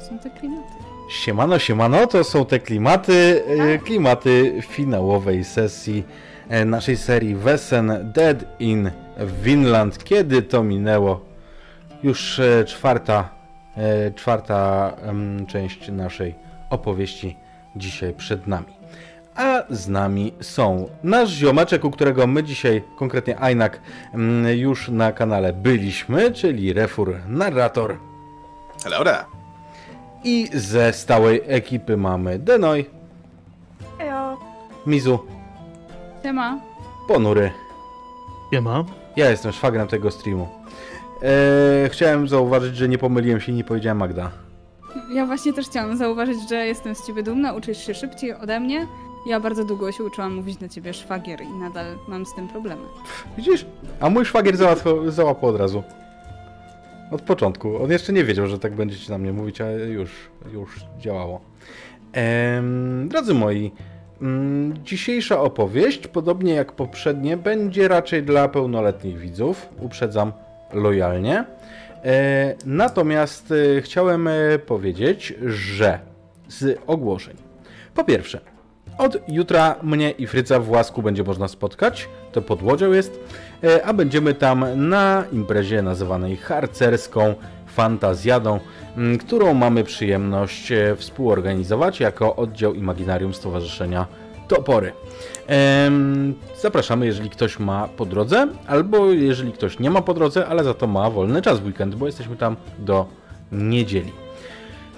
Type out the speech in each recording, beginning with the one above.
to są te klimaty. Siemano, siemano, to są te klimaty, e, klimaty finałowej sesji e, naszej serii Wesen Dead in Vinland. Kiedy to minęło? Już e, czwarta, czwarta część naszej opowieści dzisiaj przed nami. A z nami są nasz ziomeczek, u którego my dzisiaj, konkretnie Ainak, mm, już na kanale byliśmy, czyli Refur Narrator. Hello I ze stałej ekipy mamy Denoj, Ejo. Mizu, Siema. Ponury. Siema. Ja jestem szwagrem tego streamu. Eee, chciałem zauważyć, że nie pomyliłem się i nie powiedziałem Magda. Ja właśnie też chciałam zauważyć, że jestem z ciebie dumna, uczysz się szybciej ode mnie. Ja bardzo długo się uczyłam mówić na ciebie szwagier i nadal mam z tym problemy. Widzisz? A mój szwagier załatwił, załapał od razu. Od początku. On jeszcze nie wiedział, że tak będziecie na mnie mówić, a już, już działało. Em, drodzy moi, mm, dzisiejsza opowieść, podobnie jak poprzednie, będzie raczej dla pełnoletnich widzów. Uprzedzam lojalnie. E, natomiast e, chciałem e, powiedzieć, że z ogłoszeń. Po pierwsze, od jutra mnie i Fryca w Łasku będzie można spotkać, to pod Łodzią jest, a będziemy tam na imprezie nazywanej harcerską fantazjadą, którą mamy przyjemność e, współorganizować jako oddział Imaginarium Stowarzyszenia Topory. Zapraszamy, jeżeli ktoś ma po drodze, albo jeżeli ktoś nie ma po drodze, ale za to ma wolny czas w weekend, bo jesteśmy tam do niedzieli.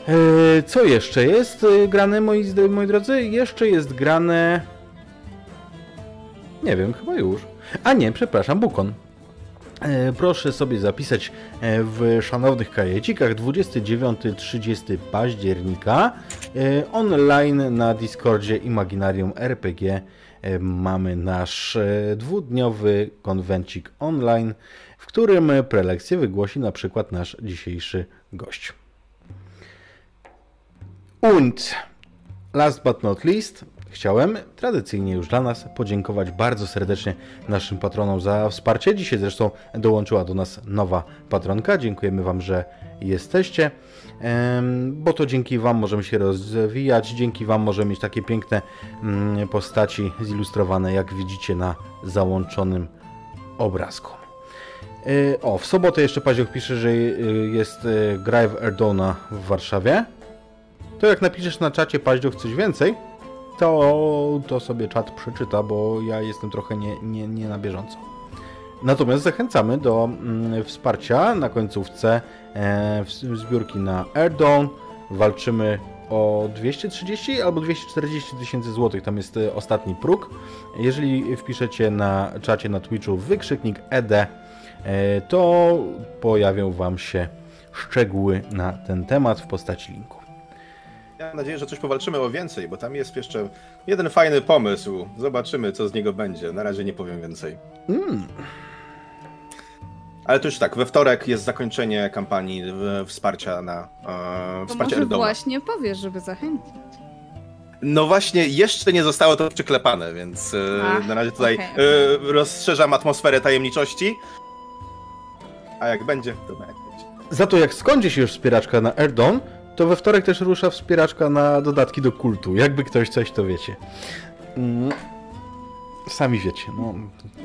E, Co jeszcze jest e, grane, moi, moi drodzy? Jeszcze jest grane. Nie wiem, chyba już. A nie, przepraszam, Bukon. E, Proszę sobie zapisać e, w szanownych kajecikach 29-30 października e, online na Discordzie Imaginarium RPG mamy nasz dwudniowy konwencik online, w którym prelekcję wygłosi na przykład nasz dzisiejszy gość. Und last but not least, chciałem tradycyjnie już dla nas podziękować bardzo serdecznie naszym patronom za wsparcie. Dzisiaj zresztą dołączyła do nas nowa patronka. Dziękujemy Wam, że jesteście, bo to dzięki Wam możemy się rozwijać, dzięki Wam możemy mieć takie piękne mm, postaci zilustrowane, jak widzicie na załączonym obrazku. E, O, w sobotę jeszcze Pazioch pisze, że y, jest y, w Erdona w Warszawie. To jak napiszesz na czacie Paździoch coś więcej, to, to sobie czat przeczyta, bo ja jestem trochę nie, nie, nie na bieżąco. Natomiast zachęcamy do mm, wsparcia na końcówce e, zbiórki na Airdawn. Walczymy o 230 albo 240 tysięcy złotych, tam jest e, ostatni próg. Jeżeli wpiszecie na czacie na Twitchu wykrzyknik ED, e, to pojawią Wam się szczegóły na ten temat w postaci linku. Ja mam nadzieję, że coś powalczymy o więcej, bo tam jest jeszcze jeden fajny pomysł. Zobaczymy, co z niego będzie. Na razie nie powiem więcej. Mm. Ale to już tak, we wtorek jest zakończenie kampanii w- wsparcia na e, To wsparcie może właśnie powiesz, żeby zachęcić. No właśnie, jeszcze nie zostało to przyklepane, więc e, Ach, na razie tutaj okej, e, rozszerzam atmosferę tajemniczości. A jak będzie, to będzie. Za to jak skończy się już wspieraczka na Airdawn, to we wtorek też rusza wspieraczka na dodatki do kultu. Jakby ktoś coś, to wiecie. Mm. Sami wiecie, no.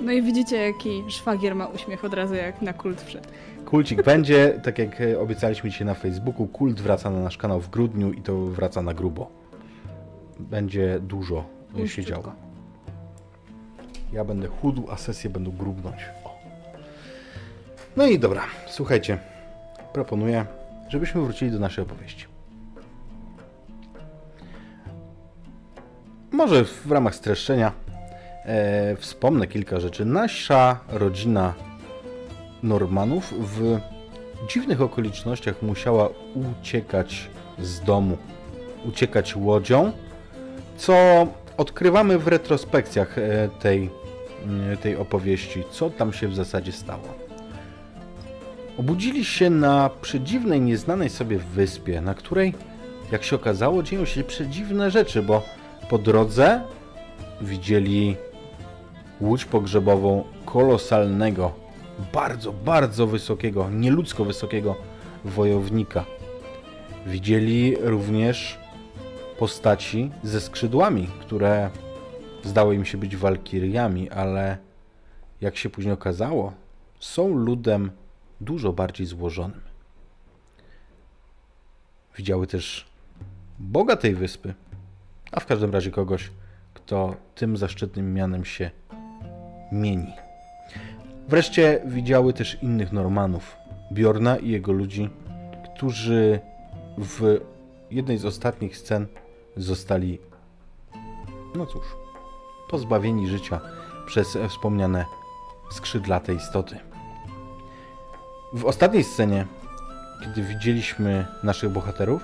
No i widzicie, jaki szwagier ma uśmiech od razu, jak na kult wszedł. Kulcik będzie, tak jak e, obiecaliśmy dzisiaj na Facebooku, kult wraca na nasz kanał w grudniu i to wraca na grubo. Będzie dużo e, się działo. Ja będę chudł, a sesje będą grubnąć. O. No i dobra, słuchajcie. Proponuję, żebyśmy wrócili do naszej opowieści. Może w ramach streszczenia e, wspomnę kilka rzeczy. Nasza rodzina Normanów w dziwnych okolicznościach musiała uciekać z domu, uciekać łodzią, co odkrywamy w retrospekcjach e, tej, m, tej opowieści, co tam się w zasadzie stało. Obudzili się na przedziwnej, nieznanej sobie wyspie, na której, jak się okazało, dzieją się przedziwne rzeczy, bo po drodze widzieli łódź pogrzebową kolosalnego, bardzo, bardzo wysokiego, nieludzko wysokiego wojownika. Widzieli również postaci ze skrzydłami, które zdały im się być walkiriami, ale jak się później okazało, są ludem dużo bardziej złożonym. Widziały też Boga tej wyspy, a w każdym razie kogoś, kto tym zaszczytnym mianem się mieni. Wreszcie widziały też innych Normanów, Bjorna i jego ludzi, którzy w jednej z ostatnich scen zostali, no cóż, pozbawieni życia przez wspomniane skrzydlate istoty. W ostatniej scenie, kiedy widzieliśmy naszych bohaterów,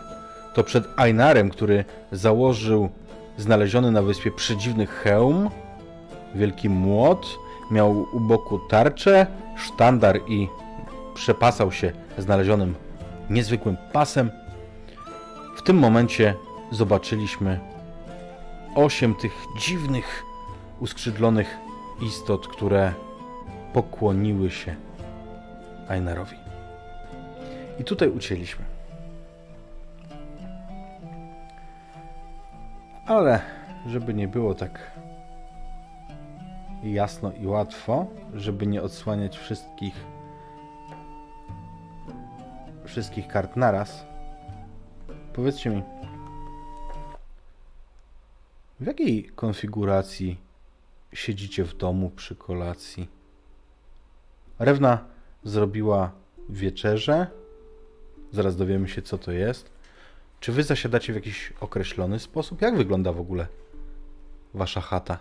to przed Ainarem, który założył znaleziony na wyspie przedziwny hełm, wielki młot, miał u boku tarczę, sztandar i przepasał się znalezionym niezwykłym pasem. W tym momencie zobaczyliśmy osiem tych dziwnych, uskrzydlonych istot, które pokłoniły się Ainarowi. I tutaj ucięliśmy. Ale żeby nie było tak jasno i łatwo, żeby nie odsłaniać wszystkich wszystkich kart naraz, powiedzcie mi, w jakiej konfiguracji siedzicie w domu przy kolacji? Rewna zrobiła wieczerzę. Zaraz dowiemy się, co to jest. Czy wy zasiadacie w jakiś określony sposób? Jak wygląda w ogóle wasza chata?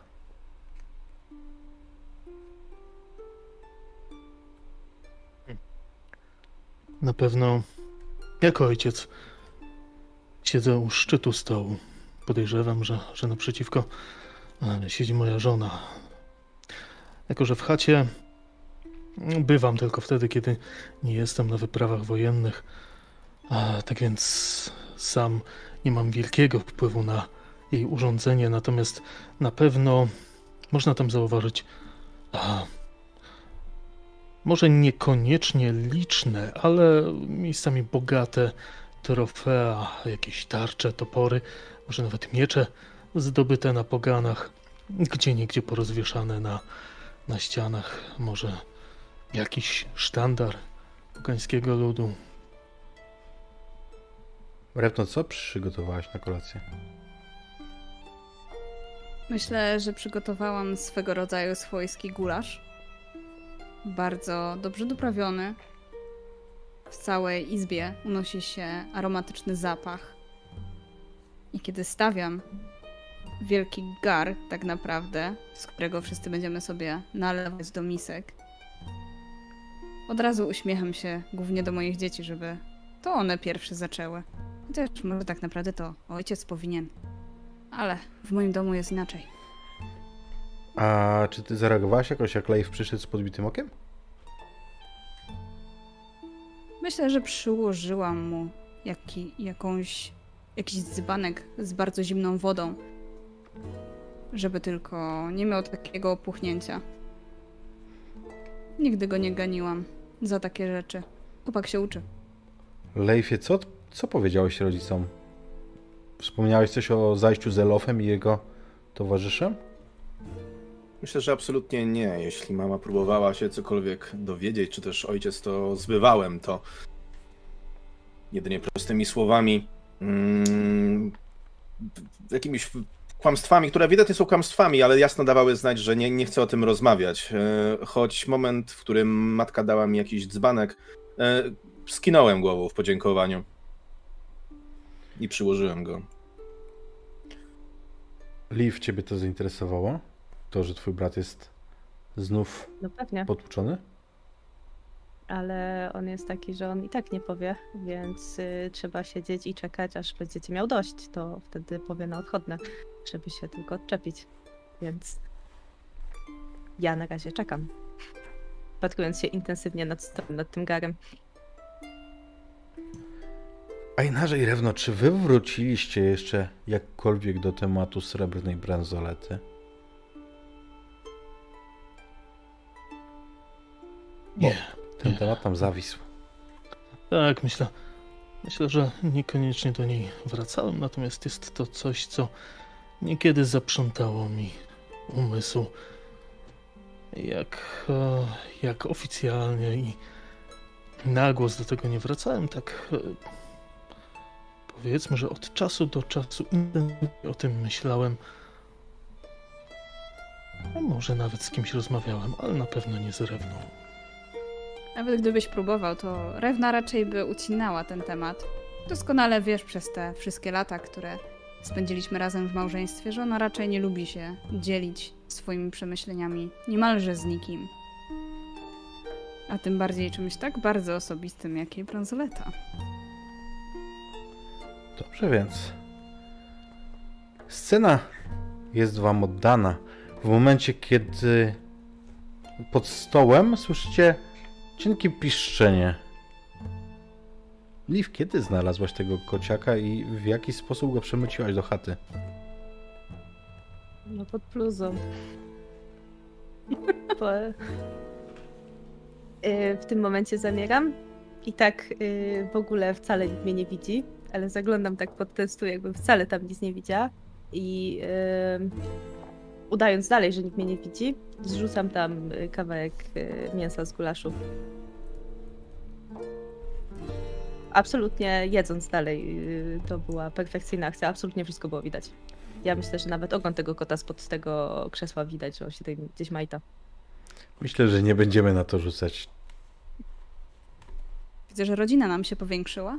Na pewno, jako ojciec, siedzę u szczytu stołu. Podejrzewam, że, że naprzeciwko siedzi moja żona. Jako, że w chacie bywam tylko wtedy, kiedy nie jestem na wyprawach wojennych. A, tak więc sam nie mam wielkiego wpływu na jej urządzenie, natomiast na pewno można tam zauważyć a, może niekoniecznie liczne, ale miejscami bogate trofea, jakieś tarcze, topory, może nawet miecze zdobyte na poganach, gdzie niegdzie porozwieszane na, na ścianach, może jakiś sztandar pogańskiego ludu. Repno, co przygotowałaś na kolację? Myślę, że przygotowałam swego rodzaju swojski gulasz. Bardzo dobrze doprawiony. W całej izbie unosi się aromatyczny zapach. I kiedy stawiam wielki gar, tak naprawdę, z którego wszyscy będziemy sobie nalewać do misek, od razu uśmiecham się głównie do moich dzieci, żeby to one pierwsze zaczęły. Chociaż może tak naprawdę to ojciec powinien. Ale w moim domu jest inaczej. A czy ty zareagowałaś jakoś, jak Leif przyszedł z podbitym okiem? Myślę, że przyłożyłam mu jaki, jakąś, jakiś dzbanek z bardzo zimną wodą, żeby tylko nie miał takiego opuchnięcia. Nigdy go nie ganiłam za takie rzeczy. Chłopak się uczy. Leifie, co, co powiedziałeś rodzicom? Wspomniałeś coś o zajściu z Elofem i jego towarzyszem? Myślę, że absolutnie nie. Jeśli mama próbowała się cokolwiek dowiedzieć, czy też ojciec to zbywałem, to jedynie prostymi słowami, mm, jakimiś kłamstwami, które ewidentnie są kłamstwami, ale jasno dawały znać, że nie, nie chcę o tym rozmawiać. E, choć moment, w którym matka dała mi jakiś dzbanek, e, skinąłem głową w podziękowaniu i przyłożyłem go. Leif, ciebie to zainteresowało? To, że twój brat jest znów No pewnie, potłuczony? ale on jest taki, że on i tak nie powie, więc y, trzeba siedzieć i czekać, aż będziecie miał dość. To wtedy powie na odchodne, żeby się tylko odczepić. Więc ja na razie czekam. Patrując się intensywnie nad, nad tym garem. Einarze i Rewno, czy wy wróciliście jeszcze jakkolwiek do tematu srebrnej bransolety? Nie. Ten Nie. temat tam zawisł. Tak, myślę. Myślę, że niekoniecznie do niej wracałem, natomiast jest to coś, co niekiedy zaprzątało mi umysł. Jak, e, jak oficjalnie i na głos do tego nie wracałem, tak e, powiedzmy, że od czasu do czasu o tym myślałem. A może nawet z kimś rozmawiałem, ale na pewno nie z Rewną. Nawet gdybyś próbował, to Rewna raczej by ucinała ten temat. Doskonale wiesz przez te wszystkie lata, które spędziliśmy razem w małżeństwie, że ona raczej nie lubi się dzielić swoimi przemyśleniami niemalże z nikim. A tym bardziej czymś tak bardzo osobistym jak jej bransoleta. Dobrze więc. Scena jest wam oddana w momencie, kiedy pod stołem słyszycie cienkie piszczenie. Liv, kiedy znalazłaś tego kociaka i w jaki sposób go przemyciłaś do chaty? No pod bluzą. Bo... y, W tym momencie zamieram i tak y, w ogóle wcale nikt mnie nie widzi, ale zaglądam tak pod ten stół, jakbym wcale tam nic nie widziała i y, udając dalej, że nikt mnie nie widzi, zrzucam tam y, kawałek y, mięsa z gulaszu. Absolutnie jedząc dalej, y, to była perfekcyjna akcja, absolutnie wszystko było widać. Ja myślę, że nawet ogon tego kota spod tego krzesła widać, że on się tutaj gdzieś majta. Myślę, że nie będziemy na to rzucać. Widzę, że rodzina nam się powiększyła.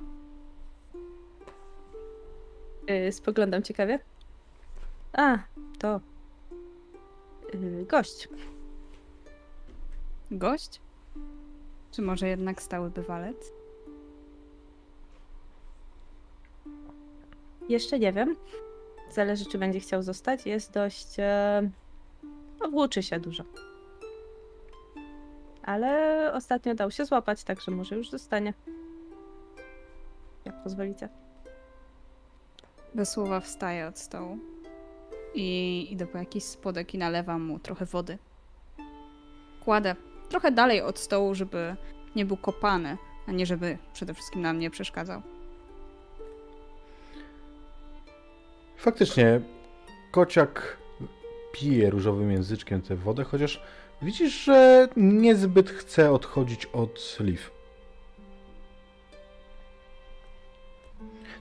Yy, spoglądam ciekawie. A, to. Yy, gość. Gość? Czy może jednak stały bywalec? Jeszcze nie wiem. Zależy, czy będzie chciał zostać. Jest dość. E... No, włóczy się dużo. Ale ostatnio dał się złapać, także może już zostanie. Jak pozwolicie. Bez słowa wstaję od stołu i idę po jakiś spodek i nalewam mu trochę wody. Kładę trochę dalej od stołu, żeby nie był kopany, a nie żeby przede wszystkim nam nie przeszkadzał. Faktycznie, kociak pije różowym języczkiem tę wodę, chociaż widzisz, że niezbyt chce odchodzić od Liv.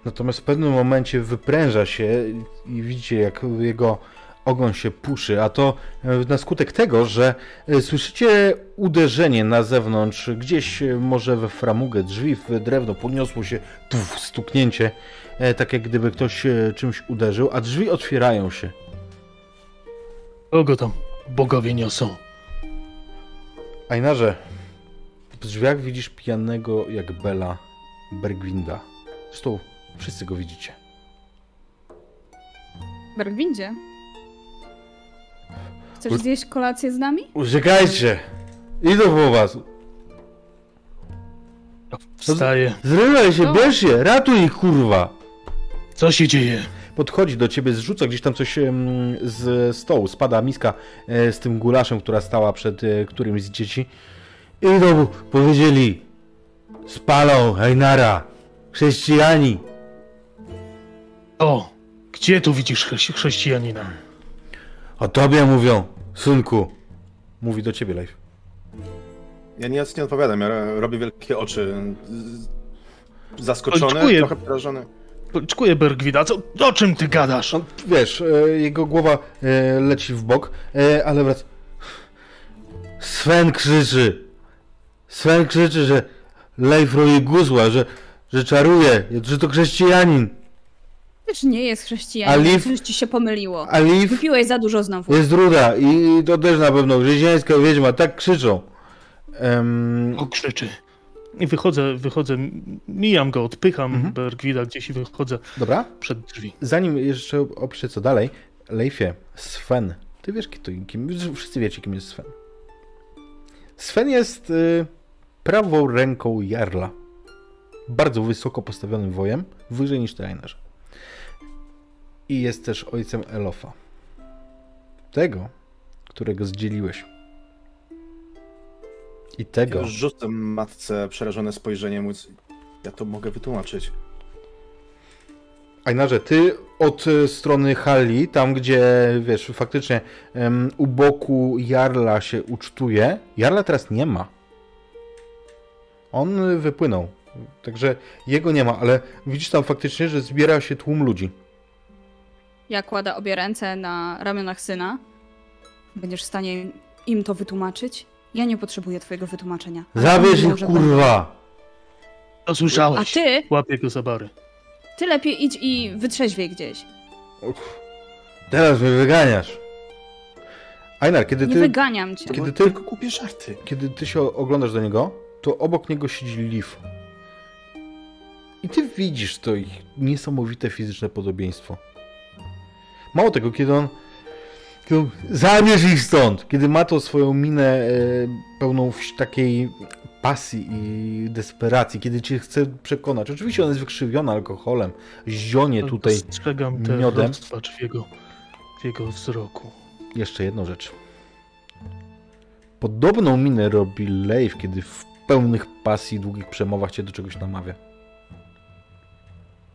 Natomiast w pewnym momencie wypręża się i widzicie, jak jego ogon się puszy, a to e, na skutek tego, że e, słyszycie uderzenie na zewnątrz, gdzieś e, może we framugę drzwi, w drewno podniosło się tuf, stuknięcie, tak jak gdyby ktoś czymś uderzył, a drzwi otwierają się. Kogo tam bogowie niosą? Ajnarze, w drzwiach widzisz pijanego jak Bela Bergwinda. Zresztą wszyscy go widzicie. Bergwindzie? Chcesz zjeść kolację z nami? Uciekajcie! Idę po was! Wstaje. Zrywaj się, No. bierz się! Ratuj ich, kurwa! Co się dzieje? Podchodzi do ciebie, zrzuca gdzieś tam coś z stołu. Spada miska e, z tym gulaszem, która stała przed e, którymś z dzieci. Idą, powiedzieli. Spalą, Ajnara. Chrześcijani. O, gdzie tu widzisz chrze- chrześcijanina? O tobie mówią, synku. Mówi do ciebie, Life. Ja nic nie odpowiadam, ja ro- robię wielkie oczy. Zaskoczony, Oczekuję. trochę przerażony. Czekuję Bergwida, co, o czym ty gadasz? No, wiesz, e, jego głowa e, leci w bok, e, ale wraca. Sven krzyczy. Sven krzyczy, że Leif robi guzła, że, że czaruje, że to chrześcijanin. Też nie jest chrześcijanin, Liv? Liv... ci się pomyliło. A Leif Wypiłeś za dużo znowu. jest ruda i to też na pewno chrześcijańska wiedźma, tak krzyczą. Em, O, krzyczy. I wychodzę, wychodzę, mijam go, odpycham Mhm. Bergwida gdzieś i wychodzę dobra, przed drzwi. zanim jeszcze opiszę co dalej, Leifie, Sven, ty wiesz kim, kim wszyscy wiecie kim jest Sven. Sven jest y, prawą ręką Jarla. Bardzo wysoko postawionym wojem, wyżej niż Einarze. I jest też ojcem Elofa. Tego, którego zdzieliłeś. I tego. Ja Rzucam matce przerażone spojrzenie, mówiąc, Ja to mogę wytłumaczyć. Ajnarze, ty od e, strony hali, tam gdzie, wiesz, faktycznie em, u boku Jarla się ucztuje, Jarla teraz nie ma. On wypłynął, także jego nie ma, ale widzisz tam faktycznie, że zbiera się tłum ludzi. Ja kładę obie ręce na ramionach syna. Będziesz w stanie im to wytłumaczyć? Ja nie potrzebuję twojego wytłumaczenia. Zabierz ich, kurwa! To A słyszałeś. ty, Łapię go za bary. ty lepiej idź i wytrzeźwiej gdzieś. Teraz mnie wyganiasz. Ajnar, kiedy Nie ty, wyganiam cię. To Kiedy ty- tylko głupie żarty. kiedy ty się oglądasz do niego, to obok niego siedzi Liv. I ty widzisz to ich niesamowite fizyczne podobieństwo. Mało tego, kiedy on. Kiedy on zabierz ich stąd! Kiedy ma to swoją minę e, pełną takiej pasji i desperacji, kiedy cię chce przekonać. Oczywiście ona jest wykrzywiona alkoholem, zionie tutaj. Dostrzegam tę miodem. rozpacz w jego, w jego wzroku. Jeszcze jedną rzecz. Podobną minę robi Leif, kiedy w pełnych pasji i długich przemowach cię do czegoś namawia.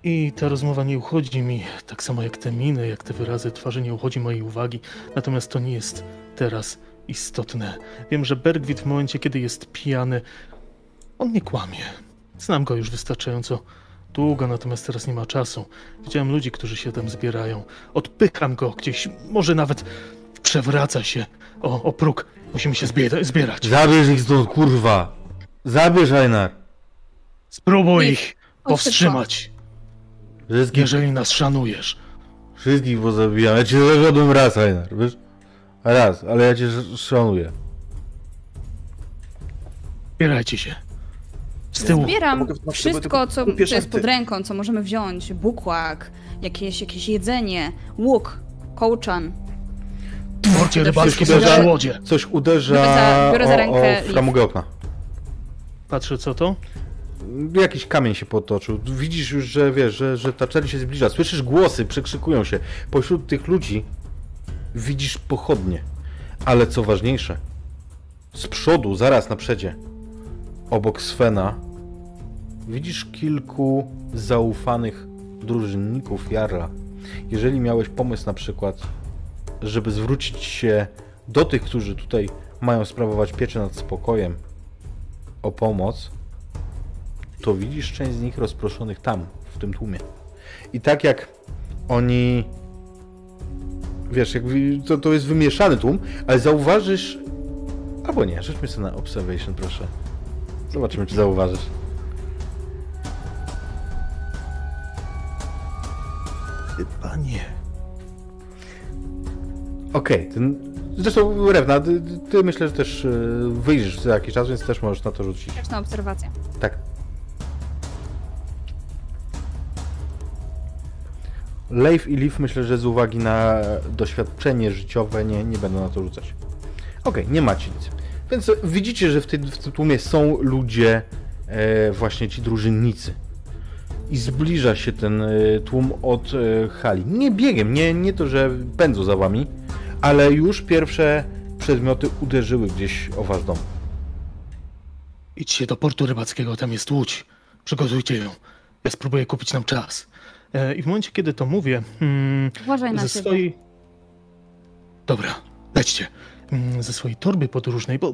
I ta rozmowa nie uchodzi mi, tak samo jak te miny, jak te wyrazy twarzy, nie uchodzi mojej uwagi. Natomiast to nie jest teraz istotne. Wiem, że Bergwit w momencie, kiedy jest pijany, on nie kłamie. Znam go już wystarczająco długo, natomiast teraz nie ma czasu. Widziałem ludzi, którzy się tam zbierają. Odpycham go gdzieś, może nawet przewraca się o, o próg. Musimy się zbiera- zbierać. Zabierz ich stąd, kurwa! Zabierz, Einar! Spróbuj ich powstrzymać, Wszystkich, jeżeli nas szanujesz. wszystkich pozabijam. Ja cię zawiodłem raz, Einar, wiesz? Raz, ale ja cię sz- szanuję. Zbierajcie się. Z tyłu. Zbieram Mogę wszystko, co jest pod ręką, co możemy wziąć. Bukłak, jakieś, jakieś jedzenie, łuk, kołczan. Porcie rybackie są że- przy łodzie. Coś uderza Biorę za- biorę za o, rękę o Liv. framugę okna. Patrzę co to. Jakiś kamień się potoczył. Widzisz już, że wiesz, że, że ta czerń się zbliża. Słyszysz głosy, przekrzykują się. Pośród tych ludzi widzisz pochodnie. Ale co ważniejsze, z przodu, zaraz na przedzie, obok Svena, widzisz kilku zaufanych drużynników Jarla. Jeżeli miałeś pomysł na przykład, żeby zwrócić się do tych, którzy tutaj mają sprawować pieczę nad spokojem, o pomoc, to widzisz część z nich rozproszonych tam, w tym tłumie. I tak jak oni. Wiesz, jak, to, to jest wymieszany tłum, ale zauważysz. Albo nie, rzućmy sobie na observation, proszę. Zobaczymy, czy zauważysz. Chyba nie. Okej, ten. Zresztą Rewna, ty, ty myślę, że też e, wyjdziesz za jakiś czas, więc też możesz na to rzucić. Też na obserwację. Tak. Leif i Leaf myślę, że z uwagi na doświadczenie życiowe nie, nie będą na to rzucać. Okej, nie macie nic. Więc widzicie, że w tym tłumie są ludzie, e, właśnie ci drużynnicy. I zbliża się ten e, tłum od e, hali. Nie biegiem, nie, nie to, że pędzą za wami, ale już pierwsze przedmioty uderzyły gdzieś o wasz dom. Idźcie do portu rybackiego, tam jest łódź. Przygotujcie ją. Ja spróbuję kupić nam czas. E, I w momencie, kiedy to mówię, mm, Uważaj na ze siebie. swojej... Dobra, lećcie. Mm, Ze swojej torby podróżnej, bo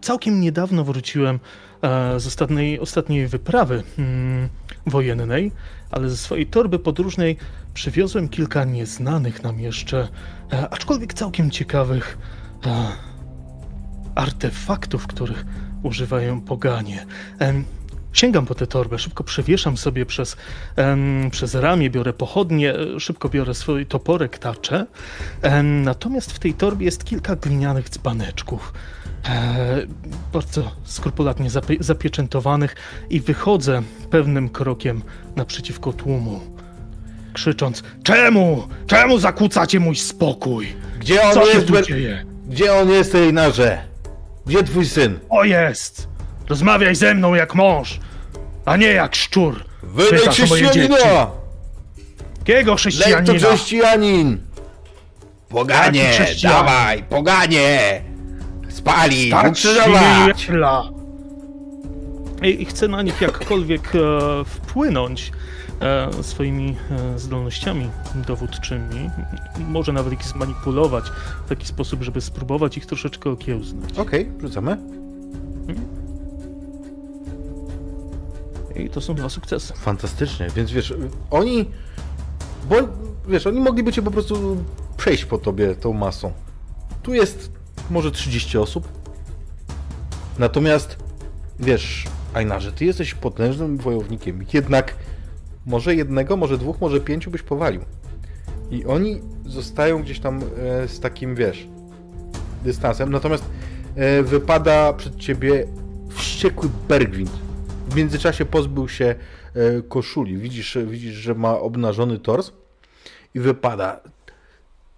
całkiem niedawno wróciłem e, z ostatniej, ostatniej wyprawy mm, wojennej, ale ze swojej torby podróżnej przywiozłem kilka nieznanych nam jeszcze, e, aczkolwiek całkiem ciekawych artefaktów, których używają poganie. Sięgam po tę torbę, szybko przewieszam sobie przez, em, przez ramię, biorę pochodnie, e, szybko biorę swój toporek, taczę. Em, natomiast w tej torbie jest kilka glinianych dzbaneczków, e, bardzo skrupulatnie zapie- zapieczętowanych i wychodzę pewnym krokiem naprzeciwko tłumu, krzycząc Czemu? Czemu zakłócacie mój spokój? Gdzie on Co jest? Gdzie on jest, Einarze? Gdzie twój syn? O jest! Rozmawiaj ze mną jak mąż, a nie jak szczur. Wydaj Pytasz moje chrześcijanina! Jakiego Lej to chrześcijanina? chrześcijanin! Poganie, Jaki chrześcijanin? dawaj, poganie! Spali, Tak, ukrzyżować! świetla. i i chcę na nich jakkolwiek e, wpłynąć e, swoimi e, zdolnościami dowódczymi. Może nawet ich zmanipulować w taki sposób, żeby spróbować ich troszeczkę okiełznać. Okej, rzucamy. I to są dwa sukcesy. Fantastycznie, więc wiesz, oni. Bo wiesz, oni mogliby cię po prostu przejść po tobie tą masą. Tu jest może 30 osób. Natomiast wiesz, Ajnarze, ty jesteś potężnym wojownikiem. Jednak może jednego, może dwóch, może pięciu byś powalił. I oni zostają gdzieś tam e, z takim, wiesz, dystansem. Natomiast e, wypada przed ciebie wściekły Bergwind. W międzyczasie pozbył się e, koszuli. Widzisz, widzisz, że ma obnażony tors i wypada.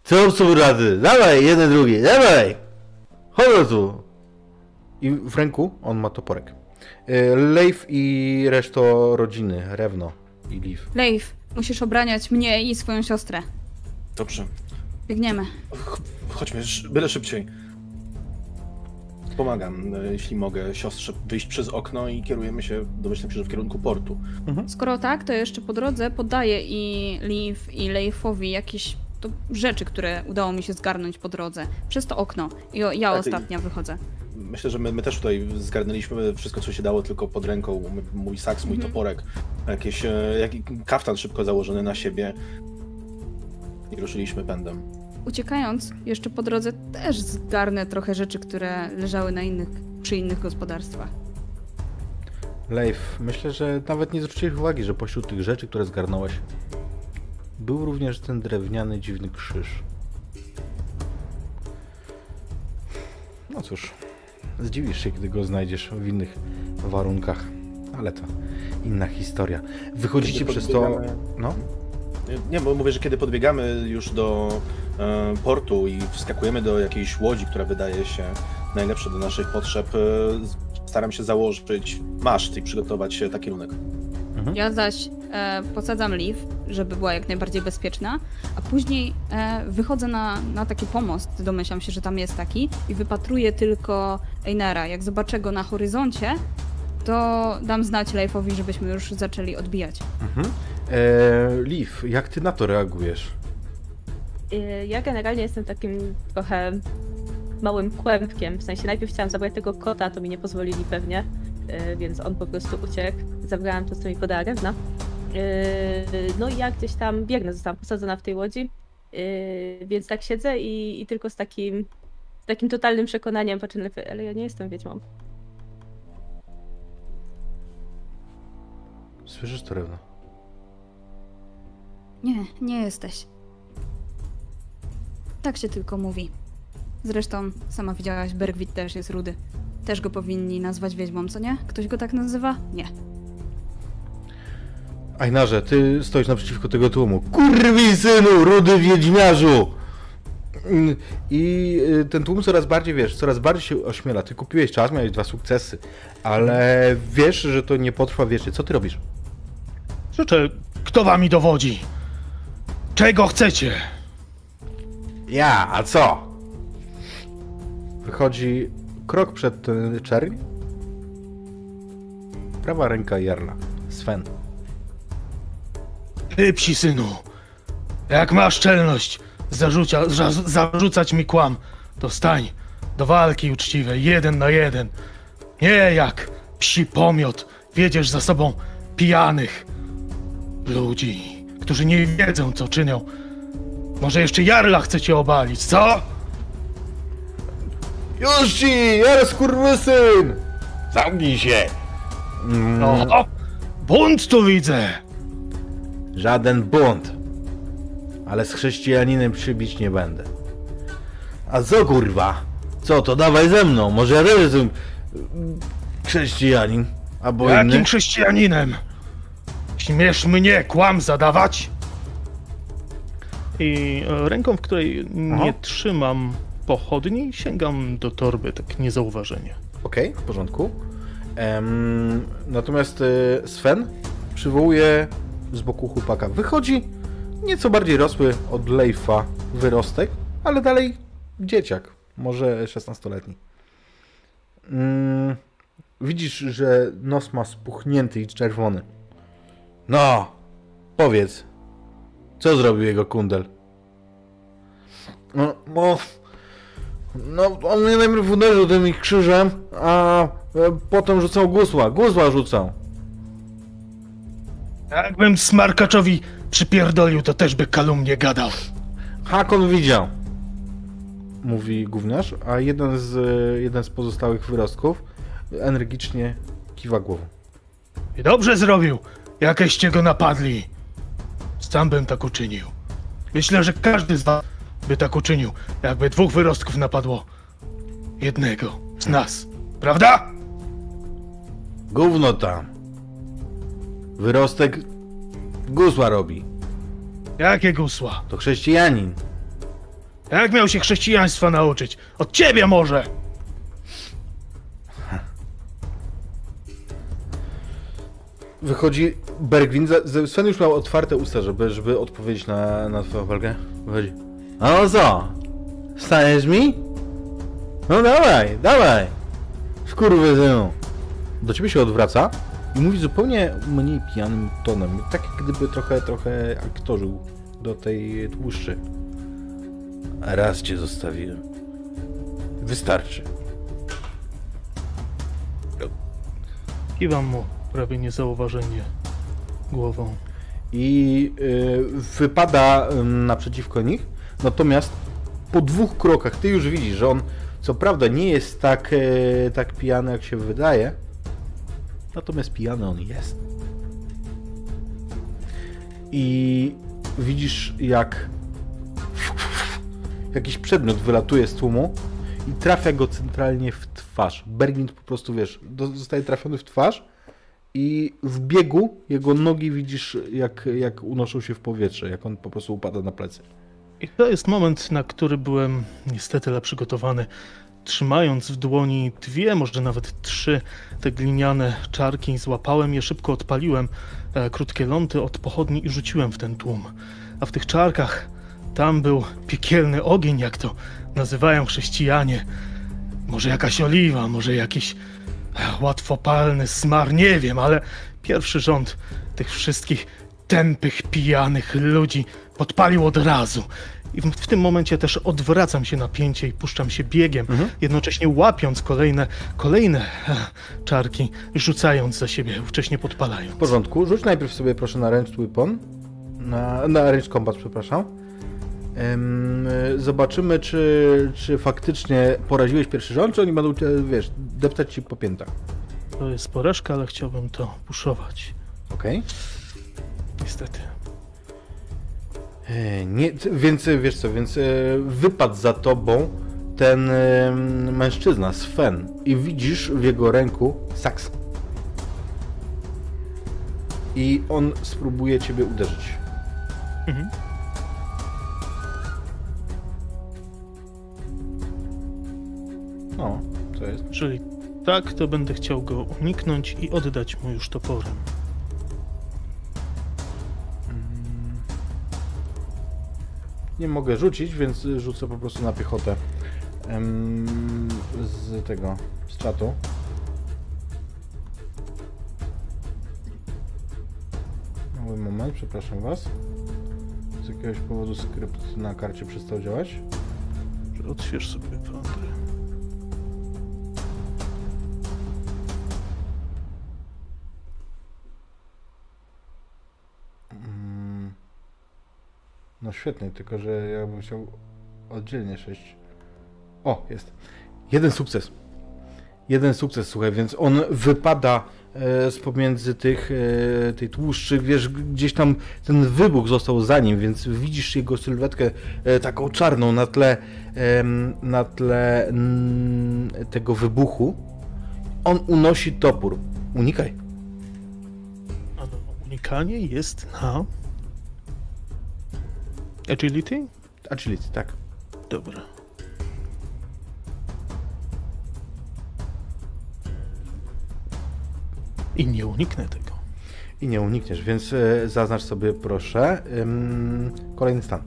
Co są rady? Dawaj, jeden, drugi, dawaj! Chodź tu! I w ręku on ma toporek. E, Leif i reszta rodziny, Rewno i Liv. Leif, musisz obraniać mnie i swoją siostrę. Dobrze. Biegniemy. Ch- Chodźmy, byle szybciej. Pomagam, e, jeśli mogę, siostrze wyjść przez okno i kierujemy się, domyślam się, że w kierunku portu. Skoro tak, to jeszcze po drodze podaję i Liv i Leifowi jakieś to rzeczy, które udało mi się zgarnąć po drodze. Przez to okno. I o, ja Tak, i- ostatnia wychodzę. Myślę, że my, my też tutaj zgarnęliśmy wszystko, co się dało, tylko pod ręką. Mój saks, mój Mhm. toporek, jakieś, e, jak, kaftan szybko założony na siebie. I ruszyliśmy pędem. Uciekając, jeszcze po drodze też zgarnę trochę rzeczy, które leżały na innych, przy innych gospodarstwach. Leif, myślę, że nawet nie zwróciłeś uwagi, że pośród tych rzeczy, które zgarnąłeś, był również ten drewniany, dziwny krzyż. No cóż, zdziwisz się, gdy go znajdziesz w innych warunkach, ale to inna historia. Wychodzicie Kiedy przez to. No, Nie, bo mówię, że kiedy podbiegamy już do portu i wskakujemy do jakiejś łodzi, która wydaje się najlepsza do naszych potrzeb, e, staram się założyć maszt i przygotować się taki kierunek. Ja zaś e, posadzam Liv, żeby była jak najbardziej bezpieczna, a później e, wychodzę na, na taki pomost, domyślam się, że tam jest taki, i wypatruję tylko Einara. Jak zobaczę go na horyzoncie, to dam znać Leifowi, żebyśmy już zaczęli odbijać. mhm. E, Liv, jak ty na to reagujesz? Y, Ja generalnie jestem takim trochę małym kłębkiem. W sensie najpierw chciałam zabrać tego kota, to mi nie pozwolili pewnie, y, więc on po prostu uciekł. Zabrałam to, co mi podała Rewna. Y, No i ja gdzieś tam biegnę, zostałam posadzona w tej łodzi, więc tak siedzę i, i tylko z takim, z takim totalnym przekonaniem patrzę na lepiej, ale ja nie jestem wiedźmą. Słyszysz to, Rewno? Nie, nie jesteś. Tak się tylko mówi. Zresztą, sama widziałaś, Bergwit też jest rudy. Też go powinni nazwać wiedźmą, co nie? Ktoś go tak nazywa? Nie. Ajnarze, ty stoisz naprzeciwko tego tłumu. Kurwi synu, rudy wiedźmiarzu! Mm, I y, ten tłum coraz bardziej, wiesz, coraz bardziej się ośmiela. Ty kupiłeś czas, miałeś dwa sukcesy, ale wiesz, że to nie potrwa wiecznie. Co ty robisz? Życzę, kto wami dowodzi? Czego chcecie? Ja, a co? Wychodzi krok przed czerń. Prawa ręka Jarla, Sven. Ty, psi synu, jak masz czelność zarzucia, za, zarzucać mi kłam, to stań do walki uczciwej, jeden na jeden. Nie jak psi pomiot, wiedziesz za sobą pijanych ludzi, którzy nie wiedzą, co czynią. Może jeszcze Jarla chcecie obalić, co? Już ci, Jarl skurwysyn! Zamknij się! Mm, No, bunt tu widzę. Żaden bunt. Ale z chrześcijaninem przybić nie będę. A co kurwa? Co to dawaj ze mną? Może mm, chrześcijanin? Albo Jakim inny? chrześcijaninem? Śmiesz mnie kłam zadawać? I e, ręką, w której nie Aha. trzymam pochodni, sięgam do torby tak niezauważenie. Okej, w porządku. Em, natomiast e, Sven przywołuje z boku chłopaka. Wychodzi nieco bardziej rosły od Leifa wyrostek, ale dalej dzieciak, może 16-letni. Mm, Widzisz, że nos ma spuchnięty i czerwony. No, powiedz, co zrobił jego kundel? No, no, no on mnie najpierw uderzył tym ich krzyżem, a e, potem rzucał gusła. Gusła rzucał. Jakbym smarkaczowi przypierdolił, to też by kalumnie gadał. Hakon widział. Mówi gówniarz, a jeden z, e, jeden z pozostałych wyrostków energicznie kiwa głową. I dobrze zrobił, jakeście go napadli. Sam bym tak uczynił. Myślę, że każdy z was by tak uczynił, jakby dwóch wyrostków napadło jednego z nas. Prawda? Gówno tam. Wyrostek gusła robi. Jakie gusła? To chrześcijanin. Jak miał się chrześcijaństwa nauczyć? Od ciebie może! Wychodzi Bergwin. Sven już miał otwarte usta, żeby, żeby odpowiedzieć na, na twoją walkę. Wychodzi. A no co? Staniesz mi? No dawaj, dawaj. Skurwysynu. Do ciebie się odwraca i mówi zupełnie mniej pijanym tonem. Tak jak gdyby trochę, trochę aktorzył do tej tłuszczy. Raz cię zostawiłem. Wystarczy. Kiwam mu prawie niezauważenie głową. i y, wypada naprzeciwko nich. Natomiast po dwóch krokach ty już widzisz, że on co prawda nie jest tak, y, tak pijany, jak się wydaje. Natomiast pijany on jest. I widzisz, jak jakiś przedmiot wylatuje z tłumu i trafia go centralnie w twarz. Bergint po prostu, wiesz, zostaje trafiony w twarz i w biegu jego nogi widzisz, jak, jak unoszą się w powietrze, jak on po prostu upada na plecy. I to jest moment, na który byłem niestety tyle przygotowany. Trzymając w dłoni dwie, może nawet trzy te gliniane czarki, złapałem je, szybko odpaliłem e, krótkie ląty od pochodni i rzuciłem w ten tłum. A w tych czarkach tam był piekielny ogień, jak to nazywają chrześcijanie. Może jakaś oliwa, może jakiś łatwopalny smar, nie wiem, ale pierwszy rząd tych wszystkich tępych, pijanych ludzi podpalił od razu. I w, w tym momencie też odwracam się napięcie i puszczam się biegiem, jednocześnie łapiąc kolejne, kolejne e, czarki, rzucając za siebie, wcześniej podpalając. W porządku, rzuć najpierw sobie proszę na ranged weapon, na, na ranged combat, przepraszam. Y, zobaczymy, czy, czy faktycznie poraziłeś pierwszy rząd, czy oni będą wiesz, deptać ci po piętach. To jest porażka, ale chciałbym to puszować. Okej. Niestety. E, Nie, więc e, wiesz co, więc e, wypadł za tobą ten e, mężczyzna, Sven, i widzisz w jego ręku saks. I on spróbuje ciebie uderzyć. Mhm. O, co jest? Jeżeli tak, to będę chciał go uniknąć i oddać mu już toporem. Nie mogę rzucić, więc rzucę po prostu na piechotę. Em, z tego, z czatu. Mały moment, przepraszam was. Z jakiegoś powodu skrypt na karcie przestał działać. Odśwież sobie No świetnie, tylko że ja bym chciał oddzielnie 6. O, jest. Jeden sukces. Jeden sukces, słuchaj, więc on wypada e, z pomiędzy tych, e, tej tłuszczy, wiesz, gdzieś tam ten wybuch został za nim, więc widzisz jego sylwetkę e, taką czarną na tle, na tle mm, tego wybuchu. On unosi topór. Unikaj. Unikanie jest na... Agility? Agility, tak. Dobra. I nie uniknę tego. I nie unikniesz, więc e, zaznacz sobie proszę kolejny stan.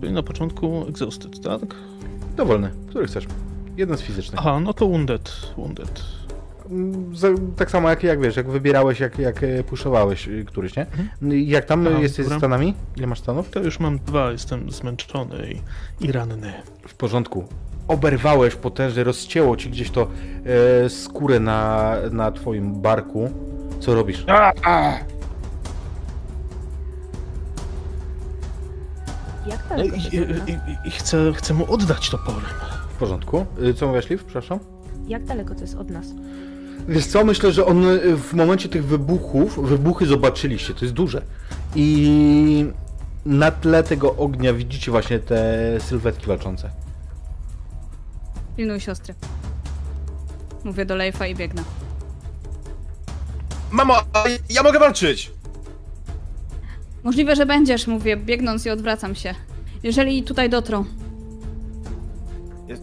Czyli na początku exhausted, tak? Dowolny, który chcesz. Jeden z fizycznych. Aha, no to wounded. Wounded. Tak samo jak, jak wiesz, jak wybierałeś, jak, jak e, puszowałeś y, któryś, nie? Jak tam Aha, jesteś ze dobra. stanami? Ile masz stanów? To już mam dwa, jestem zmęczony i, i ranny. W porządku. Oberwałeś potężnie, rozcięło ci gdzieś to e, skórę na, na twoim barku. Co robisz? Jak No daleko i, to i, i, i chcę, chcę mu oddać toporem. W porządku. Y, Co mówisz, Liv? Przepraszam. Jak daleko to jest od nas? Wiesz co, myślę, że on y, w momencie tych wybuchów, wybuchy zobaczyliście, to jest duże. I na tle tego ognia widzicie właśnie te sylwetki walczące. Pilnuj siostry. Mówię do Leifa i biegnę. Mamo, ja mogę walczyć! Możliwe, że będziesz, mówię, biegnąc i odwracam się. Jeżeli tutaj dotrą. Ja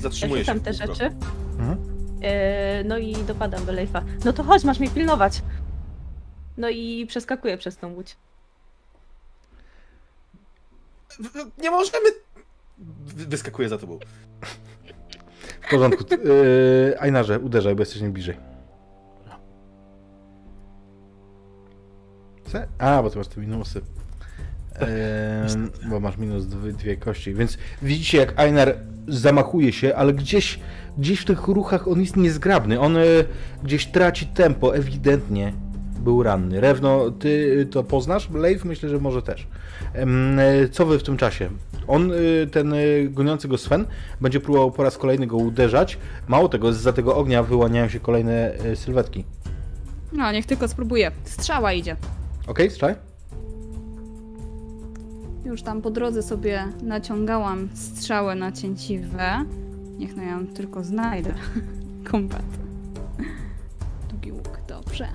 Zatrzymuję się. rzucam w te rzeczy. Mhm. E, no i dopadam do Leifa. No to chodź, masz mnie pilnować. No i przeskakuję przez tą łódź. Nie możemy... Wy- Wyskakuję za tobą. W porządku. Yy, Ajnarze, uderzaj, bo jesteś najbliżej. Ce? A, bo ty masz te minusy. Ehm, bo masz minus dwie, dwie kości. Więc widzicie, jak Einar zamachuje się, ale gdzieś, gdzieś w tych ruchach on jest niezgrabny. On e, gdzieś traci tempo, ewidentnie był ranny. Rewno, ty to poznasz? Leif myślę, że może też. E, Co wy w tym czasie? On, y, ten goniący go Sven, będzie próbował po raz kolejny go uderzać. Mało tego, za tego ognia wyłaniają się kolejne sylwetki. No, niech tylko spróbuje. Strzała idzie. Okej, strzelaj. Już tam po drodze sobie naciągałam strzałę na cięciwe. Niech no ja ją tylko znajdę. Kombat. Długi łuk, dobrze.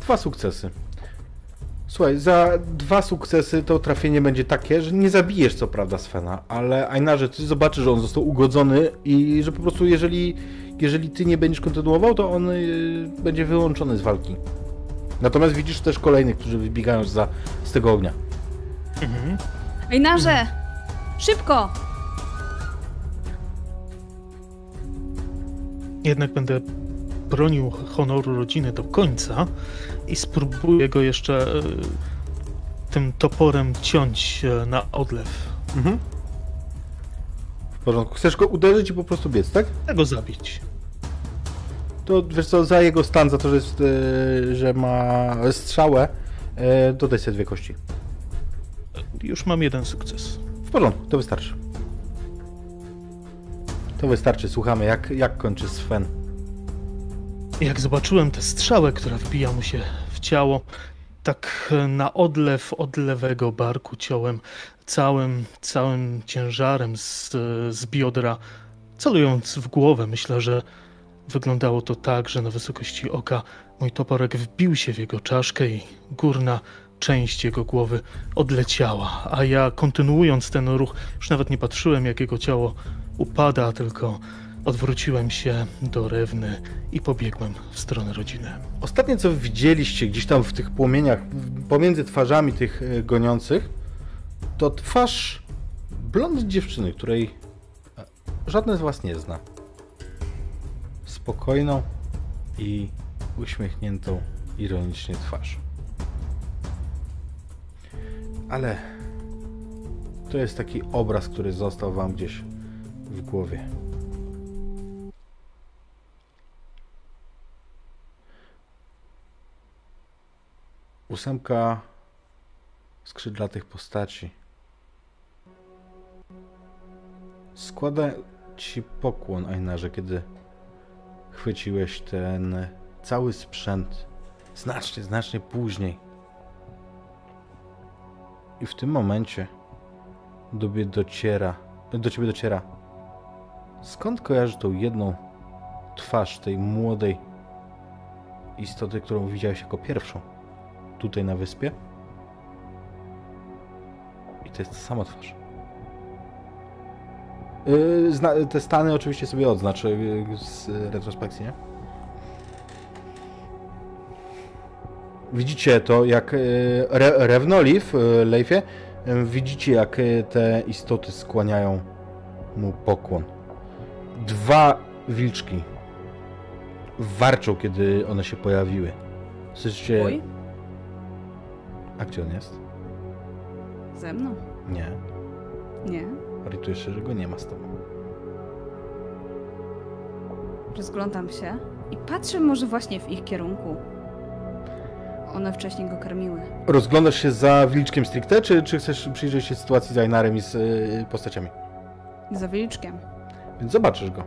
Dwa sukcesy. Słuchaj, za dwa sukcesy to trafienie będzie takie, że nie zabijesz co prawda Svena, ale Einarze, ty zobaczysz, że on został ugodzony i że po prostu jeżeli, jeżeli ty nie będziesz kontynuował, to on y, będzie wyłączony z walki. Natomiast widzisz też kolejnych, którzy wybiegają za, z tego ognia. Mhm. Ejnarze! Szybko! Jednak będę bronił honoru rodziny do końca i spróbuję go jeszcze e, tym toporem ciąć e, na odlew. Mhm. W porządku. Chcesz go uderzyć i po prostu biec, tak? Chcę go zabić. To wiesz co, za jego stan, za to, że, jest, y, że ma strzałę, dodaj sobie dwie kości. Już mam jeden sukces. W porządku, to wystarczy. To wystarczy, słuchamy, jak, jak kończy Sven. Jak zobaczyłem tę strzałę, która wbija mu się w ciało, tak na odlew od lewego barku ciąłem całym, całym ciężarem z, z biodra, celując w głowę. Myślę, że wyglądało to tak, że na wysokości oka mój toporek wbił się w jego czaszkę i górna część jego głowy odleciała, a ja kontynuując ten ruch, już nawet nie patrzyłem, jak jego ciało upada, tylko odwróciłem się do rewny i pobiegłem w stronę rodziny. Ostatnie, co widzieliście gdzieś tam w tych płomieniach, pomiędzy twarzami tych y, goniących, to twarz blond dziewczyny, której e, żadne z was nie zna. Spokojną i uśmiechniętą ironicznie twarz. Ale to jest taki obraz, który został wam gdzieś w głowie. Ósemka skrzydlatych postaci. Składa ci pokłon, Einarze, kiedy chwyciłeś ten cały sprzęt znacznie, znacznie później. I w tym momencie do ciebie dociera, do ciebie dociera. Skąd kojarzysz tą jedną twarz tej młodej istoty, którą widziałeś jako pierwszą? tutaj na wyspie. I to jest ta sama twarz. Yy, te stany oczywiście sobie odznaczę yy, z retrospekcji, nie? Widzicie to, jak yy, Re, Revnoliv, yy, Leifie, yy, widzicie jak te istoty skłaniają mu pokłon. Dwa wilczki warczą, kiedy one się pojawiły. Słyszycie... Oj, A gdzie on jest? ze mną? Nie. Nie. Orientujesz się, że go nie ma z tobą. Rozglądam się i patrzę może właśnie w ich kierunku. One wcześniej go karmiły. Rozglądasz się za wilczkiem stricte, czy, czy chcesz przyjrzeć się sytuacji z Ainarem i z y, postaciami? Za wilczkiem. Więc zobaczysz go.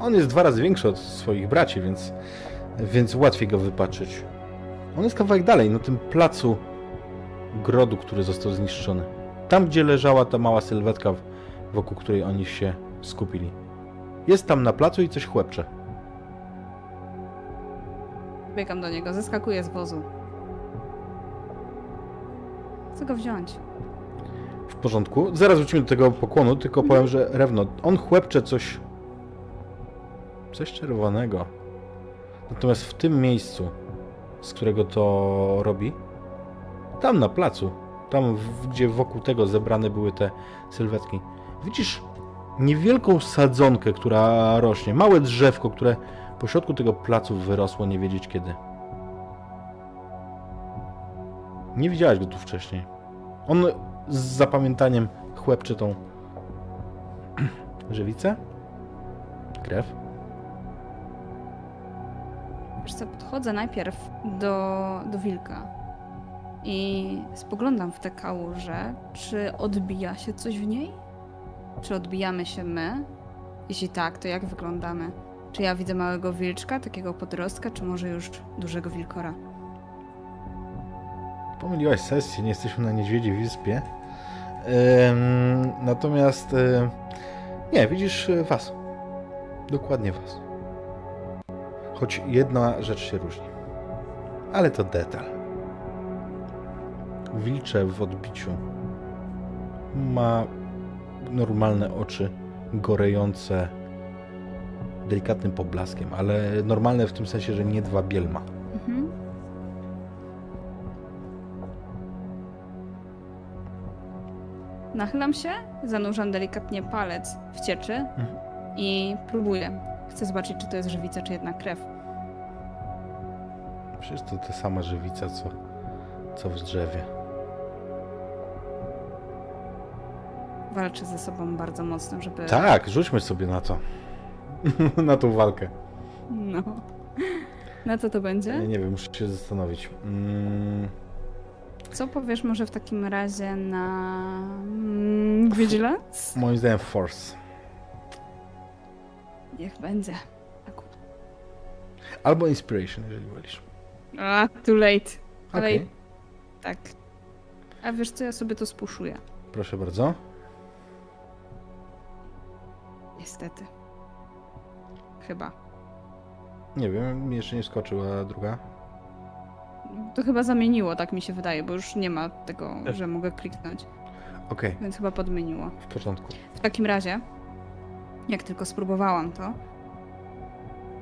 On jest dwa razy większy od swoich braci, więc, więc łatwiej go wypatrzyć. On jest kawałek dalej, na tym placu grodu, który został zniszczony. Tam, gdzie leżała ta mała sylwetka, wokół której oni się skupili. Jest tam na placu i coś chłepcze. Biegam do niego, zeskakuję z wozu. Chcę go wziąć. W porządku. Zaraz wrócimy do tego pokłonu, tylko powiem, że Rewno, on chłepcze coś... coś czerwonego. Natomiast w tym miejscu, z którego to robi, tam na placu, tam gdzie wokół tego zebrane były te sylwetki, widzisz niewielką sadzonkę, która rośnie, małe drzewko, które po środku tego placu wyrosło nie wiedzieć kiedy. Nie widziałeś go tu wcześniej. On z zapamiętaniem chłepcze tą żywicę? Krew? Wiesz co, podchodzę najpierw do, do wilka i spoglądam w tę kałużę, czy odbija się coś w niej? Czy odbijamy się my? Jeśli tak, to jak wyglądamy? Czy ja widzę małego wilczka, takiego podrostka, czy może już dużego wilkora? Pomyliłaś sesję, nie jesteśmy na Niedźwiedziej Wyspie. Ym, natomiast y, nie, widzisz y, was. Dokładnie was. Choć jedna rzecz się różni. Ale to detal. Wilcze w odbiciu ma normalne oczy, gorejące delikatnym poblaskiem, ale normalne w tym sensie, że nie dwa bielma. Mhm. Nachylam się, zanurzam delikatnie palec w cieczy i próbuję. Chcę zobaczyć, czy to jest żywica, czy jednak krew. Przecież to ta sama żywica, co, co w drzewie. Walczę ze sobą bardzo mocno, żeby. Tak, rzućmy sobie na to. na tą walkę. No. Na co to będzie? Nie, nie wiem, muszę się zastanowić. Mm, Co powiesz może w takim razie na. Mm, Vigilance? moim zdaniem Force. Niech będzie. Albo Inspiration, jeżeli wolisz. A, too late. Ale Okej, tak. A wiesz co, ja sobie to spuszuję. proszę bardzo. Niestety. Chyba. Nie wiem, mi jeszcze nie skoczyła druga. To chyba zamieniło, tak mi się wydaje, bo już nie ma tego, że mogę kliknąć, Okej, więc chyba podmieniło. w porządku. W takim razie, jak tylko spróbowałam to,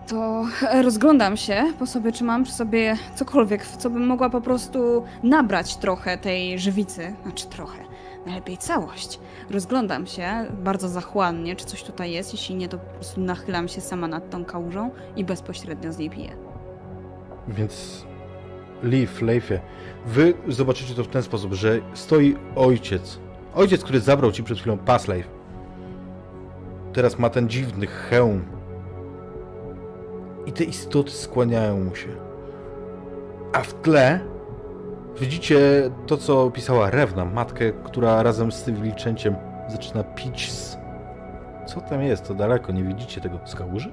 to rozglądam się po sobie, czy mam przy sobie cokolwiek, w co bym mogła po prostu nabrać trochę tej żywicy. Znaczy trochę, najlepiej całość. Rozglądam się bardzo zachłannie, czy coś tutaj jest. Jeśli nie, to po prostu nachylam się sama nad tą kałużą i bezpośrednio z niej piję. Więc Leaf, Leifie, wy zobaczycie to w ten sposób, że stoi ojciec. Ojciec, który zabrał ci przed chwilą pas Leif. Teraz ma ten dziwny hełm. I te istoty skłaniają mu się. A w tle widzicie to, co pisała Rewna, matkę, która razem z tym wilczęciem zaczyna pić z... Co tam jest? To daleko, nie widzicie tego z kałuży?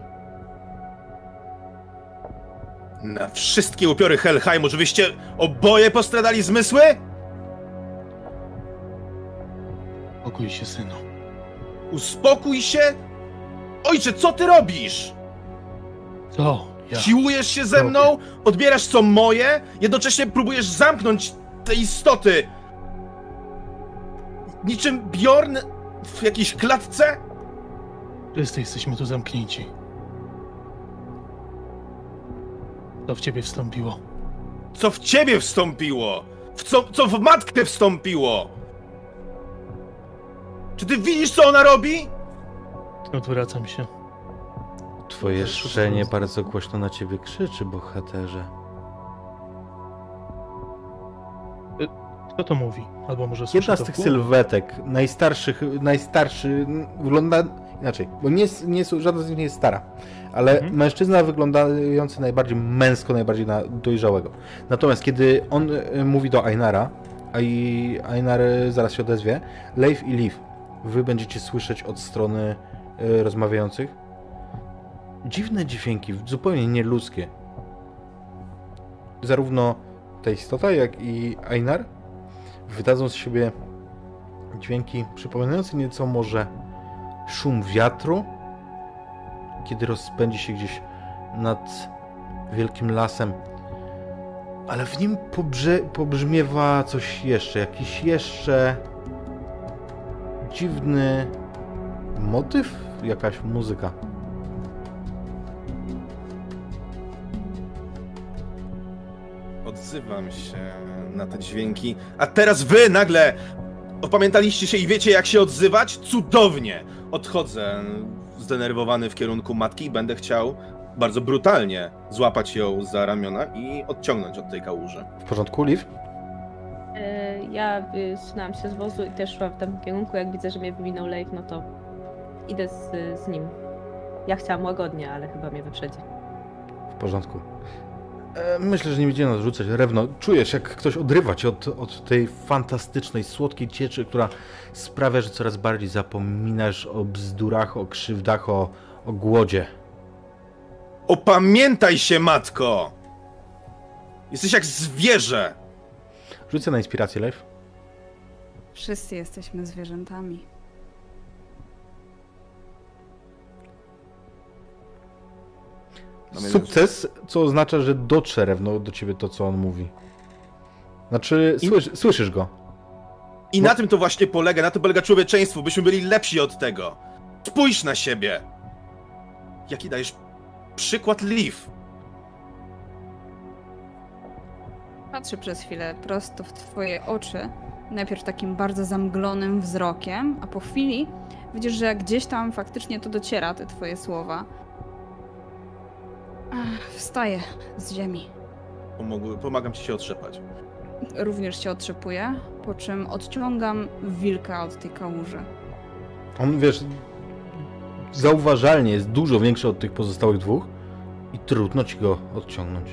Na wszystkie upiory Helheimu, żebyście oboje postradali zmysły? Pokój się, synu. Uspokój się! Ojcze, co ty robisz? Co? Siłujesz się ze mną, odbierasz co moje, jednocześnie próbujesz zamknąć te istoty. Niczym Bjorn w jakiejś klatce? Wszyscy jesteśmy tu zamknięci. To w ciebie wstąpiło. Co w ciebie wstąpiło? W co, co w matkę wstąpiło? Czy ty widzisz, co ona robi? Odwracam się. Twoje szczenie bardzo głośno na ciebie krzyczy, bohaterze. Kto to mówi? Albo może Jedna z tych sylwetek, najstarszych, najstarszy, wygląda inaczej, bo nie, nie, żadna z nich nie jest stara, ale Mhm. mężczyzna wyglądający najbardziej męsko, najbardziej na dojrzałego. Natomiast kiedy on y, mówi do Ainara, a i Einar y, zaraz się odezwie, Leif i Liv, wy będziecie słyszeć od strony y, rozmawiających dziwne dźwięki, zupełnie nieludzkie. Zarówno ta istota, jak i Einar wydadzą z siebie dźwięki przypominające nieco może szum wiatru, kiedy rozpędzi się gdzieś nad wielkim lasem. Ale w nim pobrze- pobrzmiewa coś jeszcze, jakiś jeszcze dziwny motyw, jakaś muzyka. Odzywam się na te dźwięki, a teraz wy nagle opamiętaliście się i wiecie jak się odzywać? Cudownie! Odchodzę zdenerwowany w kierunku matki i będę chciał bardzo brutalnie złapać ją za ramiona i odciągnąć od tej kałuży. W porządku, Liv? E, Ja zsunęłam się z wozu i też szłam w tym kierunku. Jak widzę, że mnie wyminął Leif, no to idę z, z nim. Ja chciałam łagodnie, ale chyba mnie wyprzedzi. W porządku. E, Myślę, że nie będziemy nas rzucać. Rewno, czujesz, jak ktoś odrywa cię od, od tej fantastycznej, słodkiej cieczy, która sprawia, że coraz bardziej zapominasz o bzdurach, o krzywdach, o, o głodzie. Opamiętaj się, matko! Jesteś jak zwierzę! Rzucę na inspirację, Leif. Wszyscy jesteśmy zwierzętami. Sukces, co oznacza, że dotrze Rewno do ciebie to, co on mówi. Znaczy, I- słysz, słyszysz go. I na tym to właśnie polega, na tym polega człowieczeństwo, byśmy byli lepsi od tego. Spójrz na siebie! Jaki dajesz przykład Liv? Patrzę przez chwilę prosto w twoje oczy, najpierw takim bardzo zamglonym wzrokiem, a po chwili widzisz, że gdzieś tam faktycznie to dociera, te twoje słowa. Ach, Wstaję z ziemi. Pomogły, pomagam ci się otrzepać. Również się otrzepuję, po czym odciągam wilka od tej kałuży. On, wiesz, zauważalnie jest dużo większy od tych pozostałych dwóch i trudno ci go odciągnąć.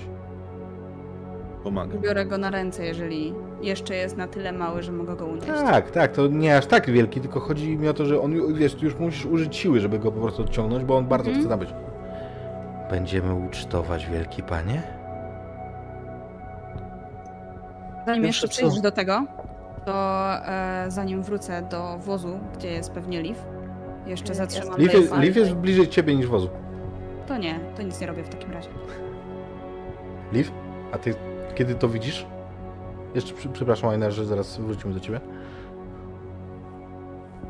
Pomagam. Biorę go na ręce, jeżeli jeszcze jest na tyle mały, że mogę go unieść. Tak, tak, to nie aż tak wielki, tylko chodzi mi o to, że on, wiesz, już musisz użyć siły, żeby go po prostu odciągnąć, bo on bardzo Mhm. chce tam być. Będziemy ucztować, wielki panie? Zanim jeszcze co? przejdziesz do tego, to e, zanim wrócę do wozu, gdzie jest pewnie Liv, jeszcze zatrzymam Liv jest. Liv jest bliżej ciebie niż wozu. To nie, to nic nie robię w takim razie. Liv, a ty kiedy to widzisz? Jeszcze, przy- przepraszam, Aina, że zaraz wrócimy do ciebie.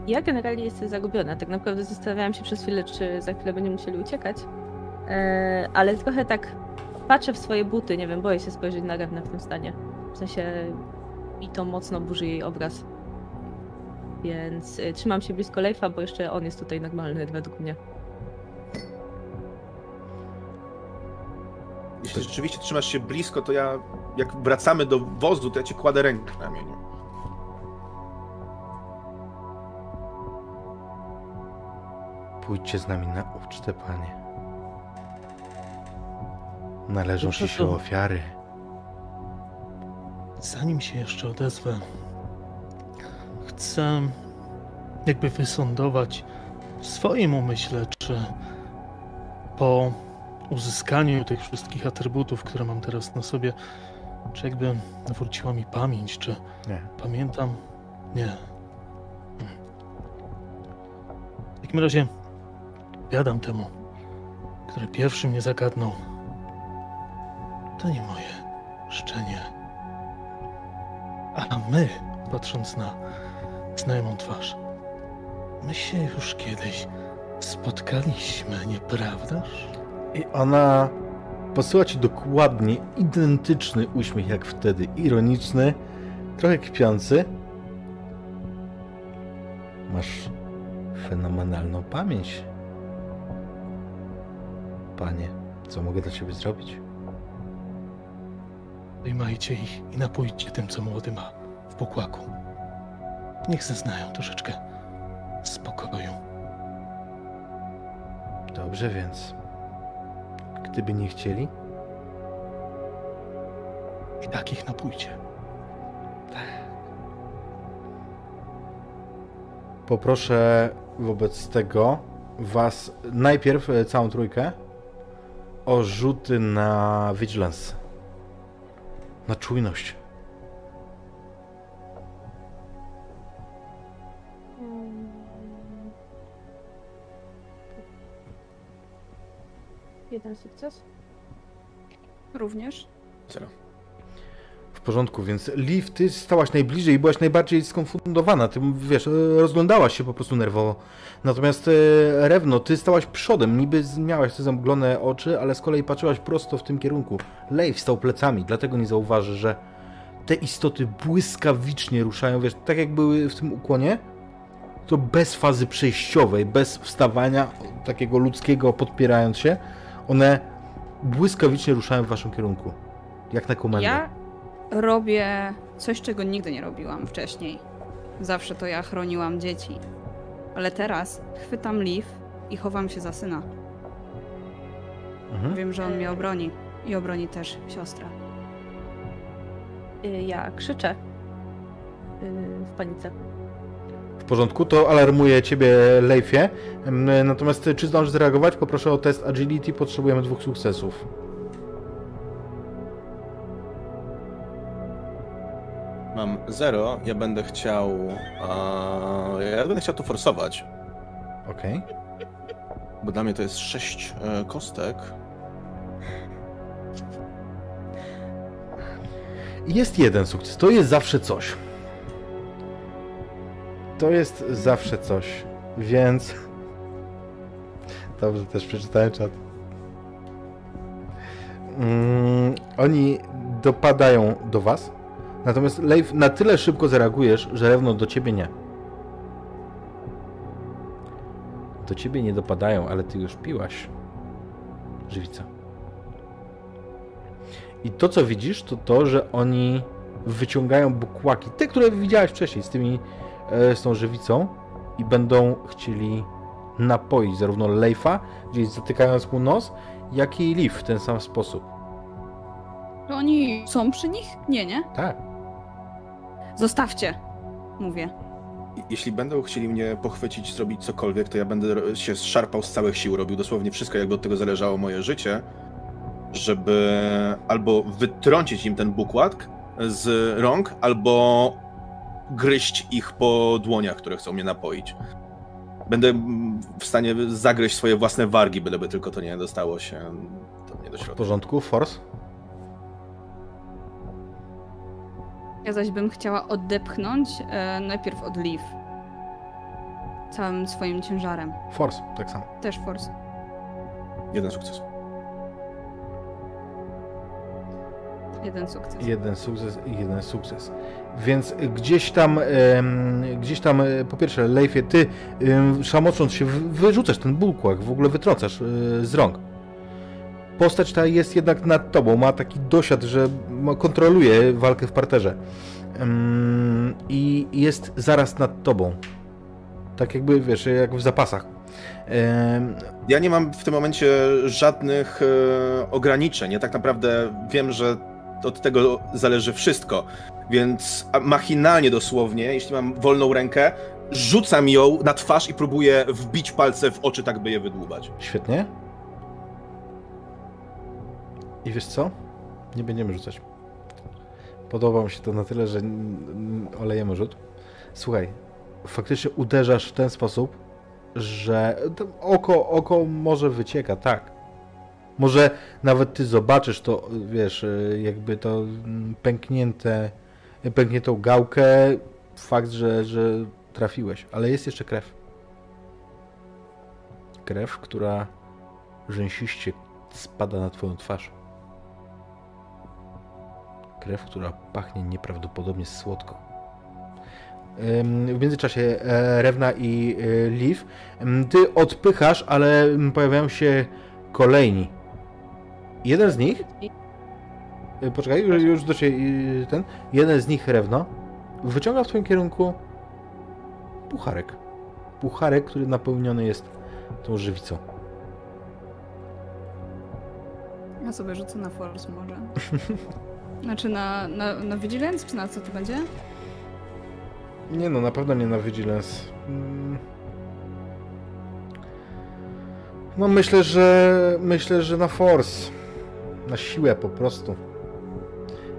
Ja generalnie jestem zagubiona. Tak naprawdę zastanawiałam się przez chwilę, czy za chwilę będziemy musieli uciekać. E, ale trochę tak patrzę w swoje buty, nie wiem, boję się spojrzeć na Rewnę w tym stanie. W sensie i to mocno burzy jej obraz. Więc y, trzymam się blisko Leifa, bo jeszcze on jest tutaj normalny według mnie. Jeśli rzeczywiście trzymasz się blisko, to ja, jak wracamy do wozu, to ja ci kładę rękę na ramieniu. Pójdźcie z nami na ucztę, panie. Należą ci się to- ofiary. Zanim się jeszcze odezwę, chcę jakby wysądować w swoim umyśle, czy po uzyskaniu tych wszystkich atrybutów, które mam teraz na sobie, czy jakby wróciła mi pamięć, czy Nie. pamiętam? Nie. W takim razie wiadam temu, który pierwszy mnie zagadnął. To nie moje szczenie. A my, patrząc na znajomą twarz, my się już kiedyś spotkaliśmy, nieprawdaż? I ona posyła ci dokładnie identyczny uśmiech jak wtedy. Ironiczny, trochę kpiący. Masz fenomenalną pamięć. Panie, co mogę dla ciebie zrobić? Wyjmajcie ich i napójcie tym, co młody ma w pokłaku. Niech zeznają troszeczkę spokoju. Dobrze więc. Gdyby nie chcieli, I tak ich napójcie. poproszę wobec tego was najpierw e, całą trójkę o rzuty na vigilance. Na czujność. Jeden sukces. Również. Zero. Porządku, więc Liv, ty stałaś najbliżej i byłaś najbardziej skonfundowana. Ty, wiesz, e, rozglądałaś się po prostu nerwowo. Natomiast e, Rewno, ty stałaś przodem, niby miałaś te zamglone oczy, ale z kolei patrzyłaś prosto w tym kierunku. Leif stał plecami, dlatego nie zauważy, że te istoty błyskawicznie ruszają, wiesz, tak jak były w tym ukłonie, to bez fazy przejściowej, bez wstawania takiego ludzkiego, podpierając się, one błyskawicznie ruszają w waszym kierunku. Jak na komendę. Ja robię coś, czego nigdy nie robiłam wcześniej. Zawsze to ja chroniłam dzieci. Ale teraz chwytam Liv i chowam się za syna. Mhm. Wiem, że on mnie obroni. I obroni też siostrę. Y, Ja krzyczę y, w panice. W porządku, to alarmuje ciebie Leifie. Em, Natomiast czy zdążysz zareagować? Poproszę o test agility, potrzebujemy dwóch sukcesów. Mam zero, ja będę chciał. Ja będę chciał to forsować, Okej. bo dla mnie to jest sześć e, kostek. Jest jeden sukces, to jest zawsze coś. To jest zawsze coś, więc... Dobrze, też przeczytałem czat. Mm, oni dopadają do was, natomiast Leif na tyle szybko zareagujesz, że Rewno do ciebie nie. Do ciebie nie dopadają, ale ty już piłaś. Żywica. I to, co widzisz, to to, że oni wyciągają bukłaki, te, które widziałeś wcześniej z tymi, e, z tą żywicą i będą chcieli napoić zarówno Leifa, gdzieś zatykając mu nos, jak i Leaf w ten sam sposób. Oni są przy nich? Nie, nie? Tak. Zostawcie, mówię. Jeśli będą chcieli mnie pochwycić, zrobić cokolwiek, to ja będę się szarpał z całych sił, robił dosłownie wszystko, jakby od tego zależało moje życie, żeby albo wytrącić im ten bukłak z rąk, albo gryźć ich po dłoniach, które chcą mnie napoić. Będę w stanie zagryźć swoje własne wargi, byleby tylko to nie dostało się do mnie do W środka. porządku, Force? Ja zaś bym chciała odepchnąć e, najpierw od Liv. Całym swoim ciężarem. Force, tak samo. Też force. Jeden sukces. Jeden sukces. Jeden sukces i jeden sukces. Więc gdzieś tam, gdzieś tam, e, po pierwsze, Leifie, ty em, szamocząc się, wy- wyrzucasz ten bulkłak, w ogóle wytrącasz e, z rąk. Postać ta jest jednak nad tobą, ma taki dosiad, że kontroluje walkę w parterze. Em, I jest zaraz nad tobą. Tak jakby, wiesz, jak w zapasach. Ja nie mam w tym momencie żadnych e, ograniczeń. Ja tak naprawdę wiem, że od tego zależy wszystko. Więc machinalnie dosłownie, jeśli mam wolną rękę, rzucam ją na twarz i próbuję wbić palce w oczy, tak by je wydłubać. Świetnie. I wiesz co? Nie będziemy rzucać. Podoba mi się to na tyle, że olejemy rzut. Słuchaj, faktycznie uderzasz w ten sposób, że oko, oko może wycieka, tak. Może nawet ty zobaczysz to, wiesz, jakby to mm, pęknięte, pękniętą gałkę, fakt, że, że trafiłeś, ale jest jeszcze krew. Krew, która rzęsiście spada na twoją twarz. Krew, która pachnie nieprawdopodobnie słodko. W międzyczasie e, Rewna i e, Liv, ty odpychasz, ale pojawiają się kolejni. Jeden z nich, y, poczekaj, już, do ciebie ten, jeden z nich, Rewno, wyciąga w twoim kierunku pucharek. Pucharek, który napełniony jest tą żywicą. Ja sobie rzucę na force może. Znaczy na, na, na vigilance, czy na co to będzie? Nie no, na pewno nie na Vigilance. Mm. No myślę, że myślę, że na Force. Na siłę po prostu.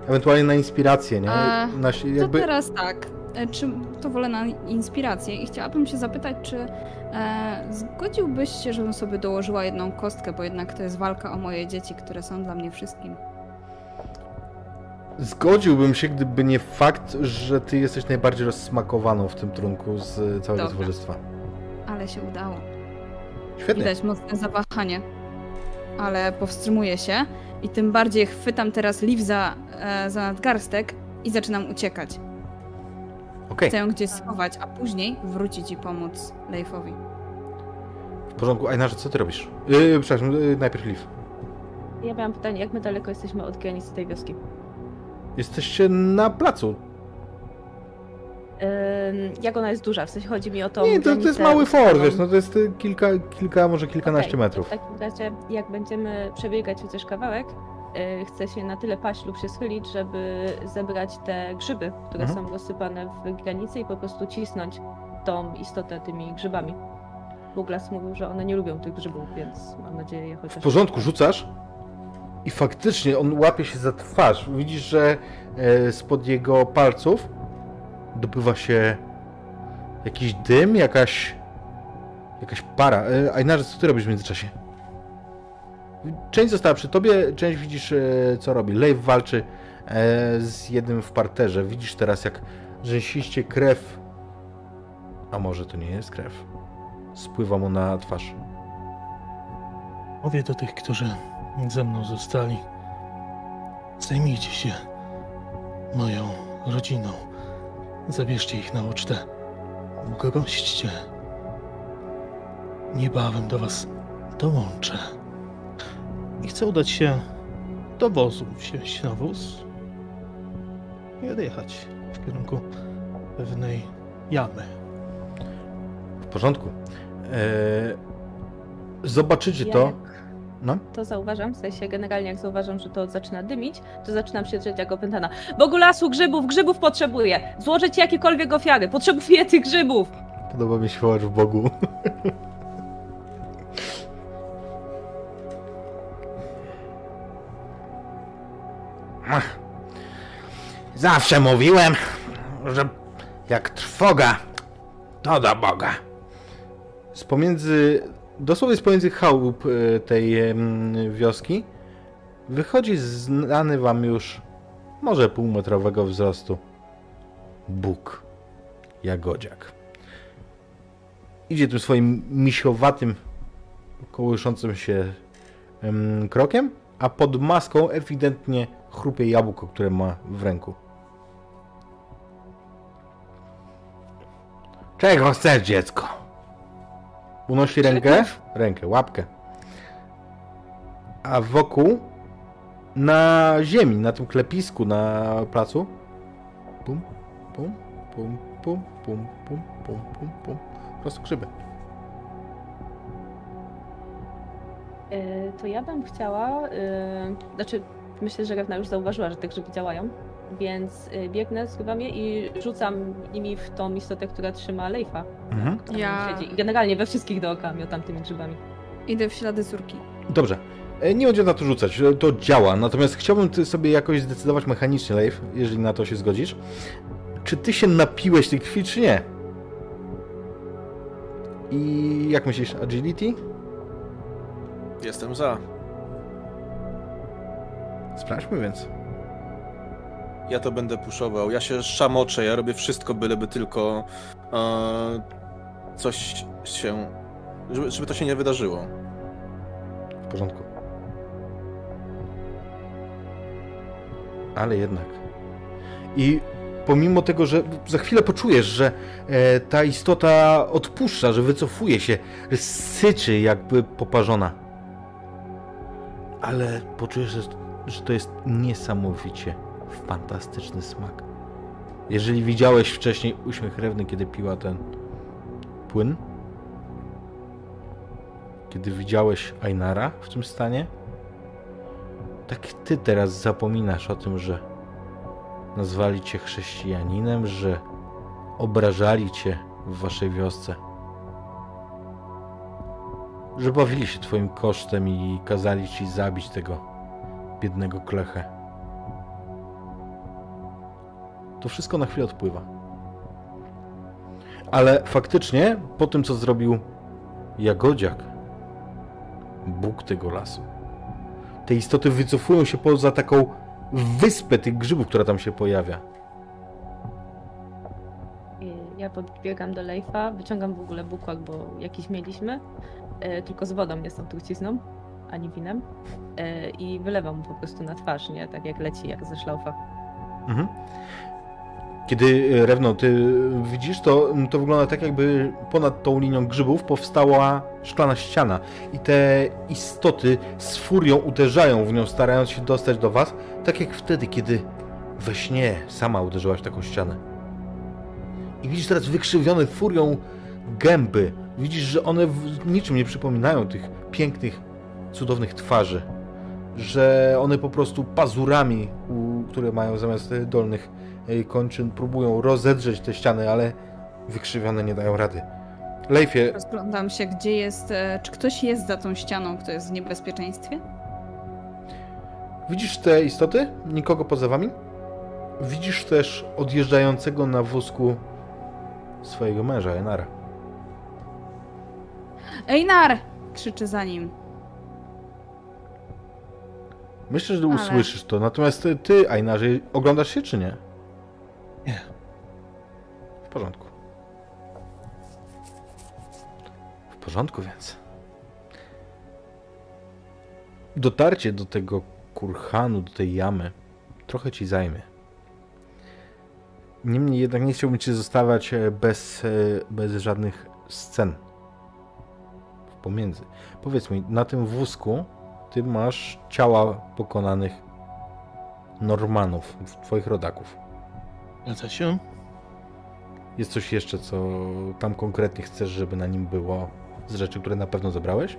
Ewentualnie na inspirację, nie? A, Na, si- To jakby... teraz tak. E, Czy to wolę na inspirację i chciałabym się zapytać, czy e, zgodziłbyś się, żebym sobie dołożyła jedną kostkę, bo jednak to jest walka o moje dzieci, które są dla mnie wszystkim. Zgodziłbym się, gdyby nie fakt, że ty jesteś najbardziej rozsmakowaną w tym trunku z całego Dobra. towarzystwa. Ale się udało. Świetnie. Widać mocne zawahanie, ale powstrzymuję się i tym bardziej chwytam teraz Liv za, e, za nadgarstek i zaczynam uciekać. Okej, Chcę ją gdzieś schować, a później wrócić i pomóc Leifowi. w porządku. Ajnarze, co ty robisz? Yy, przepraszam, yy, najpierw Liv. Ja miałam pytanie, jak my daleko jesteśmy od granicy tej wioski? Jesteście na placu. Ym, jak ona jest duża? W sensie chodzi mi o to. Nie, to, to jest mały fort, wiesz, no to jest y, kilka, kilka może kilkanaście metrów. W takim razie, jak będziemy przebiegać chociaż kawałek, y, chcę się na tyle paść lub się schylić, żeby zebrać te grzyby, które Mhm. są rozsypane w granicy i po prostu cisnąć tą istotę tymi grzybami. Douglas mówił, że one nie lubią tych grzybów, więc mam nadzieję je chociaż... W porządku, rzucasz i faktycznie on łapie się za twarz. Widzisz, że e, spod jego palców dopływa się jakiś dym, jakaś jakaś para. E, Ajnarze, co ty robisz w międzyczasie? Część została przy tobie, część widzisz, e, co robi. Leif walczy z jednym w parterze. Widzisz teraz, jak rzęsiście krew, a może to nie jest krew, spływa mu na twarz. Mówię do tych, którzy ze mną zostali. Zajmijcie się moją rodziną. Zabierzcie ich na ucztę. Gośćcie. Niebawem do was dołączę. I chcę udać się do wozu, wsiąść na wóz i odjechać w kierunku pewnej jamy. W porządku. E, zobaczycie to. No. To zauważam, w sensie generalnie jak zauważam, że to zaczyna dymić, to zaczynam się drzeć jak opętana. Bogu lasu, grzybów, grzybów potrzebuję! Złożyć jakiekolwiek ofiary, potrzebuję tych grzybów! Podoba mi się wołacz w Bogu. Zawsze mówiłem, że jak trwoga, to do Boga. Z pomiędzy, dosłownie z pomiędzy chałup e, tej wioski wychodzi znany wam już może półmetrowego wzrostu Bóg Jagodziak. Idzie tym swoim misiowatym, kołyszącym się em, krokiem, a pod maską ewidentnie chrupie jabłko, które ma w ręku. Czego chcesz, dziecko? Unosi rękę, rękę, łapkę. A wokół, na ziemi, na tym klepisku na placu, pum, pum, pum, pum, pum, pum, pum, pum, pum. Po prostu grzyby. Yy, to ja bym chciała, yy, znaczy myślę, że Rewna już zauważyła, że te grzyby działają, więc yy, biegnę, zgrywam je i rzucam nimi w tą istotę, która trzyma Leifa. Mhm. która Ja- siedzi. I generalnie we wszystkich dookoła miotam tymi grzybami. Idę w ślady córki. Dobrze. E, Nie będzie na to rzucać, e, to działa. Natomiast chciałbym ty sobie jakoś zdecydować mechanicznie, Leif, jeżeli na to się zgodzisz. Czy ty się napiłeś tej krwi, czy nie? I jak myślisz, agility? Jestem za. Sprawdźmy więc. Ja to będę puszował. Ja się szamoczę, ja robię wszystko, byleby tylko e, coś się. Żeby, żeby to się nie wydarzyło. W porządku. Ale jednak. I pomimo tego, że za chwilę poczujesz, że e, ta istota odpuszcza, że wycofuje się, syczy jakby poparzona. Ale poczujesz, że, że to jest niesamowicie fantastyczny smak. Jeżeli widziałeś wcześniej uśmiech Rewny, kiedy piła ten płyn, kiedy widziałeś Ainara w tym stanie, tak ty teraz zapominasz o tym, że nazwali cię chrześcijaninem, że obrażali cię w waszej wiosce. Że bawili się twoim kosztem i kazali ci zabić tego biednego klechę. To wszystko na chwilę odpływa. Ale faktycznie, po tym co zrobił Jagodziak, Bóg tego lasu, te istoty wycofują się poza taką wyspę tych grzybów, która tam się pojawia. Ja podbiegam do Lejfa, wyciągam w ogóle bukłak, bo jakiś mieliśmy, e, tylko z wodą, nie z tą trucizną, ani winem. E, I wylewam mu po prostu na twarz, nie? Tak jak leci, jak ze szlaufa. Mhm. Kiedy e, Rewno, ty widzisz to, to wygląda tak jakby ponad tą linią grzybów powstała szklana ściana i te istoty z furią uderzają w nią, starając się dostać do was, tak jak wtedy, kiedy we śnie sama uderzyłaś w taką ścianę. I widzisz teraz wykrzywione furią gęby. Widzisz, że one niczym nie przypominają tych pięknych, cudownych twarzy. Że one po prostu pazurami, które mają zamiast e, dolnych e, kończyn, próbują rozedrzeć te ściany, ale wykrzywione nie dają rady. Leifie, Rozglądam się, gdzie jest. e, Czy ktoś jest za tą ścianą, kto jest w niebezpieczeństwie? widzisz te istoty? Nikogo poza wami? Widzisz też odjeżdżającego na wózku swojego męża, Enara. Einar! krzyczy za nim. Myślę, że Ale- usłyszysz to. Natomiast ty, ty, Einarze, oglądasz się czy nie? Nie. W porządku. W porządku więc. Dotarcie do tego kurhanu, do tej jamy, trochę ci zajmie. Niemniej jednak nie chciałbym cię zostawiać e, bez, e, bez żadnych scen pomiędzy. Powiedz mi, na tym wózku ty masz ciała pokonanych Normanów, twoich rodaków. Zgadza się? Jest coś jeszcze, co tam konkretnie chcesz, żeby na nim było z rzeczy, które na pewno zebrałeś?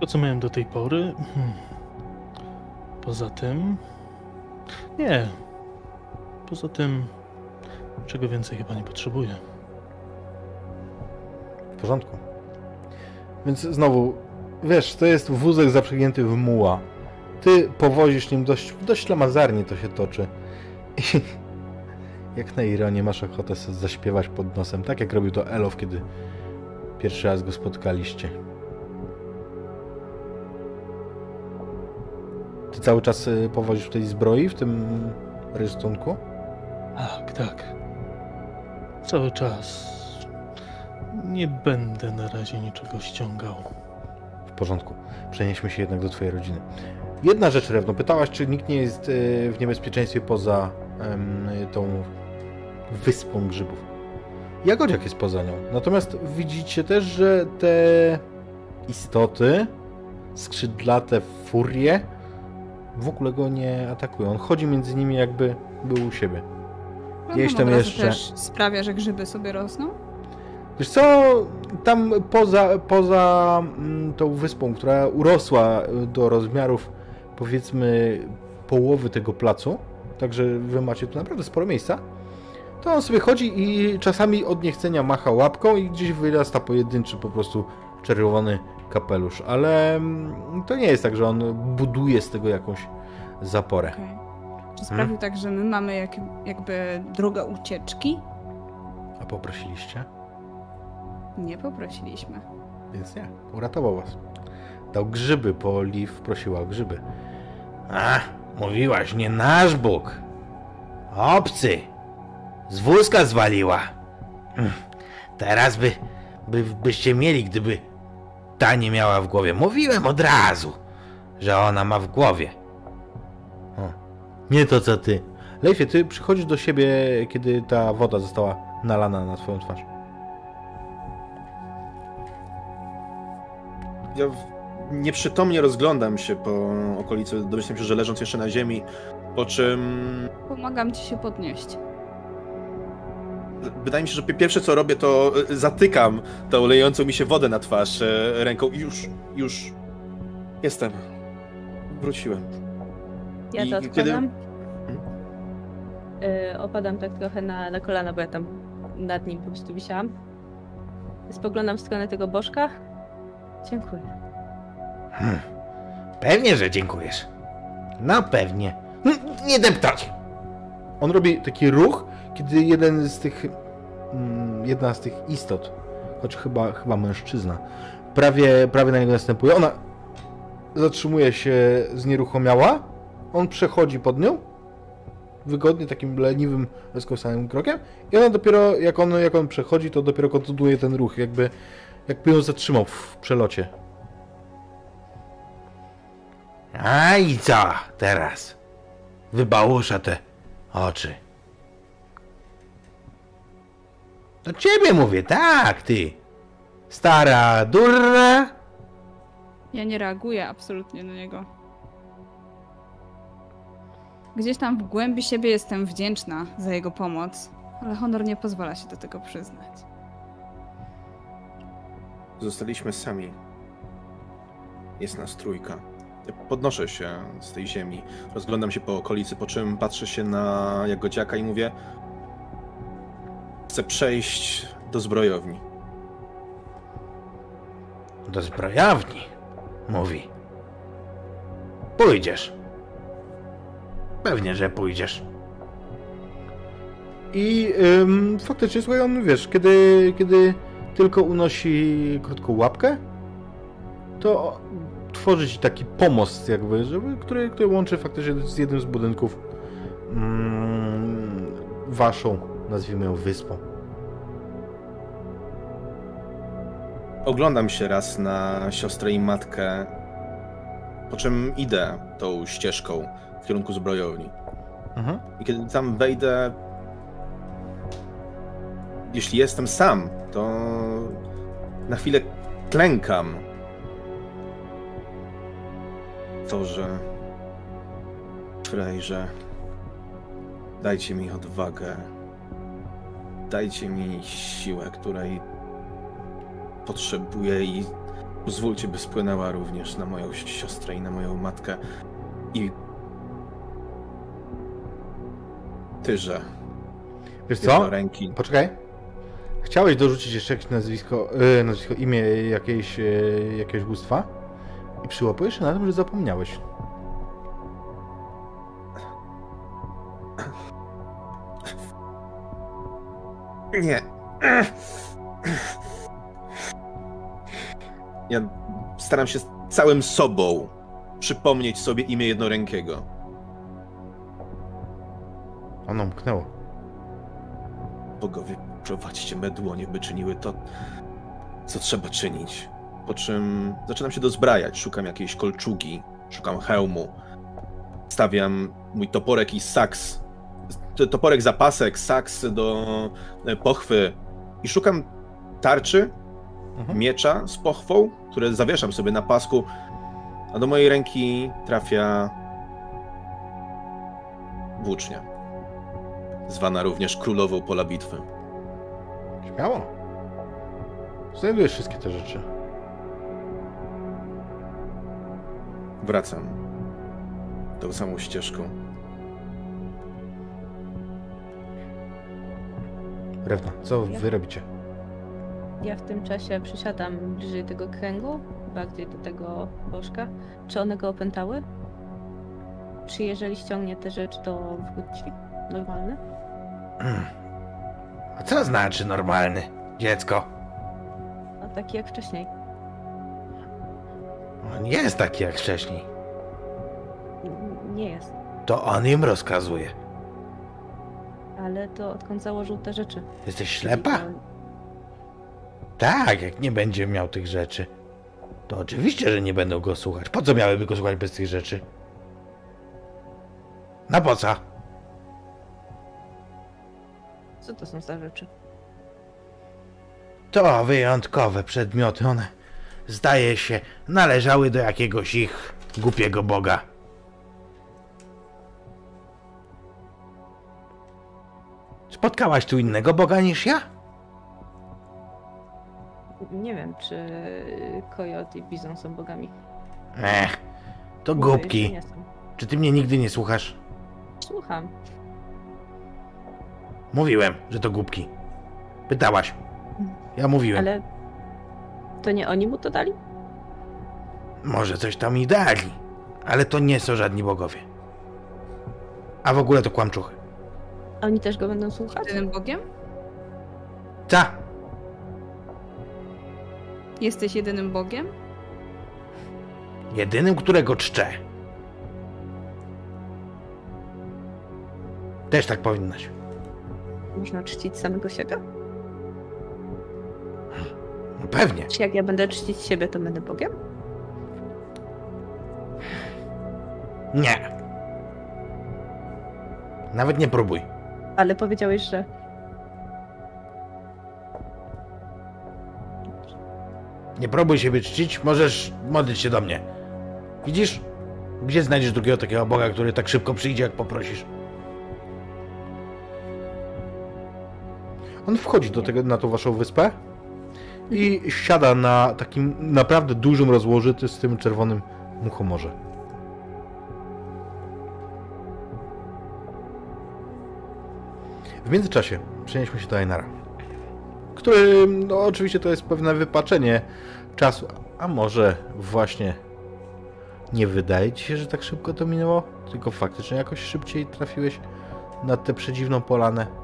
To, co miałem do tej pory. Hmm. Poza tym. Nie. Poza tym. Czego więcej chyba nie potrzebuję. W porządku. Więc znowu, wiesz, to jest wózek zaprzęgnięty w muła. Ty powozisz nim dość, dość lamazarnie to się toczy. Jak na ironię masz ochotę zaśpiewać pod nosem, tak jak robił to Elof, kiedy pierwszy raz go spotkaliście. Ty cały czas y, powozisz w tej zbroi, w tym rystunku? Tak, tak. Cały czas. Nie będę na razie niczego ściągał. W porządku. Przenieśmy się jednak do twojej rodziny. Jedna rzecz, Rewno. Pytałaś, czy nikt nie jest e, w niebezpieczeństwie poza tą wyspą grzybów. Jagodziak jest poza nią. Natomiast widzicie też, że te istoty, skrzydlate furie, w ogóle go nie atakują. On chodzi między nimi jakby był u siebie. Gdzieś tam od razu jeszcze- też sprawia, że grzyby sobie rosną? Wiesz co, tam poza, poza mm, tą wyspą, która urosła do rozmiarów powiedzmy połowy tego placu, także wy macie tu naprawdę sporo miejsca, to on sobie chodzi i czasami od niechcenia macha łapką i gdzieś wyrasta pojedynczy po prostu czerwony kapelusz, ale mm, to nie jest tak, że on buduje z tego jakąś zaporę. Okej. Czy sprawił tak, że my mamy jak, jakby drogę ucieczki? A poprosiliście? Nie poprosiliśmy. Więc nie, uratował was. Dał grzyby, bo Liv prosiła o grzyby. A, mówiłaś, nie nasz Bóg. Obcy. Z wózka zwaliła. Hm, Teraz by, by, byście mieli, gdyby ta nie miała w głowie. Mówiłem od razu, że ona ma w głowie. O, nie to co ty. Leifie, ty przychodzisz do siebie, kiedy ta woda została nalana na twoją twarz. Ja w- nieprzytomnie rozglądam się po okolicy, domyślam się, że leżąc jeszcze na ziemi, po czym Pomagam ci się podnieść. wydaje mi się, że pi- pierwsze co robię, to y, zatykam tą lejącą mi się wodę na twarz e, ręką i już, już jestem. Wróciłem. Ja I to kiedy- odkładam. Y, opadam tak trochę na, na kolana, bo ja tam nad nim po prostu wisiałam. Spoglądam w stronę tego bożka. Dziękuję. Pewnie, że dziękujesz. No pewnie. Nie deptać! On robi taki ruch, kiedy jeden z tych. mm, Jedna z tych istot, choć chyba, chyba mężczyzna, prawie, prawie na niego następuje. Ona zatrzymuje się znieruchomiała. On przechodzi pod nią. Wygodnie, takim leniwym, rozkosanym krokiem. I ona dopiero, jak on, jak on przechodzi, to dopiero kontynuuje ten ruch, jakby, jakby ją zatrzymał w przelocie. A i co teraz? Wybałusza te oczy. Do ciebie mówię, tak, ty. Stara durna. Ja nie reaguję absolutnie na niego. Gdzieś tam w głębi siebie jestem wdzięczna za jego pomoc, ale honor nie pozwala się do tego przyznać. Zostaliśmy sami. Jest nas trójka. Podnoszę się z tej ziemi, rozglądam się po okolicy, po czym patrzę się na Jagodziaka i mówię chcę przejść do zbrojowni. Do zbrojowni, mówi. Pójdziesz. Pewnie, że pójdziesz. I ym, faktycznie, słuchaj, on, wiesz, kiedy, kiedy tylko unosi krótką łapkę, to tworzy ci taki pomost, jakby, żeby, który, który łączy faktycznie z jednym z budynków mm, waszą, nazwijmy ją, wyspą. Oglądam się raz na siostrę i matkę, po czym idę tą ścieżką w kierunku zbrojowni. Mhm. I kiedy tam wejdę, jeśli jestem sam, to na chwilę klękam. To, że Frejże, dajcie mi odwagę, dajcie mi siłę, której potrzebuję i pozwólcie, by spłynęła również na moją siostrę i na moją matkę. I tyże Wiesz co? ręki. Poczekaj. Chciałeś dorzucić jeszcze jakieś nazwisko, yy, nazwisko imię jakiejś, yy, jakiegoś bóstwa i przyłapujesz się na tym, że zapomniałeś. Nie. Ja staram się całym sobą przypomnieć sobie imię jednorękiego. Ono mknęło. Bogowie, prowadźcie me dłonie, by czyniły to, co trzeba czynić. Po czym zaczynam się dozbrajać, szukam jakiejś kolczugi, szukam hełmu, stawiam mój toporek i saks, toporek zapasek, saks do e, pochwy i szukam tarczy, Mhm. miecza z pochwą, które zawieszam sobie na pasku, a do mojej ręki trafia włócznia, zwana również królową pola bitwy. Śmiało. Znajdujesz wszystkie te rzeczy. Wracam tą samą ścieżką. Rewna, co Ja- wy robicie? Ja w tym czasie przysiadam bliżej tego kręgu, bardziej do tego bożka. Czy one go opętały? Czy jeżeli ściągnie te rzeczy, to wróci normalny? A co znaczy normalny, dziecko? A taki jak wcześniej. On jest taki jak wcześniej. Nie jest. To on im rozkazuje. Ale to odkąd założył te rzeczy. Jesteś ślepa? Tak, jak nie będzie miał tych rzeczy. To oczywiście, że nie będą go słuchać. Po co miałyby go słuchać bez tych rzeczy? Na po co? Co to są za rzeczy? To wyjątkowe przedmioty. One, zdaje się, należały do jakiegoś ich głupiego boga. Spotkałaś tu innego boga niż ja? Nie wiem, czy Kojot i Bizon są bogami. Ech, to Mówię, głupki. Czy ty mnie nigdy nie słuchasz? Słucham. Mówiłem, że to głupki. Pytałaś. Ja mówiłem. Ale to nie oni mu to dali? Może coś tam i dali, ale to nie są żadni bogowie. A w ogóle to kłamczuchy. A Oni też go będą słuchać? Jedynym Bogiem? Ta, Jesteś jedynym Bogiem? jedynym, którego czczę. Też tak powinnaś. Można czcić samego siebie? No pewnie. Czy jak ja będę czcić siebie, to będę Bogiem? Nie. Nawet nie próbuj. Ale powiedziałeś, że Nie próbuj siebie czcić, możesz modlić się do mnie. Widzisz? Gdzie znajdziesz drugiego takiego Boga, który tak szybko przyjdzie, jak poprosisz? On wchodzi do tego, na tą waszą wyspę i siada na takim naprawdę dużym rozłożyty z tym czerwonym muchomorze. W międzyczasie przenieśmy się do Einara, który, no oczywiście to jest pewne wypaczenie czasu, a może właśnie nie wydaje ci się, że tak szybko to minęło, tylko faktycznie jakoś szybciej trafiłeś na tę przedziwną polanę.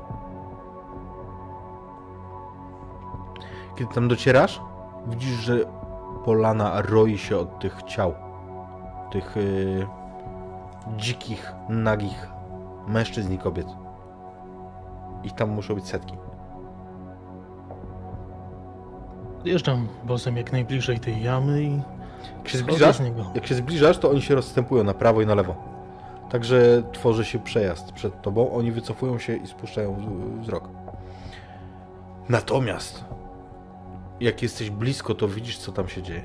Kiedy tam docierasz, widzisz, że polana roi się od tych ciał. Tych yy, dzikich, nagich mężczyzn i kobiet. Ich tam muszą być setki. Podjeżdżam wozem jak najbliżej tej jamy i Jak się zbliżasz, jak się zbliżasz, to oni się rozstępują na prawo i na lewo. Także tworzy się przejazd przed tobą, oni wycofują się i spuszczają wz- wzrok. Natomiast, jak jesteś blisko, to widzisz, co tam się dzieje.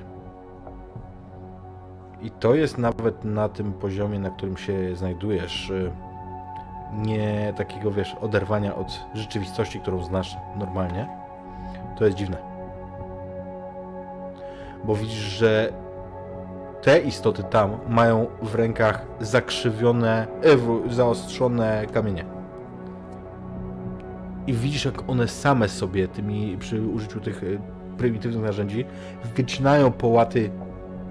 I to jest nawet na tym poziomie, na którym się znajdujesz, y, nie takiego, wiesz, oderwania od rzeczywistości, którą znasz normalnie. To jest dziwne. Bo widzisz, że te istoty tam mają w rękach zakrzywione, zaostrzone kamienie. I widzisz, jak one same sobie tymi, przy użyciu tych e, prymitywnych narzędzi, wycinają połaty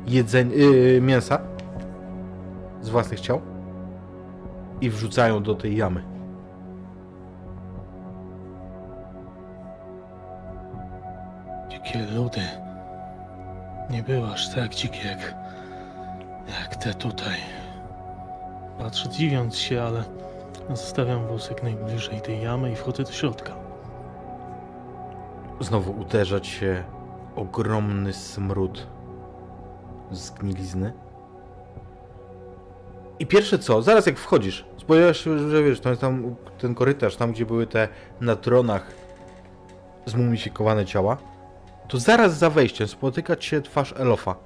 jedzeń, yy, mięsa z własnych ciał i wrzucają do tej jamy. Dzikie ludy. Nie były aż tak dzikie jak, jak te tutaj. Patrzę dziwiąc się, ale zostawiam wózek najbliżej tej jamy i wchodzę do środka. Znowu uderzać się ogromny smród zgnilizny. I pierwsze co, zaraz jak wchodzisz, spodziewasz się, że wiesz, to jest tam ten korytarz, tam gdzie były te na tronach zmumifikowane ciała, to zaraz za wejściem spotyka cię twarz Elofa.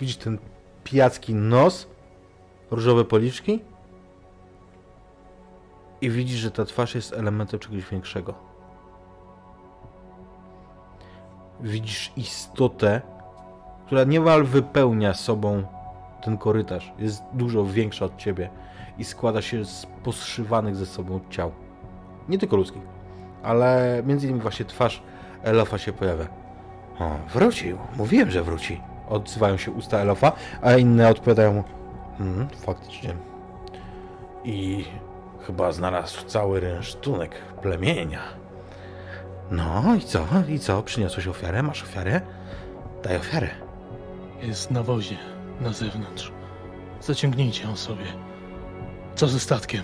Widzisz ten pijacki nos, różowe policzki i widzisz, że ta twarz jest elementem czegoś większego. Widzisz istotę, która niemal wypełnia sobą ten korytarz. Jest dużo większa od ciebie i składa się z poszywanych ze sobą ciał. Nie tylko ludzkich, ale między innymi właśnie twarz Elofa się pojawia. O, wrócił. Mówiłem, że wróci. Odzywają się usta Elofa, a inne odpowiadają mu. Hmm, faktycznie. I chyba znalazł cały rynsztunek plemienia. No i co? I co? Przyniosłeś ofiarę? Masz ofiarę? Daj ofiarę. Jest na wozie, na zewnątrz. Zaciągnijcie ją sobie. Co ze statkiem?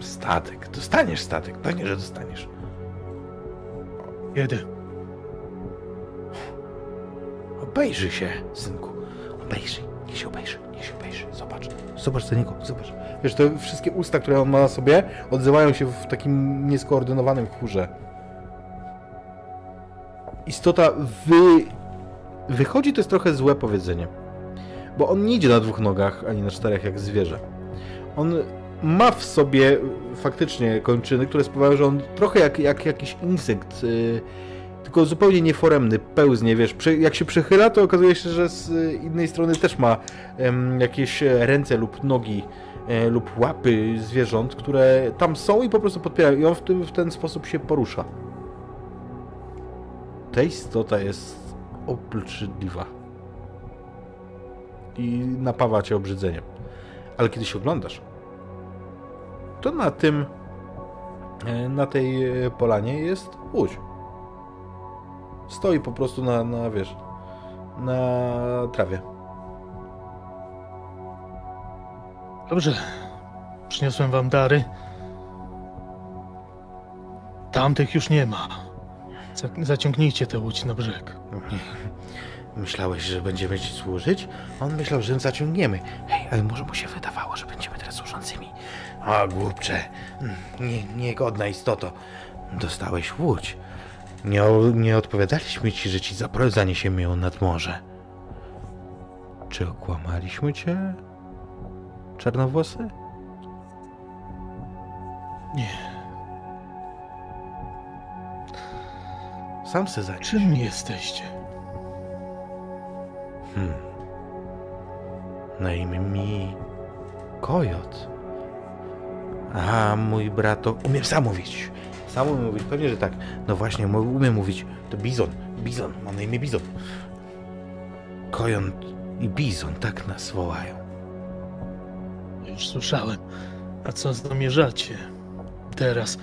Statek. Dostaniesz statek. Pewnie, że dostaniesz. Jedę. Obejrzyj się, synku. Obejrzyj. Niech się obejrzy, niech się obejrzy, zobacz. Zobacz za niego, zobacz. Wiesz, te wszystkie usta, które on ma na sobie, odzywają się w takim nieskoordynowanym chórze. Istota wy... wychodzi, to jest trochę złe powiedzenie. Bo on nie idzie na dwóch nogach, ani na czterech jak zwierzę. On ma w sobie faktycznie kończyny, które sprawiają, że on trochę jak, jak jakiś insekt, yy, tylko zupełnie nieforemny, pełznie, wiesz, jak się przychyla, to okazuje się, że z innej strony też ma jakieś e, ręce lub nogi e, lub łapy zwierząt, które tam są i po prostu podpierają i on w, tym, w ten sposób się porusza. Ta istota jest obrzydliwa i napawa cię obrzydzeniem. Ale kiedy się oglądasz, to na tym, e, na tej e, polanie jest łódź. Stoi po prostu na, na wiesz, na trawie. Dobrze. Przyniosłem wam dary. Tamtych już nie ma. Za- Zaciągnijcie tę łódź na brzeg. Myślałeś, że będziemy ci służyć? On myślał, że zaciągniemy. Hej, ale może mu się wydawało, że będziemy teraz służącymi. A, głupcze. Nie, niegodna istoto. Dostałeś łódź. Nie, nie odpowiadaliśmy ci, że ci zaniesiemy ją nad morze. Czy okłamaliśmy cię? Czarnowłosy? Nie. Sam se zanieś. Czym jesteście? Hmm. Na imię mi Kojot. A mój brat to umiem sam mówić. Sam umiem mówić, pewnie, że tak. No właśnie, umiem mówić. To Bizon. Bizon, mam na imię Bizon. Kojot i Bizon, tak nas wołają. Już słyszałem. A co zamierzacie teraz,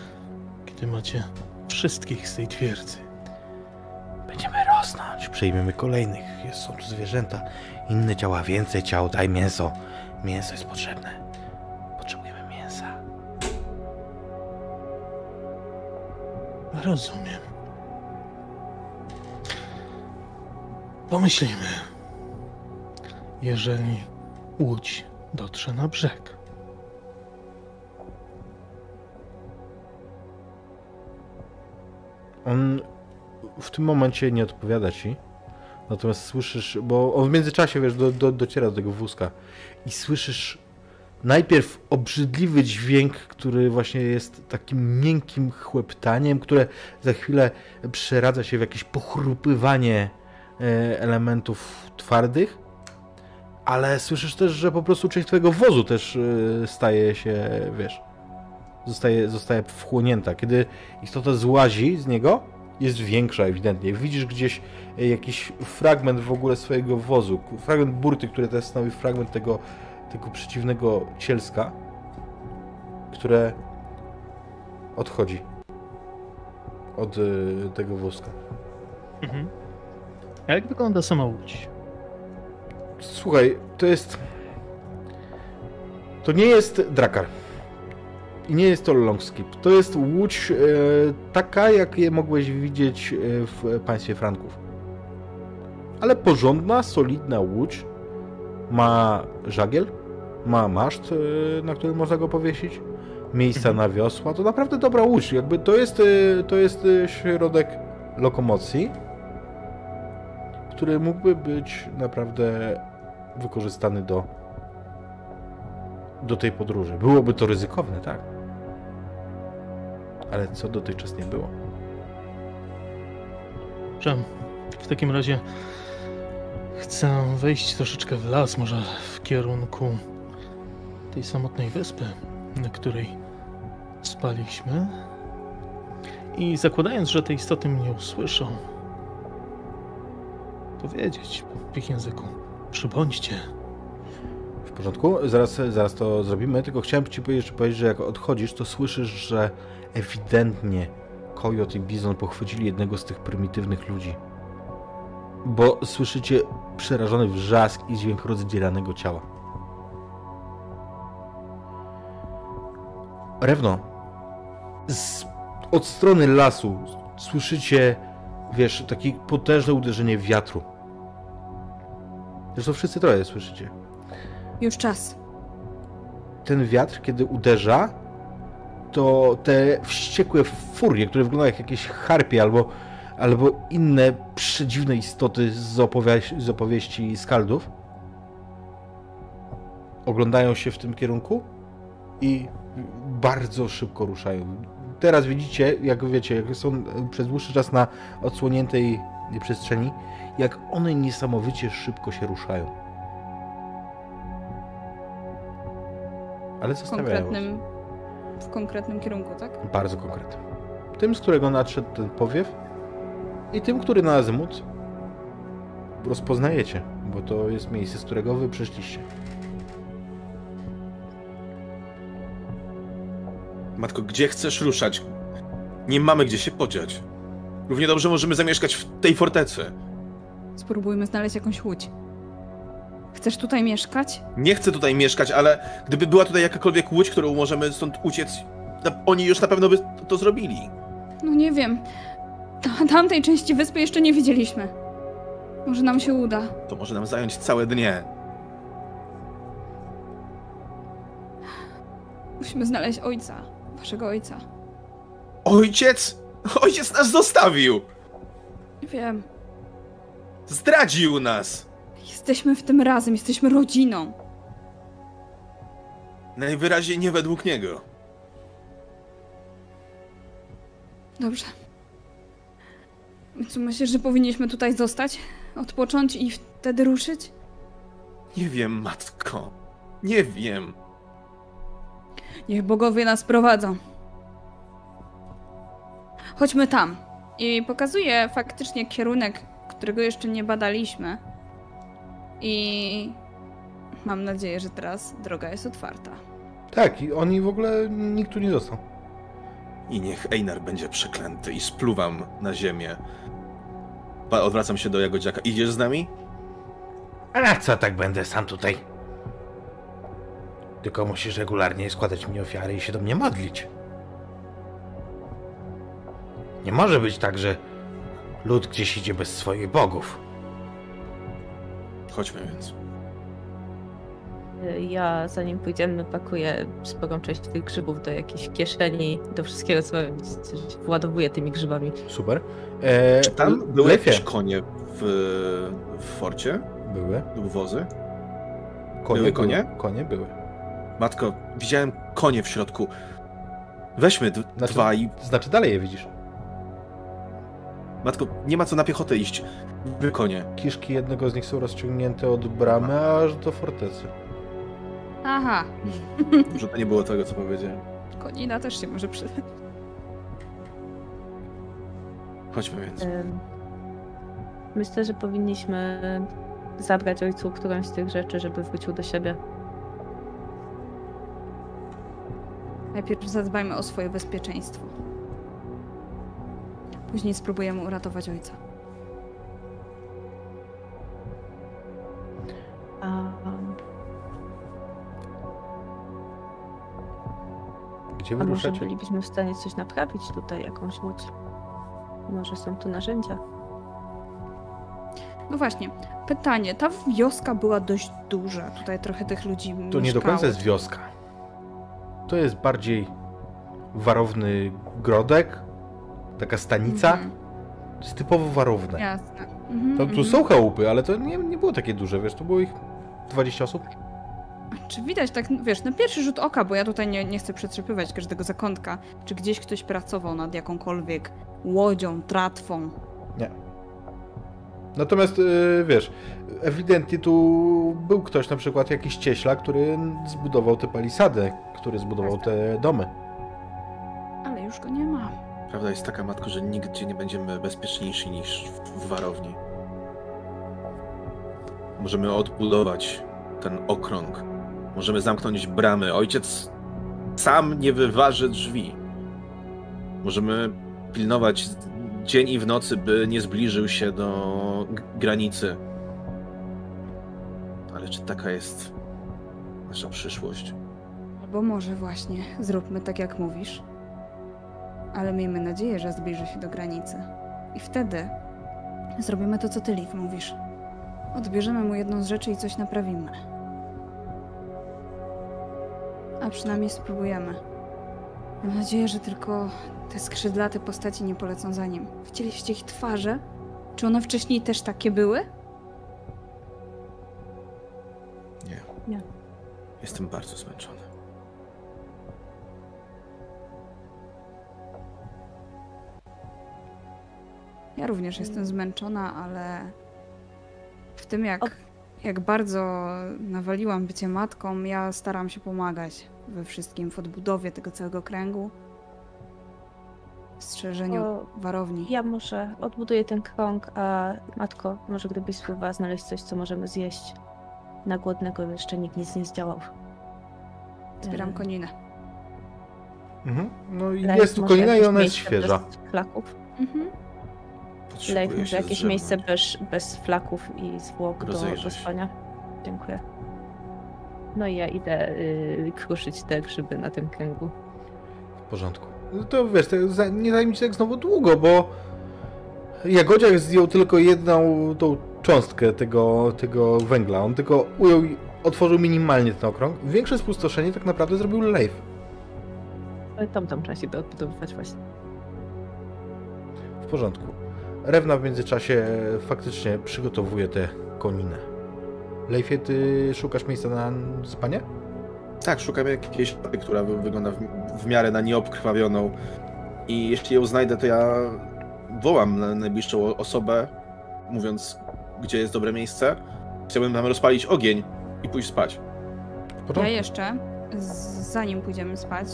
kiedy macie wszystkich z tej twierdzy? Będziemy rosnąć, przyjmiemy kolejnych. Jest, są tu zwierzęta. Inne ciała, więcej ciał, daj mięso. Mięso jest potrzebne. Rozumiem. Pomyślimy. Jeżeli łódź dotrze na brzeg, On w tym momencie nie odpowiada ci. Natomiast słyszysz, bo on w międzyczasie, wiesz, do, do, dociera do tego wózka i słyszysz najpierw obrzydliwy dźwięk, który właśnie jest takim miękkim chłeptaniem, które za chwilę przeradza się w jakieś pochrupywanie e, elementów twardych, ale słyszysz też, że po prostu część twojego wozu też e, staje się, wiesz, zostaje, zostaje wchłonięta. Kiedy istota złazi z niego, jest większa ewidentnie. Widzisz gdzieś e, jakiś fragment w ogóle swojego wozu, fragment burty, który też stanowi fragment tego, tego przeciwnego cielska, które odchodzi od e, tego wózka. A jak wygląda sama łódź? Słuchaj, to jest. To nie jest Drakar. I nie jest to Longskip. To jest łódź e, taka, jak je mogłeś widzieć e, w państwie Franków. Ale porządna, solidna łódź. Ma żagiel, ma maszt, e, na którym można go powiesić. Miejsca na wiosła. To naprawdę dobra łódź. Jakby to jest, e, to jest e, środek lokomocji, który mógłby być naprawdę wykorzystany do, do tej podróży. Byłoby to ryzykowne, tak. Ale co dotychczas nie było. Że w takim razie chcę wejść troszeczkę w las, może w kierunku tej samotnej wyspy, na której spaliśmy. I zakładając, że te istoty mnie usłyszą, powiedzieć w ich języku: przybądźcie. W porządku? Zaraz, zaraz to zrobimy, tylko chciałem Ci jeszcze powiedzieć, że jak odchodzisz, to słyszysz, że ewidentnie Kojot i Bizon pochwycili jednego z tych prymitywnych ludzi. Bo słyszycie przerażony wrzask i dźwięk rozdzielanego ciała. Rewno, z, od strony lasu słyszycie, wiesz, takie potężne uderzenie wiatru. Zresztą wszyscy troje słyszycie. Już czas. Ten wiatr, kiedy uderza, to te wściekłe furie, które wyglądają jak jakieś harpie albo, albo inne przedziwne istoty z, opowieści, z opowieści skaldów, oglądają się w tym kierunku i bardzo szybko ruszają. Teraz widzicie, jak wiecie, jak są przez dłuższy czas na odsłoniętej przestrzeni, jak one niesamowicie szybko się ruszają. Ale W zostawiają. was. konkretnym, w konkretnym kierunku, tak? Bardzo konkretnym. Tym, z którego nadszedł ten powiew i tym, który na azymut rozpoznajecie, bo to jest miejsce, z którego wy przyszliście. Matko, gdzie chcesz ruszać? Nie mamy gdzie się podziać. Równie dobrze możemy zamieszkać w tej fortecy. Spróbujmy znaleźć jakąś łódź. Chcesz tutaj mieszkać? Nie chcę tutaj mieszkać, ale gdyby była tutaj jakakolwiek łódź, którą możemy stąd uciec, oni już na pewno by to, zrobili. No nie wiem. Ta- Tamtej części wyspy jeszcze nie widzieliśmy. Może nam się uda. To może nam zająć całe dnie. Musimy znaleźć ojca. Waszego ojca. Ojciec? Ojciec nas zostawił! Wiem. Zdradził nas! Jesteśmy w tym razem, jesteśmy rodziną. Najwyraźniej nie według niego. Dobrze. Co myślisz, że powinniśmy tutaj zostać? Odpocząć i wtedy ruszyć? Nie wiem, matko. Nie wiem. Niech bogowie nas prowadzą. Chodźmy tam. I pokazuję faktycznie kierunek, którego jeszcze nie badaliśmy. I mam nadzieję, że teraz droga jest otwarta. Tak, i oni w ogóle, nikt tu nie został. I niech Einar będzie przeklęty i spluwam na ziemię. Pa- Odwracam się do Jagodziaka. Idziesz z nami? A na co tak będę sam tutaj? Tylko musisz regularnie składać mi ofiary i się do mnie modlić. Nie może być tak, że lud gdzieś idzie bez swoich bogów. Chodźmy więc. Ja zanim pójdziemy, pakuję sporą część tych grzybów do jakiejś kieszeni, do wszystkiego, co mam, władowuję tymi grzybami. Super. E, Czy tam były Lefie. jakieś konie w, w forcie? Były. Lub wozy? Konie Były konie? Były. Konie były. Matko, widziałem konie w środku. Weźmy d- Znaczy- dwa i... Znaczy dalej je widzisz. Matko, nie ma co na piechotę iść. Wy konie. Kiszki jednego z nich są rozciągnięte od bramy aż do fortecy. Aha, Może to nie było tego, co powiedziałem. konina też się może przydać. Chodźmy więc. Myślę, że powinniśmy zabrać ojcu którąś z tych rzeczy, żeby wrócił do siebie. Najpierw zadbajmy o swoje bezpieczeństwo. Później spróbujemy uratować ojca. A Gdzie A może bylibyśmy w stanie coś naprawić tutaj, jakąś łódź? Może są tu narzędzia? No właśnie, pytanie. Ta wioska była dość duża. Tutaj trochę tych ludzi To nie do mieszkało. końca jest wioska. To jest bardziej warowny grodek, taka stanica. Mhm, To jest typowo warowne. Jasne. Mhm, To, tu mhm. są chałupy, ale to nie, nie było takie duże, wiesz, to było ich 20 osób. Czy widać tak, wiesz, na pierwszy rzut oka, bo ja tutaj nie, nie chcę przetrzepywać każdego zakątka, czy gdzieś ktoś pracował nad jakąkolwiek łodzią, tratwą. Natomiast yy, wiesz, ewidentnie tu był ktoś, na przykład jakiś cieśla, który zbudował tę palisadę, który zbudował te domy. Ale już go nie ma. Prawda jest taka, matko, że nigdzie nie będziemy bezpieczniejsi niż w, w warowni. Możemy odbudować ten okrąg. Możemy zamknąć bramy. Ojciec sam nie wyważy drzwi. Możemy pilnować dzień i w nocy, by nie zbliżył się do granicy. Ale czy taka jest nasza przyszłość? Albo może właśnie zróbmy tak, jak mówisz. Ale miejmy nadzieję, że zbliży się do granicy. I wtedy zrobimy to, co ty, Liv, mówisz. Odbierzemy mu jedną z rzeczy i coś naprawimy. A przynajmniej spróbujemy. Mam nadzieję, że tylko te skrzydlate postaci nie polecą za nim. Widzieliście ich twarze? Czy one wcześniej też takie były? Jestem bardzo zmęczony. Ja również jestem zmęczona, ale w tym jak, jak bardzo nawaliłam bycie matką, ja staram się pomagać we wszystkim, w odbudowie tego całego kręgu, w strzeżeniu O, warowni. Ja może odbuduję ten krąg, a matko, może gdybyś spróbowała znaleźć coś, co możemy zjeść. Na głodnego jeszcze nikt nic nie zdziałał. Zbieram koninę. Mhm. No i Leif, jest tu może konina i jakieś ona jest miejsce świeża. Bez flaków. Mhm. Potrzebuję Leif, może się jakieś zdrzemnąć. miejsce bez, bez flaków i zwłok do, Rozejrzę do się. spania. Dziękuję. No i ja idę y, kruszyć te grzyby na tym kręgu. W porządku. No to wiesz, to za- nie zajmie ci tak znowu długo, bo Jagodziak zdjął tylko jedną tą cząstkę tego, tego węgla. On tylko ujął i otworzył minimalnie ten okrąg. Większe spustoszenie tak naprawdę zrobił Leif. Ale Tom tam trzeba się idę odbudowywać właśnie. W porządku. Rewna w międzyczasie faktycznie przygotowuje tę koninę. Leifie, ty szukasz miejsca na spanie? Tak, szukam jakiejś szopy, która wy- wygląda w, miarę na nieobkrwawioną. I jeśli ją znajdę, to ja wołam na najbliższą osobę, mówiąc, gdzie jest dobre miejsce. Chciałbym tam rozpalić ogień i pójść spać. Ja jeszcze, zanim pójdziemy spać,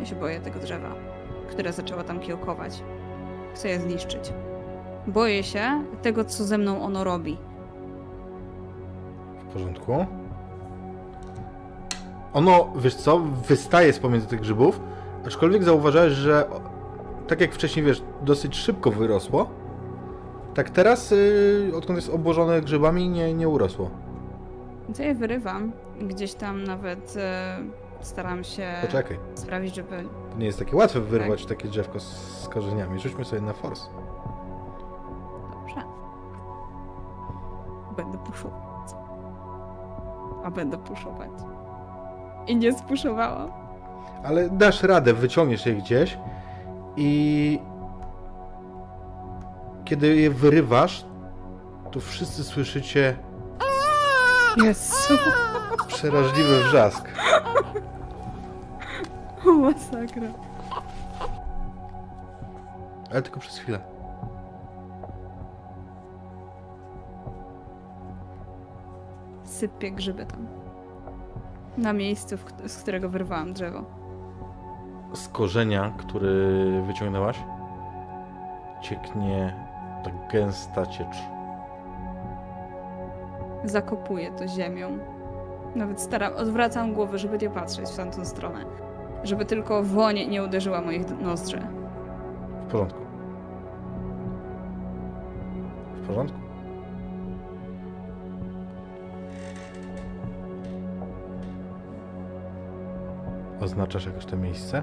ja się boję tego drzewa, które zaczęło tam kiełkować. Chcę je zniszczyć. Boję się tego, co ze mną ono robi. W porządku. Ono, wiesz co, wystaje z pomiędzy tych grzybów, aczkolwiek zauważyłeś, że tak jak wcześniej, wiesz, dosyć szybko wyrosło, tak teraz, yy, odkąd jest obłożone grzybami, nie, nie urosło. Ja je wyrywam. Gdzieś tam nawet e, staram się Poczekaj, sprawić, żeby to nie jest takie łatwe wyrwać takie drzewko z, z korzeniami. Rzućmy sobie na force. Dobrze. Będę puszować. A będę puszować. I nie spuszowałam. Ale dasz radę, wyciągniesz je gdzieś i kiedy je wyrywasz, to wszyscy słyszycie Jezu. przeraźliwy wrzask. O, masakra. Ale tylko przez chwilę. Sypię grzyby tam. Na miejscu, z którego wyrwałam drzewo. Z korzenia, który wyciągnęłaś, cieknie ta gęsta ciecz. Zakopuję to ziemią. Nawet staram, odwracam głowę, żeby nie patrzeć w tamtą stronę. Żeby tylko woń nie uderzyła moich nozdrzy. W porządku. W porządku. Oznaczasz jakoś to miejsce?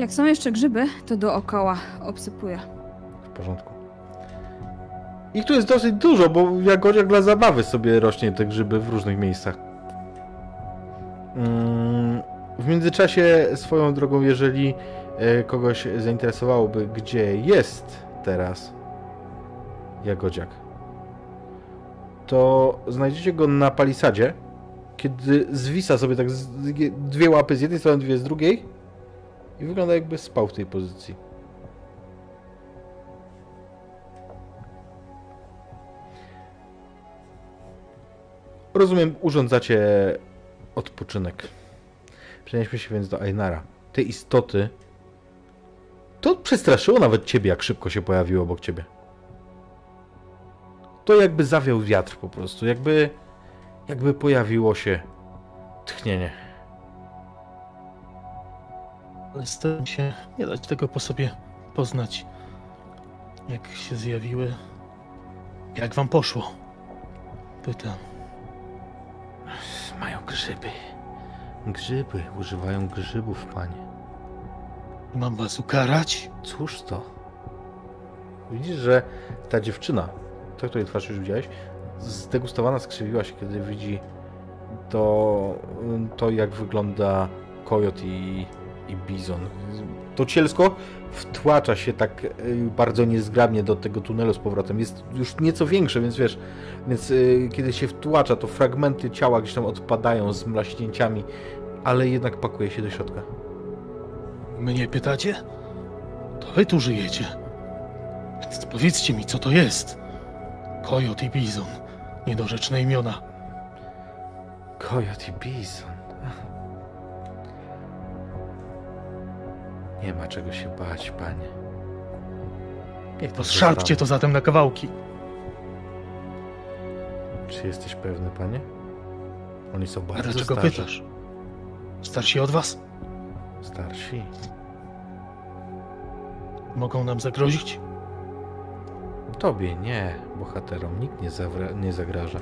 Jak są jeszcze grzyby, to dookoła obsypuję. W porządku. Ich tu jest dosyć dużo, bo Jagodziak dla zabawy sobie rośnie te grzyby w różnych miejscach. Mm, W międzyczasie swoją drogą, jeżeli e, kogoś zainteresowałoby, gdzie jest teraz Jagodziak, to znajdziecie go na palisadzie, kiedy zwisa sobie tak dwie łapy z jednej strony, dwie z drugiej i wygląda jakby spał w tej pozycji. Rozumiem, urządzacie odpoczynek. Przenieśmy się więc do Ainara. Te istoty. To przestraszyło nawet ciebie, jak szybko się pojawiło obok ciebie. To jakby zawiał wiatr po prostu, jakby. jakby pojawiło się tchnienie. Ale staram się nie dać tego po sobie poznać. Jak się zjawiły. Jak wam poszło? Pytam. Mają grzyby. Grzyby, używają grzybów, panie. Mam was ukarać? Cóż to? Widzisz, że ta dziewczyna to, której twarz już widziałeś, zdegustowana skrzywiła się, kiedy widzi to, to jak wygląda kojot i, i bizon. To cielsko wtłacza się tak y, bardzo niezgrabnie do tego tunelu z powrotem. Jest już nieco większe, więc wiesz, więc y, kiedy się wtłacza, to fragmenty ciała gdzieś tam odpadają z mlaśnięciami, ale jednak pakuje się do środka. Mnie pytacie? To wy tu żyjecie. Więc powiedzcie mi, co to jest. Kojot i bizon. Niedorzeczne imiona. Kojot i bizon. Nie ma czego się bać, panie. Niech to Rozszarpcie to zatem na kawałki. Czy jesteś pewny, panie? Oni są bardzo dlaczego starzy. pytasz? Starsi od was? Starsi. Mogą nam zagrozić? Tobie nie, bohaterom nikt nie, nie zagraża.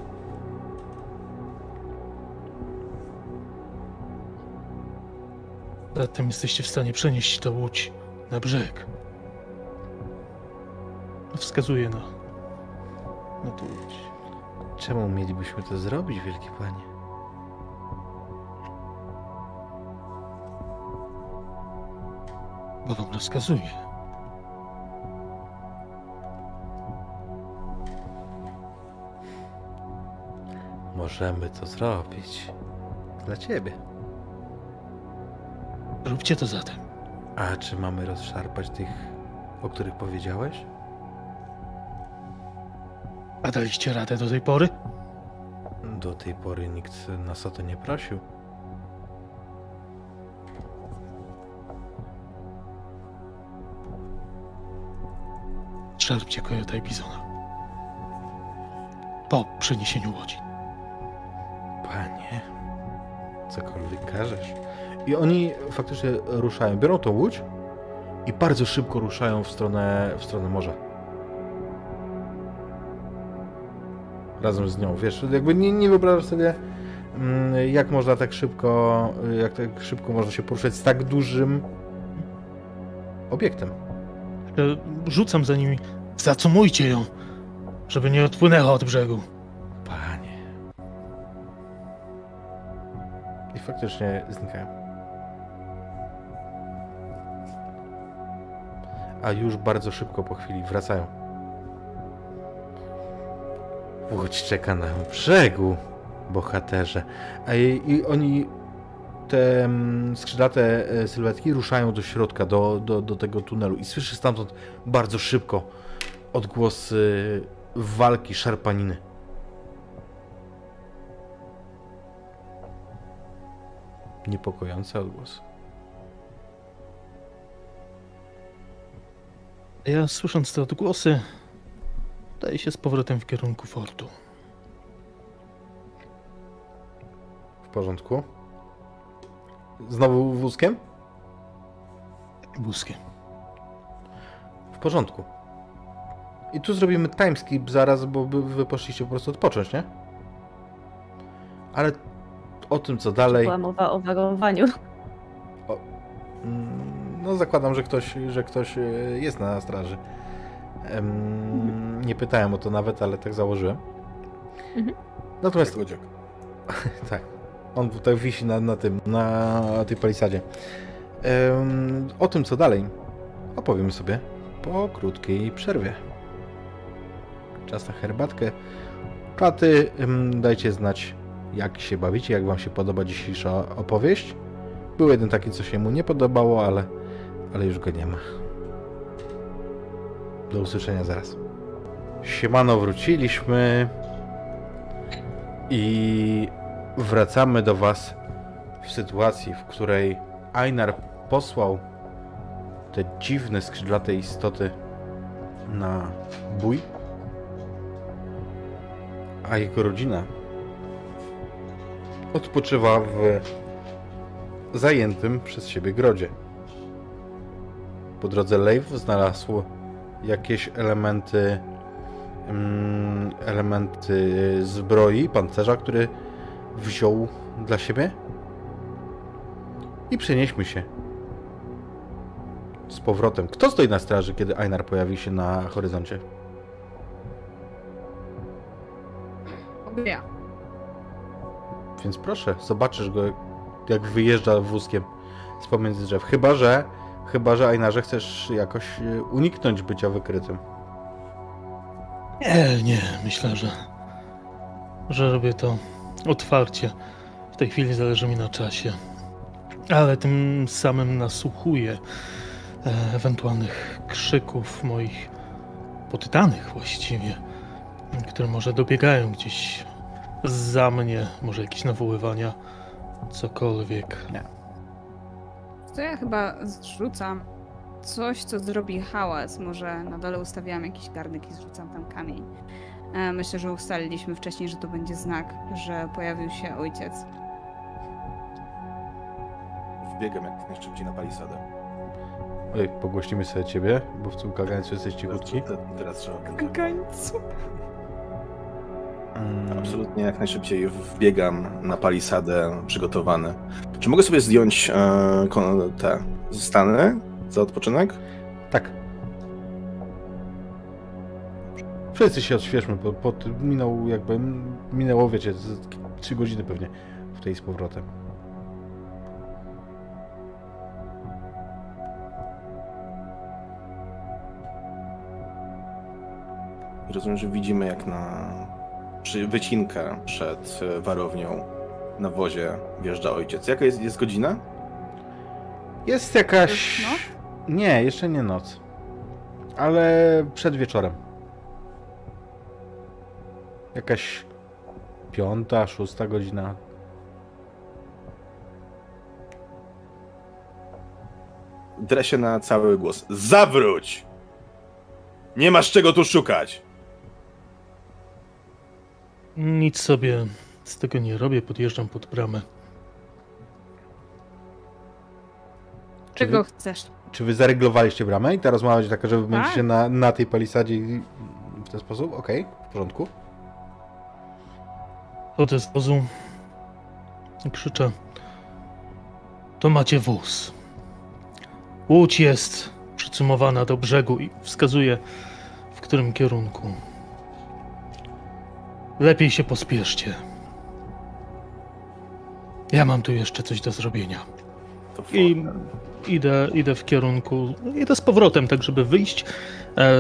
Zatem jesteście w stanie przenieść tę łódź na brzeg. Wskazuje na, na tę łódź. Czemu mielibyśmy to zrobić, wielki panie? Bo wam rozkazuje. Możemy to zrobić. Dla ciebie. Róbcie to zatem. A czy mamy rozszarpać tych, o których powiedziałeś? A daliście radę do tej pory? Do tej pory nikt nas o to nie prosił. Szarpcie kojota i bizona. Po przeniesieniu łodzi. Panie, cokolwiek każesz. I oni faktycznie ruszają, biorą tą łódź i bardzo szybko ruszają w stronę, w stronę morza. Razem z nią, wiesz, jakby nie, nie wyobrażasz sobie, mm, jak można tak szybko, jak tak szybko można się poruszać z tak dużym obiektem. Rzucam za nimi. Zacumujcie ją, żeby nie odpłynęła od brzegu. Panie. I faktycznie znikają. A już bardzo szybko po chwili wracają. Łódź czeka na brzegu, bohaterze. A i, i oni, te mm, skrzydlate e, sylwetki, ruszają do środka, do, do, do tego tunelu. I słyszy stamtąd bardzo szybko odgłosy walki, szarpaniny. Niepokojący odgłos. Ja słysząc te odgłosy, daję się z powrotem w kierunku fortu. W porządku. Znowu wózkiem? Wózkiem. W porządku. I tu zrobimy timeskip zaraz, bo wy poszliście po prostu odpocząć, nie? Ale o tym, co dalej. Była mowa o warowaniu. Mm, No, zakładam, że ktoś, że ktoś e, jest na straży. Em, Nie pytałem o to nawet, ale tak założyłem. Mhm. Natomiast Godziak. Tak. On tutaj wisi na, na tym, na tej palisadzie. Em, o tym, co dalej, opowiemy sobie po krótkiej przerwie. Czas na herbatkę. Czaty, em, dajcie znać, jak się bawicie, jak wam się podoba dzisiejsza opowieść. Był jeden taki, co się mu nie podobało, ale, ale już go nie ma. Do usłyszenia zaraz. Siemano, wróciliśmy. I wracamy do Was w sytuacji, w której Einar posłał te dziwne skrzydlate istoty na bój, a jego rodzina odpoczywa w zajętym przez siebie grodzie. Po drodze Leif znalazł jakieś elementy mm, elementy zbroi, pancerza, który wziął dla siebie. I przenieśmy się z powrotem. Kto stoi na straży, kiedy Einar pojawi się na horyzoncie? Obija. Więc proszę, zobaczysz go, jak wyjeżdża wózkiem z pomiędzy drzew. Chyba, że, chyba, że Einarze chcesz jakoś e, uniknąć bycia wykrytym. Nie, nie, myślę, że, że robię to otwarcie. W tej chwili zależy mi na czasie. Ale tym samym nasłuchuję e, ewentualnych krzyków moich poddanych właściwie, które może dobiegają gdzieś za mnie, może jakieś nawoływania, cokolwiek. To ja chyba zrzucam coś, co zrobi hałas. Może na dole ustawiam jakiś garnek i zrzucam tam kamień. E, Myślę, że ustaliliśmy wcześniej, że to będzie znak, że pojawił się ojciec. Wbiegam jak najszybciej na palisadę. Oj, pogłośnimy sobie ciebie, bo w tym kagańcu jesteś cichutki. Teraz, trzeba będzie. Mm, Absolutnie jak najszybciej wbiegam na palisadę przygotowany. Czy mogę sobie zdjąć e, te stany za odpoczynek? Tak. Wszyscy się odświeżmy, bo po, minął jakby, minęło wiecie, z 3 godziny pewnie w tej z powrotem. Rozumiem, że widzimy jak na przy wycinkę przed e, warownią na wozie wjeżdża ojciec. Jaka jest, jest godzina? Jest jakaś... Noc? Nie, jeszcze nie noc. Ale przed wieczorem. Jakaś piąta, szósta godzina. Drę się na cały głos. Zawróć! Nie masz czego tu szukać! Nic sobie z tego nie robię, podjeżdżam pod bramę. Czy Czego wy, chcesz? czy wy zareglowaliście bramę i ta rozmowa będzie taka, że wy Tak. będziecie na, na tej palisadzie w ten sposób? Okej, w porządku. Z wozu i krzyczę. To macie wóz. Łódź jest przycumowana do brzegu i wskazuje w którym kierunku. Lepiej się pospieszcie. Ja mam tu jeszcze coś do zrobienia. I idę, idę w kierunku. Idę z powrotem, tak żeby wyjść e,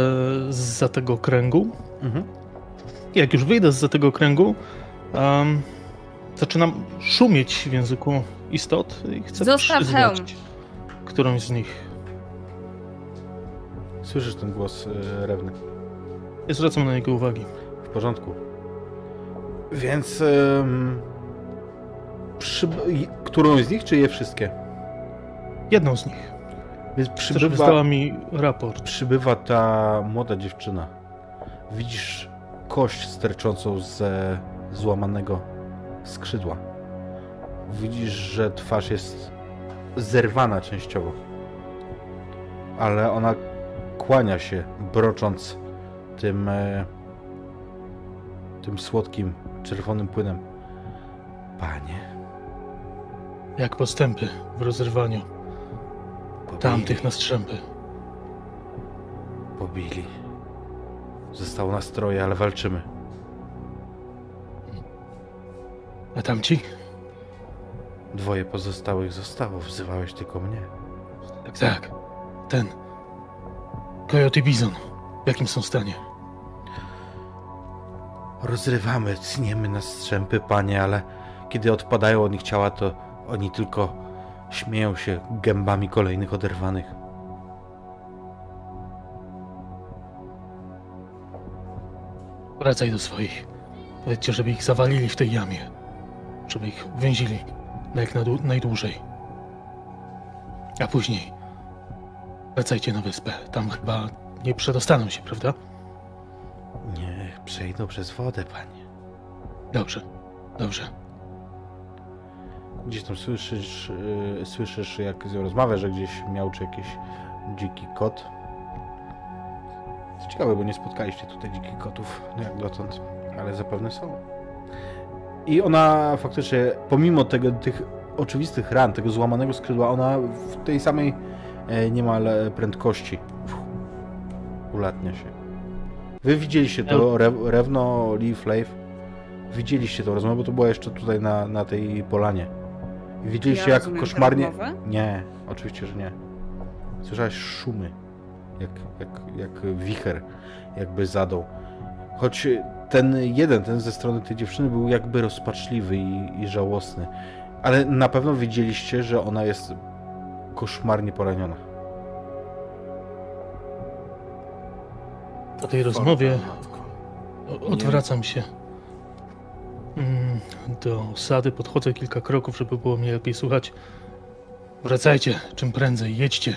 za tego kręgu. Mhm. Jak już wyjdę z tego kręgu, em, zaczynam szumieć w języku istot i chcę Zostaw przyzwać hełm. którąś z nich. Słyszysz ten głos y, Rewny. Nie zwracam na niego uwagi. W porządku. Więc... i- którą z nich, czy je wszystkie? Jedną z nich. Więc przybywa... wystała mi raport. przybywa ta młoda dziewczyna. Widzisz kość sterczącą ze złamanego skrzydła. Widzisz, że twarz jest zerwana częściowo. Ale ona kłania się, brocząc tym, e, tym słodkim, czerwonym płynem. Panie, Jak postępy w rozrywaniu pobili, tamtych na strzępy. pobili. Zostało nas troje, ale walczymy. A tamci? Dwoje pozostałych zostało, wzywałeś tylko mnie. Tak, tak. Ten. Coyote i Bizon. W jakim są stanie? Rozrywamy, cniemy na strzępy, panie, ale kiedy odpadają od nich ciała, to oni tylko śmieją się gębami kolejnych oderwanych. Wracaj do swoich. Powiedzcie, żeby ich zawalili w tej jamie. Żeby ich więzili na jak najdłużej. A później wracajcie na wyspę. Tam chyba nie przedostaną się, prawda? Niech przejdą przez wodę, panie. Dobrze, dobrze. Gdzieś tam słyszysz, yy, słyszysz jak z nią rozmawia, że gdzieś miałczy jakiś dziki kot. Co ciekawe, bo nie spotkaliście tutaj dzikich kotów no jak dotąd, ale zapewne są. I ona faktycznie, pomimo tego, tych oczywistych ran, tego złamanego skrzydła, ona w tej samej e, niemal prędkości ulatnia się. Wy widzieliście to, Re, Rewno, Lee, Flav, widzieliście tą rozmowę, bo to była jeszcze tutaj na, na tej polanie. I widzieliście Ja jak rozumiem tę koszmarnie... rozmowę? Nie, oczywiście, że nie. Słyszałaś szumy, jak, jak, jak wicher, jakby zadał. Choć ten jeden, ten ze strony tej dziewczyny był jakby rozpaczliwy i, i żałosny. Ale na pewno widzieliście, że ona jest koszmarnie poraniona. Po tej rozmowie odwracam się mm, do osady, podchodzę kilka kroków, żeby było mnie lepiej słuchać. Wracajcie czym prędzej, jedźcie.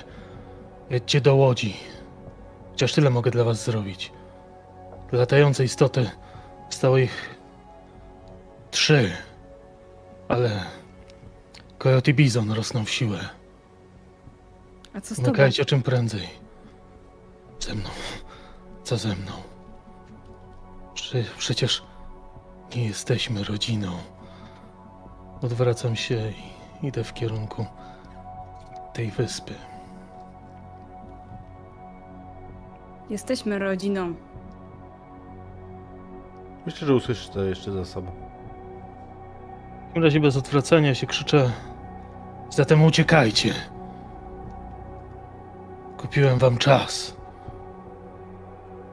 Jedźcie do łodzi. Chociaż tyle mogę dla was zrobić. Latające istoty stało ich trzy, ale Coyote Bizon rosną w siłę. A co z tobą? Umykajcie czym prędzej. Ze mną. Co ze mną? Prze- przecież nie jesteśmy rodziną. Odwracam się i idę w kierunku tej wyspy. Jesteśmy rodziną. Myślę, że usłyszysz to jeszcze za sobą. W takim razie bez odwracania się krzyczę. Zatem uciekajcie. Kupiłem wam czas.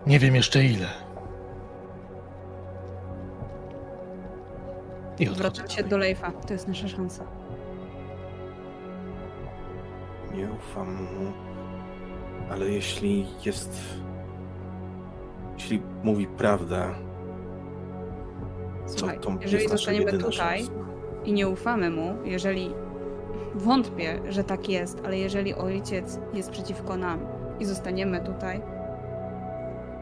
Nie wiem jeszcze ile. I. Zwracam się do Leifa. To jest nasza szansa. Nie ufam mu. Ale jeśli jest. Jeśli mówi prawdę, to, Słuchaj, to jeżeli jest nasza zostaniemy jedyna tutaj szansa. i nie ufamy mu, jeżeli wątpię, że tak jest, ale jeżeli ojciec jest przeciwko nam i zostaniemy tutaj,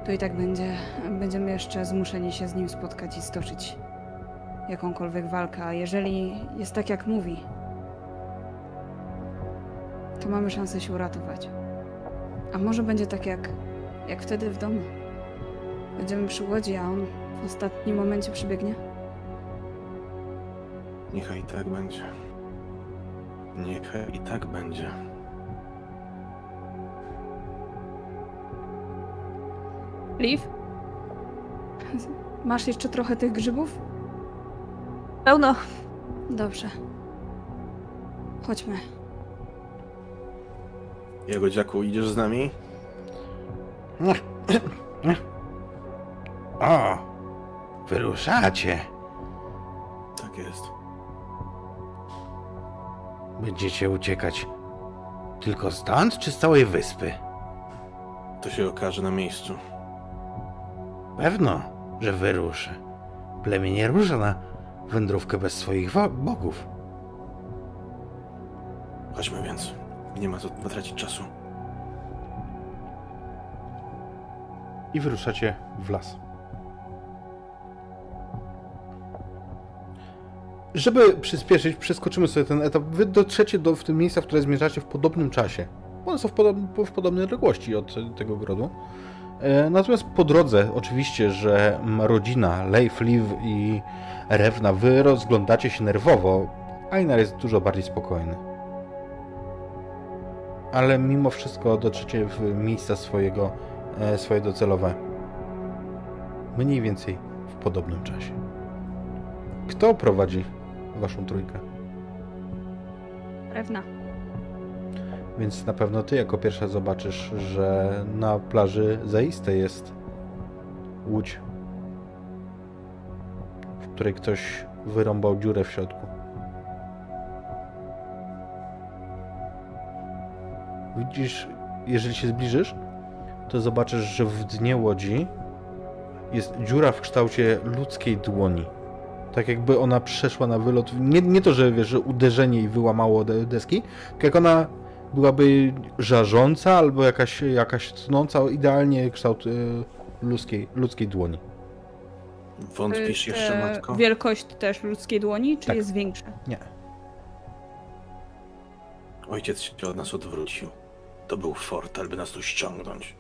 to i tak będzie, będziemy jeszcze zmuszeni się z nim spotkać i stoczyć jakąkolwiek walkę. A jeżeli jest tak, jak mówi, to mamy szansę się uratować. A może będzie tak, jak, jak wtedy w domu. Będziemy przy łodzi, a on w ostatnim momencie przybiegnie? Niechaj tak będzie. Niechaj i tak będzie. Liv? Masz jeszcze trochę tych grzybów? Pełno. Dobrze. Chodźmy. Jagodziaku, idziesz z nami? O! Wyruszacie! Tak jest. Będziecie uciekać tylko stąd, czy z całej wyspy? To się okaże na miejscu. Pewno, że wyruszę. Plemię nie rusza na wędrówkę bez swoich wo- bogów. Chodźmy więc. Nie ma co tracić czasu. I wyruszacie w las. Żeby przyspieszyć, przeskoczymy sobie ten etap. Wy dotrzecie do w tym miejsca, w które zmierzacie w podobnym czasie. One są w, podob- w podobnej odległości od tego grodu. E, Natomiast po drodze, oczywiście, że mm, rodzina, Leif, Liv i Rewna, wy rozglądacie się nerwowo. Einar jest dużo bardziej spokojny. Ale mimo wszystko dotrzecie w miejsca swojego, e, swoje docelowe. Mniej więcej w podobnym czasie. Kto prowadzi waszą trójkę? Rewna. Więc na pewno ty jako pierwsza zobaczysz, że na plaży zaiste jest łódź, w której ktoś wyrąbał dziurę w środku. Widzisz, jeżeli się zbliżysz, to zobaczysz, że w dnie łodzi jest dziura w kształcie ludzkiej dłoni. Tak jakby ona przeszła na wylot. Nie, nie to, że wiesz, że uderzenie i wyłamało de- deski, tylko jak ona byłaby żarząca albo jakaś, jakaś tnąca, idealnie kształt y, ludzkiej, ludzkiej dłoni. Wątpisz jeszcze, e, matko? Wielkość też ludzkiej dłoni, czy Tak. jest większa? Nie. Ojciec się od nas odwrócił. To był fort, by nas tu ściągnąć.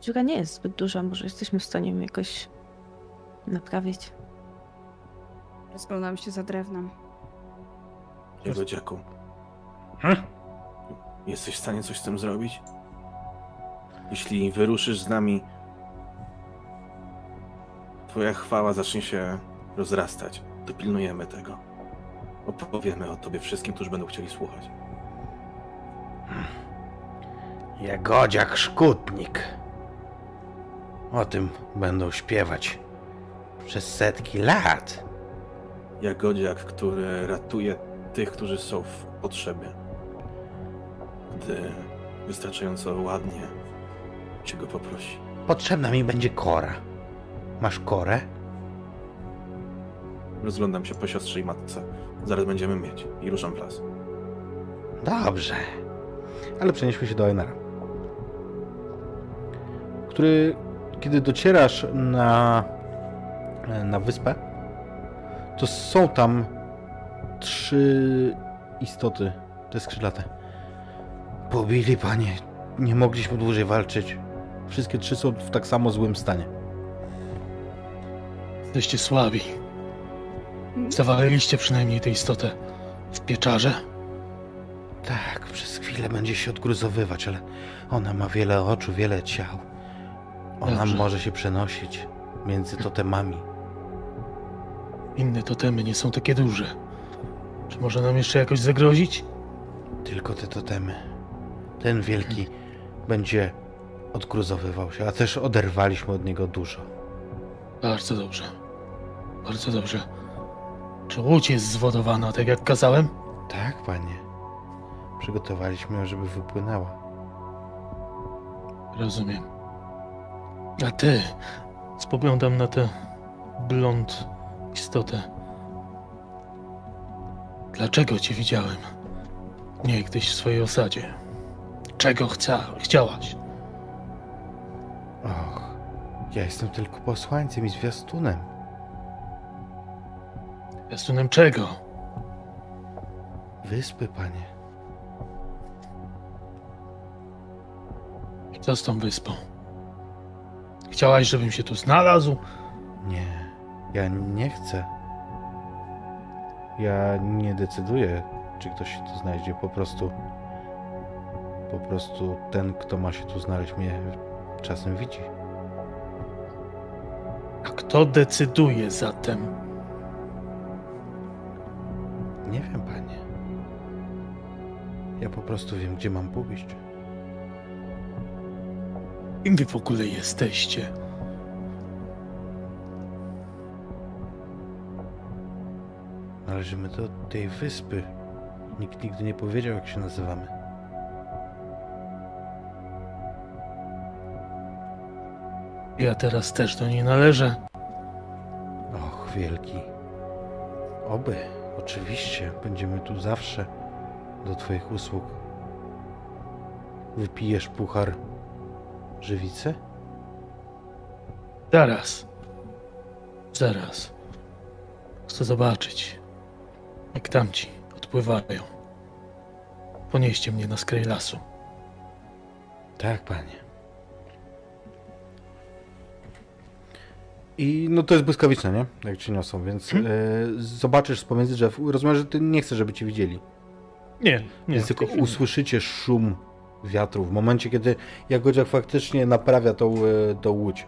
Dziura nie jest zbyt duża, może jesteśmy w stanie ją jakoś naprawić. Rozglądam się za drewnem. Jagodziaku. Hm? Jesteś w stanie coś z tym zrobić? Jeśli wyruszysz z nami, twoja chwała zacznie się rozrastać, dopilnujemy tego. Opowiemy o tobie wszystkim, którzy będą chcieli słuchać. Jagodziak Szkutnik. O tym będą śpiewać przez setki lat. Jagodziak, który ratuje tych, którzy są w potrzebie. Gdy wystarczająco ładnie się go poprosi. Potrzebna mi będzie kora. Masz korę? Rozglądam się po siostrze i matce. Zaraz będziemy mieć. I ruszam w las. Dobrze. Ale przenieśmy się do Einara. Który, kiedy docierasz na, na wyspę, to są tam trzy istoty, te skrzydlate. Pobili panie. Nie mogliśmy dłużej walczyć. Wszystkie trzy są w tak samo złym stanie. Jesteście słabi. Zawaliliście przynajmniej tę istotę w pieczarze. Tak, przez chwilę będzie się odgruzowywać, ale ona ma wiele oczu, wiele ciał. Ona Dobrze. może się przenosić między totemami. Inne totemy nie są takie duże. Czy może nam jeszcze jakoś zagrozić? Tylko te totemy. Ten wielki będzie odgruzowywał się, a też oderwaliśmy od niego dużo. Bardzo dobrze. Bardzo dobrze. Czy łódź jest zwodowana, tak jak kazałem? Tak, panie. Przygotowaliśmy ją, żeby wypłynęła. Rozumiem. A ty, spoglądam na tę blond istotę. Dlaczego cię widziałem? Niegdyś w swojej osadzie. Czego chcia, chciałaś? Och, ja jestem tylko posłańcem i zwiastunem. Jastunem czego? Wyspy, panie. Co z tą wyspą? Chciałaś, żebym się tu znalazł? Nie, ja nie chcę. Ja nie decyduję, czy ktoś się tu znajdzie. Po prostu. Po prostu ten, kto ma się tu znaleźć, mnie czasem widzi. A kto decyduje zatem? Nie wiem, panie. Ja po prostu wiem, gdzie mam pójść. Kim wy w ogóle jesteście? Należymy do tej wyspy. Nikt nigdy nie powiedział, jak się nazywamy. Ja teraz też do niej należę. Och, wielki. Oby, oczywiście, będziemy tu zawsze do Twoich usług. Wypijesz puchar żywicy? Zaraz. Zaraz. Chcę zobaczyć, jak tamci odpływają. Ponieście mnie na skraj lasu. Tak, panie. I no to jest błyskawiczne, nie? Jak cię niosą, więc e, zobaczysz z pomiędzy drzew. Rozumiem, że ty nie chcesz, żeby ci widzieli. Nie, nie. Więc tylko usłyszycie szum wiatru w momencie, kiedy Jagodziak faktycznie naprawia tą, e, tą łódź.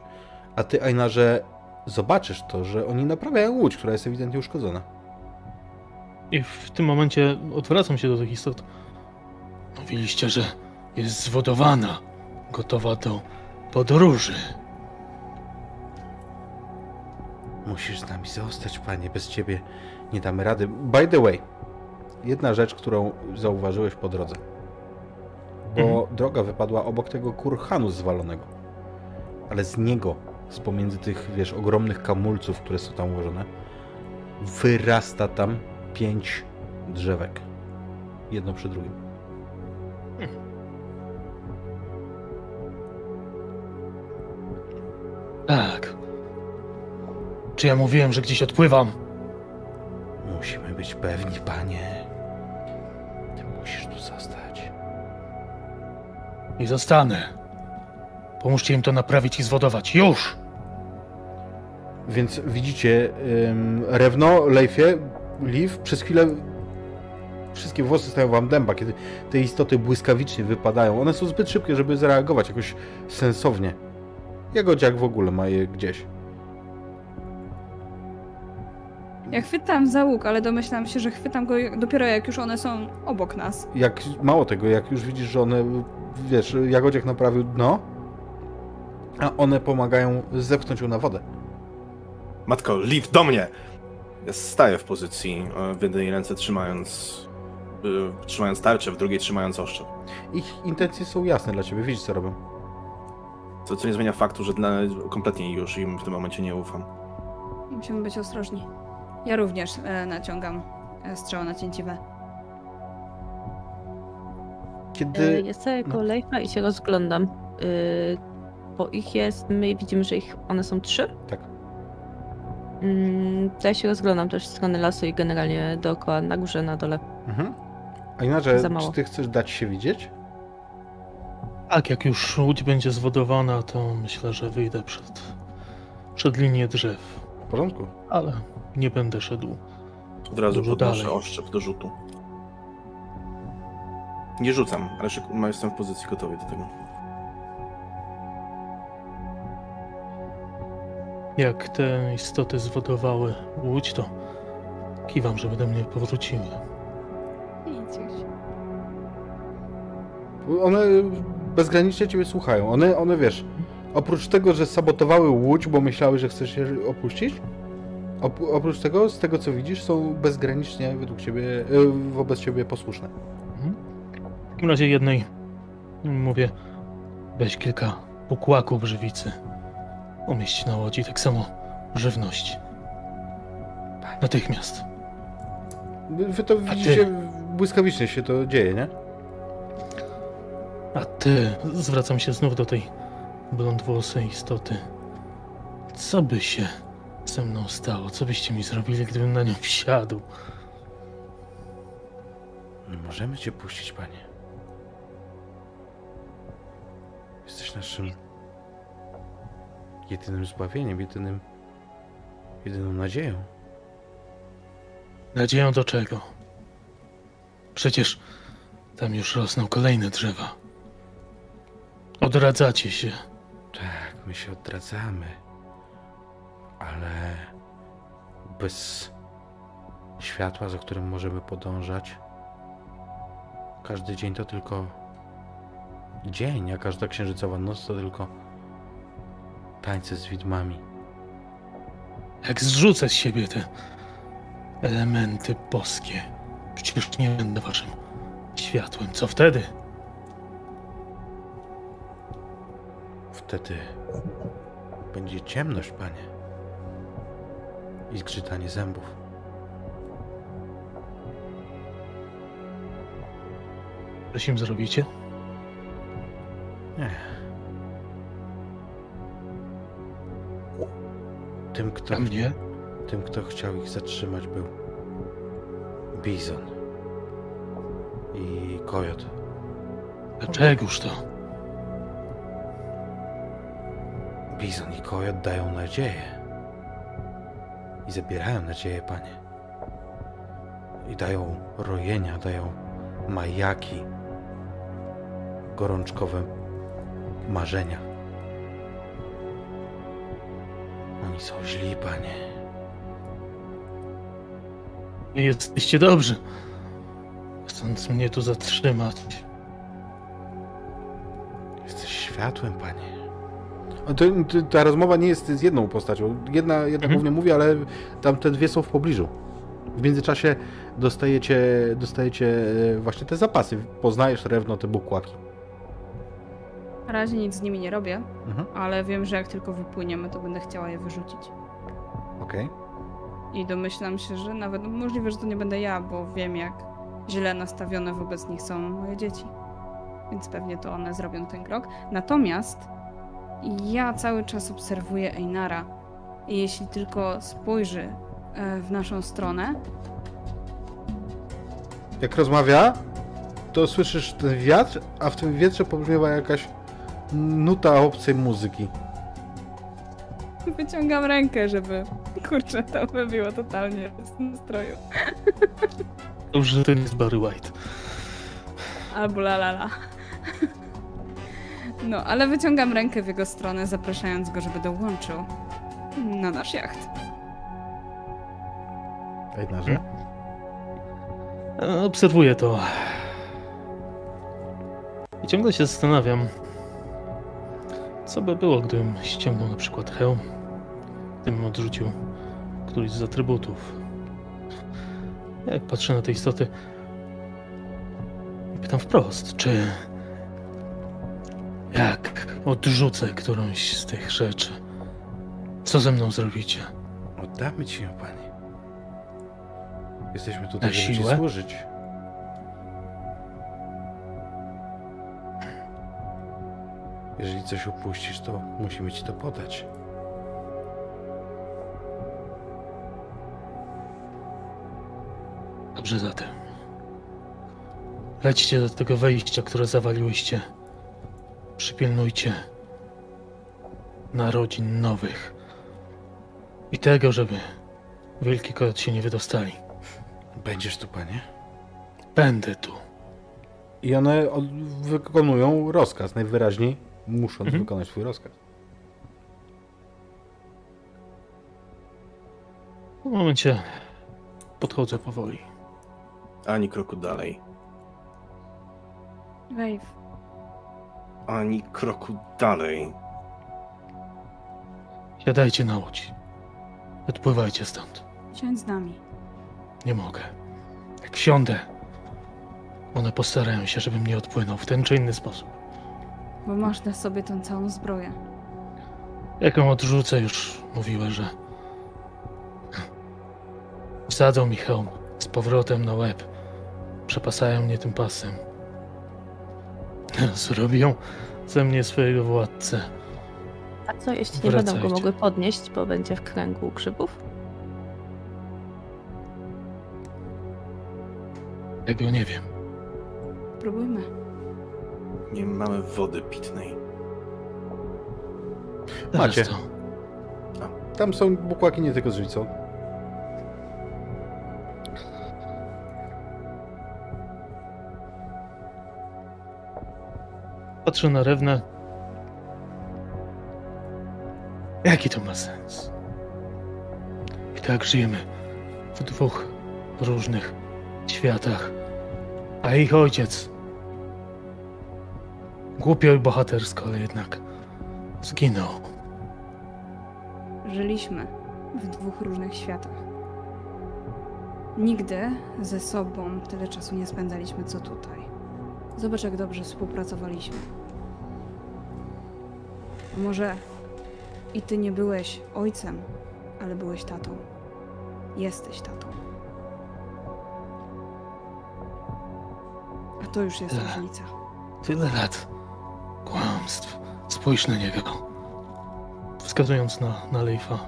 A ty, Einarze, zobaczysz to, że oni naprawiają łódź, która jest ewidentnie uszkodzona. I w tym momencie odwracam się do tych istot. Mówiliście, że jest zwodowana, gotowa do podróży. Musisz z nami zostać, panie. Bez ciebie nie damy rady. By the way, jedna rzecz, którą zauważyłeś po drodze. Bo Mhm. droga wypadła obok tego kurhanu zwalonego. Ale z niego, z pomiędzy tych, wiesz, ogromnych kamulców, które są tam ułożone, wyrasta tam pięć drzewek. Jedno przy drugim. Tak. Czy ja mówiłem, że gdzieś odpływam? Musimy być pewni, panie. Ty musisz tu zostać. I zostanę. Pomóżcie im to naprawić i zwodować. Już! Więc widzicie, Rewno, Leifie, Liv, przez chwilę wszystkie włosy stają wam dęba, kiedy te istoty błyskawicznie wypadają. One są zbyt szybkie, żeby zareagować jakoś sensownie. Jagodziak w ogóle ma je gdzieś. Ja chwytam za łuk, ale domyślam się, że chwytam go dopiero jak już one są obok nas. Jak, mało tego, jak już widzisz, że one, wiesz, Jagodziek naprawił dno, a one pomagają zepchnąć ją na wodę. Matko, Liv, do mnie! Ja staję w pozycji, e, w jednej ręce trzymając, e, trzymając tarczę, w drugiej trzymając oszczep. Ich intencje są jasne dla ciebie, widzisz co robią. Co, co nie zmienia faktu, że dla, kompletnie już im w tym momencie nie ufam. Musimy być ostrożni. Ja również e, naciągam e, strzał na cięciwe. Kiedy... Ja staję no. koło Leifa i się rozglądam. Y, Bo ich jest, my widzimy, że ich, one są trzy. Tak. Mm, to ja się rozglądam też w stronę lasu i generalnie dookoła, na górze, na dole. Mhm. A inaczej, Za mało. czy ty chcesz dać się widzieć? Tak, jak już łódź będzie zwodowana, to myślę, że wyjdę przed, przed linię drzew. W porządku. Ale nie będę szedł. Od razu Dużo podnoszę dalej. oszczep do rzutu. Nie rzucam, ale no, jestem w pozycji gotowej do tego. Jak te istoty zwodowały łódź, to kiwam, żeby do mnie powróciły. Idź. One bezgranicznie ciebie słuchają. One, one wiesz, oprócz tego, że sabotowały łódź, bo myślały, że chcesz się opuścić, op oprócz tego, z tego co widzisz, są bezgranicznie według ciebie, y, wobec ciebie posłuszne. W takim razie jednej mówię, weź kilka pokłaków żywicy. Umieść na łodzi, tak samo żywność. Natychmiast. Wy to widzicie, błyskawicznie się to dzieje, nie? A ty, zwracam się znów do tej blondwłosej istoty. Co by się ze mną stało? Co byście mi zrobili, gdybym na nią wsiadł? Możemy cię puścić, panie. Jesteś naszym jedynym zbawieniem, jedynym, jedyną nadzieją. Nadzieją do czego? Przecież tam już rosną kolejne drzewa. Odradzacie się. Tak, my się odradzamy, ale bez światła, za którym możemy podążać, każdy dzień to tylko dzień, a każda księżycowa noc to tylko tańce z widmami. Jak zrzucę z siebie te elementy boskie. Przecież nie będę waszym światłem. Co wtedy? Wtedy będzie ciemność, panie. I zgrzytanie zębów. Coś im zrobicie? Nie. Tym, kto, A mnie? tym, kto chciał ich zatrzymać, był Bizon i Kojot. Dlaczegoż to? Bizon i Kojot dają nadzieję. I zabierają nadzieję, panie. I dają rojenia, dają majaki, gorączkowe marzenia. Oni są źli, panie. Nie jesteście dobrzy. Chcąc mnie tu zatrzymać. Jesteś światłem, panie. To, to, ta rozmowa nie jest z jedną postacią. Jedna, jedna Mhm. głównie mówi, ale tam te dwie są w pobliżu. W międzyczasie dostajecie, dostajecie e, właśnie te zapasy. Poznajesz rewno te bukłaki. Na razie nic z nimi nie robię, Mhm. ale wiem, że jak tylko wypłyniemy, to będę chciała je wyrzucić. Okej. I domyślam się, że nawet możliwe, że to nie będę ja, bo wiem, jak źle nastawione wobec nich są moje dzieci. Więc pewnie to one zrobią ten krok. Natomiast ja cały czas obserwuję Einara. I jeśli tylko spojrzy e, w naszą stronę, Jak rozmawia, to słyszysz ten wiatr, a w tym wietrze pobrzmiewa jakaś nuta obcej muzyki. wyciągam rękę, żeby kurczę, to wybiło totalnie z nastroju. Dobrze, że to nie jest Barry White. Albo la la la. No, ale wyciągam rękę w jego stronę, zapraszając go, żeby dołączył na nasz jacht. Ejdnarze? E, Obserwuję to. I ciągle się zastanawiam, co by było, gdybym ściągnął na przykład hełm, gdybym odrzucił któryś z atrybutów. Jak patrzę na te istoty pytam wprost, czy jak odrzucę którąś z tych rzeczy, co ze mną zrobicie? Oddamy ci ją, panie. Jesteśmy Na tutaj, żeby ci siłę? służyć. Jeżeli coś upuścisz, to musimy ci to podać. Dobrze zatem. Lećcie do tego wejścia, które zawaliłyście. Przypilnujcie narodzin nowych. I tego, żeby wielki kot się nie wydostali. Będziesz tu, panie? Będę tu. I one wykonują rozkaz, najwyraźniej musząc Mhm. wykonać swój rozkaz. W momencie podchodzę powoli. Ani kroku dalej. Wave, Ani kroku dalej. Siadajcie na łódź. Odpływajcie stąd. siądź z nami. Nie mogę. Jak wsiądę, one postarają się, żebym nie odpłynął w ten czy inny sposób. Bo masz na sobie tą całą zbroję. Jak ją odrzucę, już mówiła, że wsadzą mi hełm z powrotem na łeb. Przepasają mnie tym pasem. Zrobią ze mnie swojego władcę. A co jeśli nie będą go Wracajcie. mogły podnieść, bo będzie w kręgu grzybów? Tego nie wiem. Próbujmy. Nie mamy wody pitnej. Macie. to. Tam są bukłaki nie tylko z żywicą. Patrzę na rewnę. Jaki to ma sens? I tak żyjemy w dwóch różnych światach. A ich ojciec głupio i bohatersko, ale jednak zginął. Żyliśmy w dwóch różnych światach. Nigdy ze sobą tyle czasu nie spędzaliśmy, co tutaj. Zobacz, jak dobrze współpracowaliśmy. Może i ty nie byłeś ojcem, ale byłeś tatą. Jesteś tatą. A to już jest Ech. różnica. Tyle lat kłamstw. Spójrz na niego. Wskazując na, na Leifa.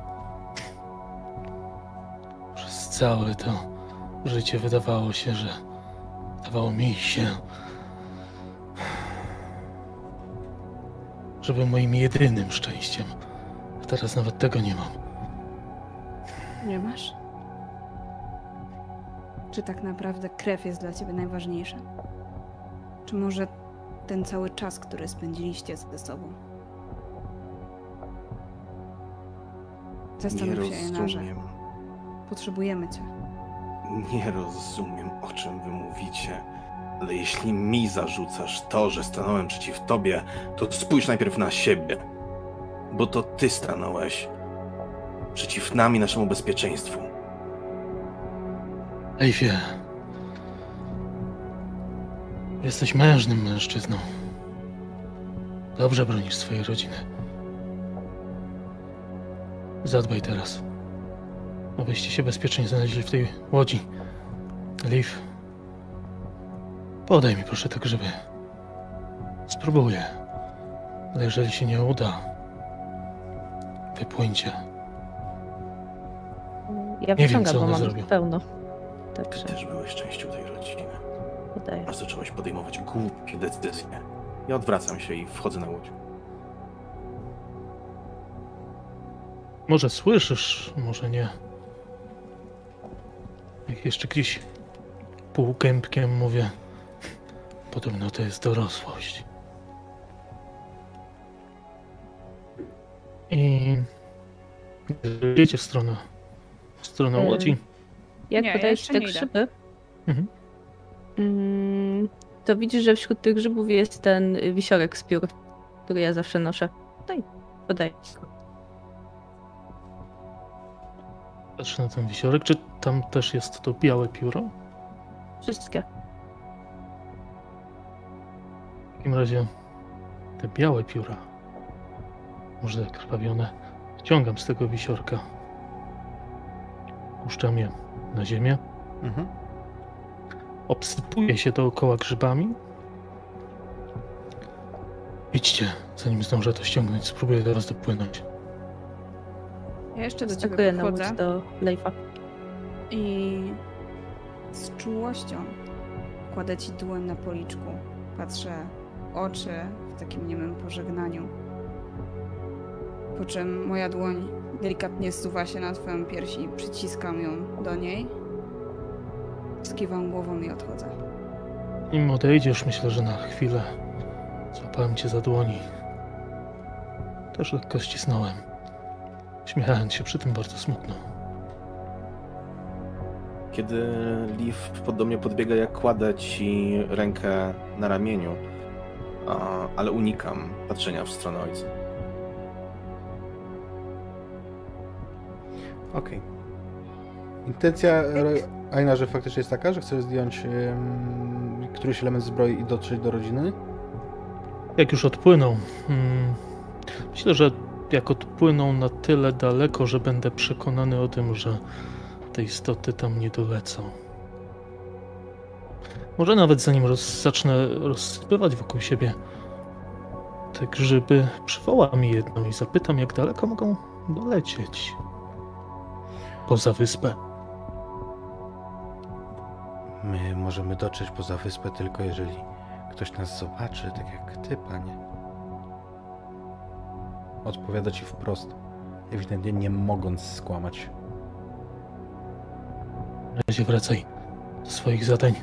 Przez całe to życie wydawało się, że. Wydawało mi się. Że był moim jedynym szczęściem. A teraz nawet tego nie mam. Nie masz? Czy tak naprawdę krew jest dla ciebie najważniejsza? Czy może ten cały czas, który spędziliście ze sobą? Nie Zastanów się, Jenarze. Potrzebujemy cię. Nie rozumiem, o czym wy mówicie. Ale jeśli mi zarzucasz to, że stanąłem przeciw tobie, to spójrz najpierw na siebie. Bo to ty stanąłeś przeciw nam i naszemu bezpieczeństwu. Leifie. Jesteś mężnym mężczyzną. Dobrze bronisz swojej rodziny. Zadbaj teraz, abyście się bezpiecznie znaleźli w tej łodzi. Leif, podaj mi proszę te grzyby. Spróbuję. Ale jeżeli się nie uda, wypłyńcie. Ja wiem, wyciągam, co bo one mam zrobią. pełno. Ty Także też byłeś częścią tej rodziny. Podaję. Aż zacząłeś podejmować głupie decyzje. Ja odwracam się i wchodzę na łódź. Może słyszysz, może nie. Jak jeszcze gdzieś półkępkiem mówię. Podobno to jest dorosłość. I idziecie w stronę, w stronę Em. łodzi. Jak podajesz te grzyby, Mhm. Mm, to widzisz, że wśród tych grzybów jest ten wisiorek z piór, który ja zawsze noszę. No i podaję go. Patrzę na ten wisiorek. Czy tam też jest to białe pióro? Wszystkie. W takim razie te białe pióra, może zakrwawione, ściągam z tego wisiorka. Puszczam je na ziemię. Mhm. Obsypuję się dookoła grzybami. Idźcie, zanim zdążę to ściągnąć. Spróbuję teraz dopłynąć. Ja jeszcze do ciebie podchodzę do Leifa. i z czułością kładę ci dłoń na policzku. Patrzę w oczy w takim niemym pożegnaniu. Po czym moja dłoń delikatnie zsuwa się na twoją pierś i przyciskam ją do niej. Skiwam głową i odchodzę. Nim odejdziesz, myślę, że na chwilę złapałem cię za dłoni. Też lekko ścisnąłem. Śmiechając się przy tym bardzo smutno. Kiedy Leaf pod- do mnie podbiega, jak kładę ci rękę na ramieniu, ale unikam patrzenia w stronę ojca. Okej. Intencja Ro- Aina, że faktycznie jest taka, że chcesz zdjąć któryś element zbroi i dotrzeć do rodziny? Jak już odpłyną, hmm, myślę, że jak odpłyną na tyle daleko, że będę przekonany o tym, że te istoty tam nie dolecą. Może nawet zanim roz, zacznę rozsypywać wokół siebie te grzyby, przywołam jedną i zapytam, jak daleko mogą dolecieć. Poza wyspę. My możemy dotrzeć poza wyspę tylko jeżeli ktoś nas zobaczy, tak jak ty, panie. Odpowiada ci wprost, ewidentnie nie mogąc skłamać. Na razie wracaj do swoich zadań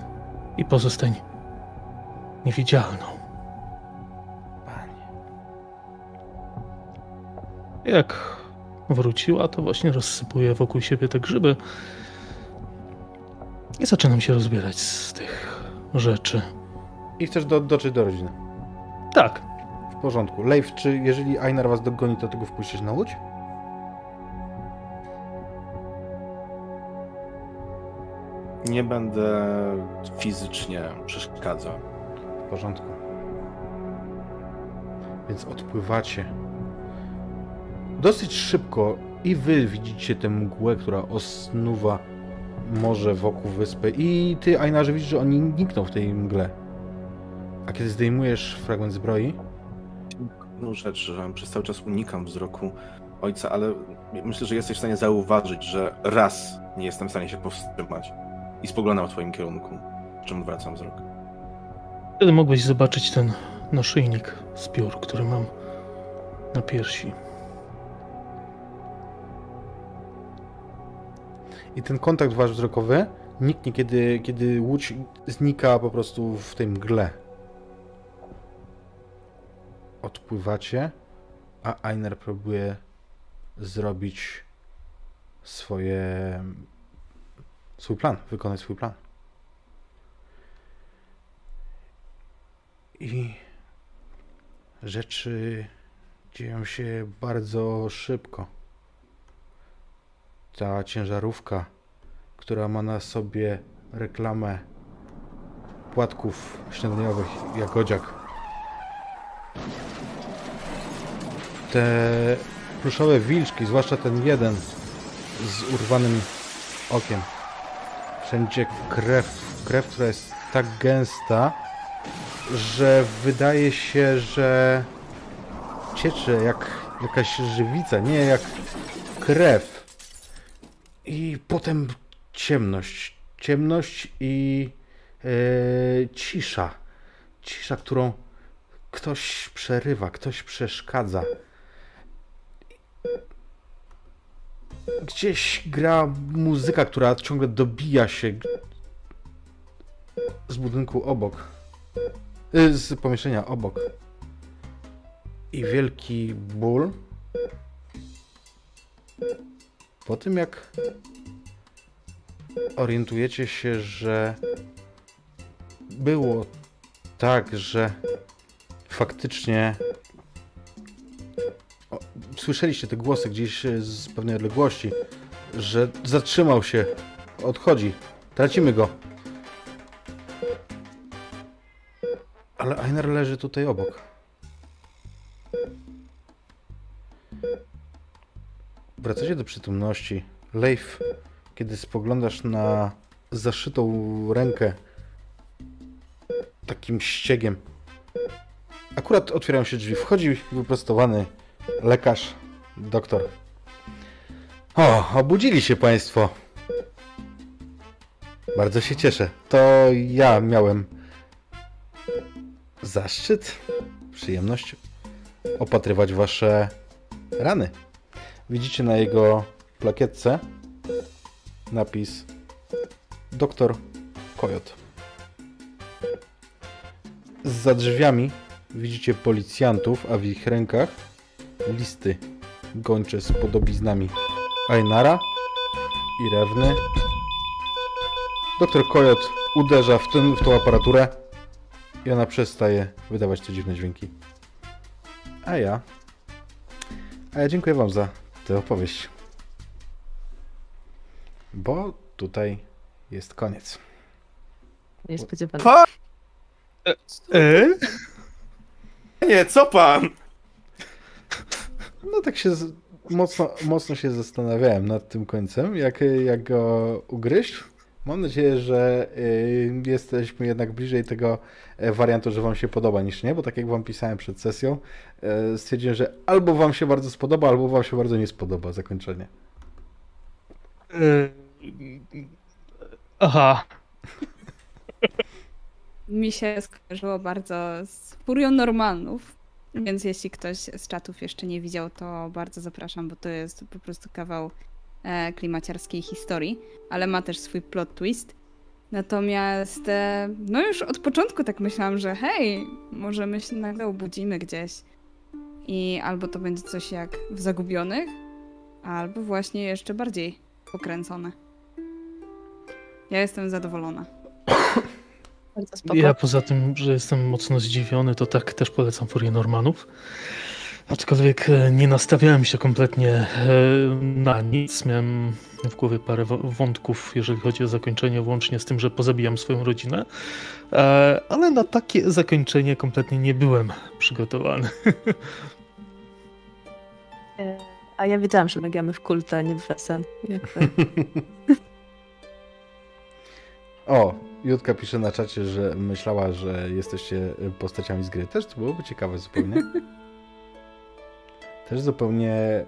i pozostań niewidzialną. Panie. Jak wróciła, to właśnie rozsypuję wokół siebie te grzyby i zaczynam się rozbierać z tych rzeczy. I chcesz do, dotrzeć do rodziny. Tak, W porządku. Leif, czy jeżeli Einar was dogoni, to tego wpuścisz na łódź? Nie będę fizycznie przeszkadzał. W porządku. Więc odpływacie. Dosyć szybko i wy widzicie tę mgłę, która osnuwa morze wokół wyspy. I ty, Einarze, widzisz, że oni nikną w tej mgle. A kiedy zdejmujesz fragment zbroi, Jedną rzecz, że przez cały czas unikam wzroku ojca, ale myślę, że jesteś w stanie zauważyć, że raz nie jestem w stanie się powstrzymać i spoglądam w twoim kierunku, czym wracam wzrok. wtedy mogłeś zobaczyć ten naszyjnik z piór, który mam na piersi. I ten kontakt wasz wzrokowy niknie, kiedy, kiedy łódź znika po prostu w tej mgle. Odpływacie, a Einer próbuje zrobić swoje... swój plan, wykonać swój plan. I rzeczy dzieją się bardzo szybko ta ciężarówka, która ma na sobie reklamę płatków śniadaniowych Jagodziak. Te pluszowe wilczki, zwłaszcza ten jeden z urwanym okiem. Wszędzie krew, krew, która jest tak gęsta, że wydaje się, że ciecze jak jakaś żywica, nie jak krew. I potem ciemność. Ciemność i e, cisza. Cisza, którą ktoś przerywa, ktoś przeszkadza. Gdzieś gra muzyka, która ciągle dobija się z budynku obok. Y, Z pomieszczenia obok. I wielki ból. Po tym jak orientujecie się, że było tak, że faktycznie słyszeliście te głosy gdzieś e, z pewnej odległości, że zatrzymał się, odchodzi, tracimy go. Ale Einar leży tutaj obok. Wracacie do przytomności. Leif, kiedy spoglądasz na zaszytą rękę takim ściegiem. Akurat otwierają się drzwi. Wchodzi wyprostowany lekarz, doktor. O, obudzili się Państwo. Bardzo się cieszę. To ja miałem zaszczyt, przyjemność opatrywać Wasze rany. Widzicie na jego plakietce napis Doktor Kojot. Za drzwiami widzicie policjantów, a w ich rękach listy gończe z podobiznami Ainara i Rewny. Doktor Kojot uderza w, ten, w tą aparaturę i ona przestaje wydawać te dziwne dźwięki. A ja... A ja dziękuję wam za tę opowieść. Bo tutaj jest koniec. Niespodziewane. Pa! E? Nie, co pan? No tak się z... mocno, mocno się zastanawiałem nad tym końcem, jak, jak go ugryźć. Mam nadzieję, że y, jesteśmy jednak bliżej tego e, wariantu, że wam się podoba niż nie, bo tak jak wam pisałem przed sesją, e, stwierdziłem, że albo wam się bardzo spodoba, albo wam się bardzo nie spodoba zakończenie. E, Aha. Mi się skojarzyło bardzo z Furią Normanów, więc jeśli ktoś z czatów jeszcze nie widział, to bardzo zapraszam, bo to jest po prostu kawał e, klimaciarskiej historii, ale ma też swój plot twist. Natomiast e, no już od początku tak myślałam, że hej, może my się nagle obudzimy gdzieś i albo to będzie coś jak w Zagubionych, albo właśnie jeszcze bardziej pokręcone. Ja jestem zadowolona. Ja poza tym, że jestem mocno zdziwiony, to tak też polecam Furię Normanów. Aczkolwiek e, nie nastawiałem się kompletnie e, na nic. Miałem w głowie parę wątków, jeżeli chodzi o zakończenie, włącznie z tym, że pozabijam swoją rodzinę. E, Ale na takie zakończenie kompletnie nie byłem przygotowany. A ja wiedziałam, że my gramy w kulta, a nie w wesen. O, Jutka pisze na czacie, że myślała, że jesteście postaciami z gry. Też to byłoby ciekawe zupełnie. Też zupełnie e,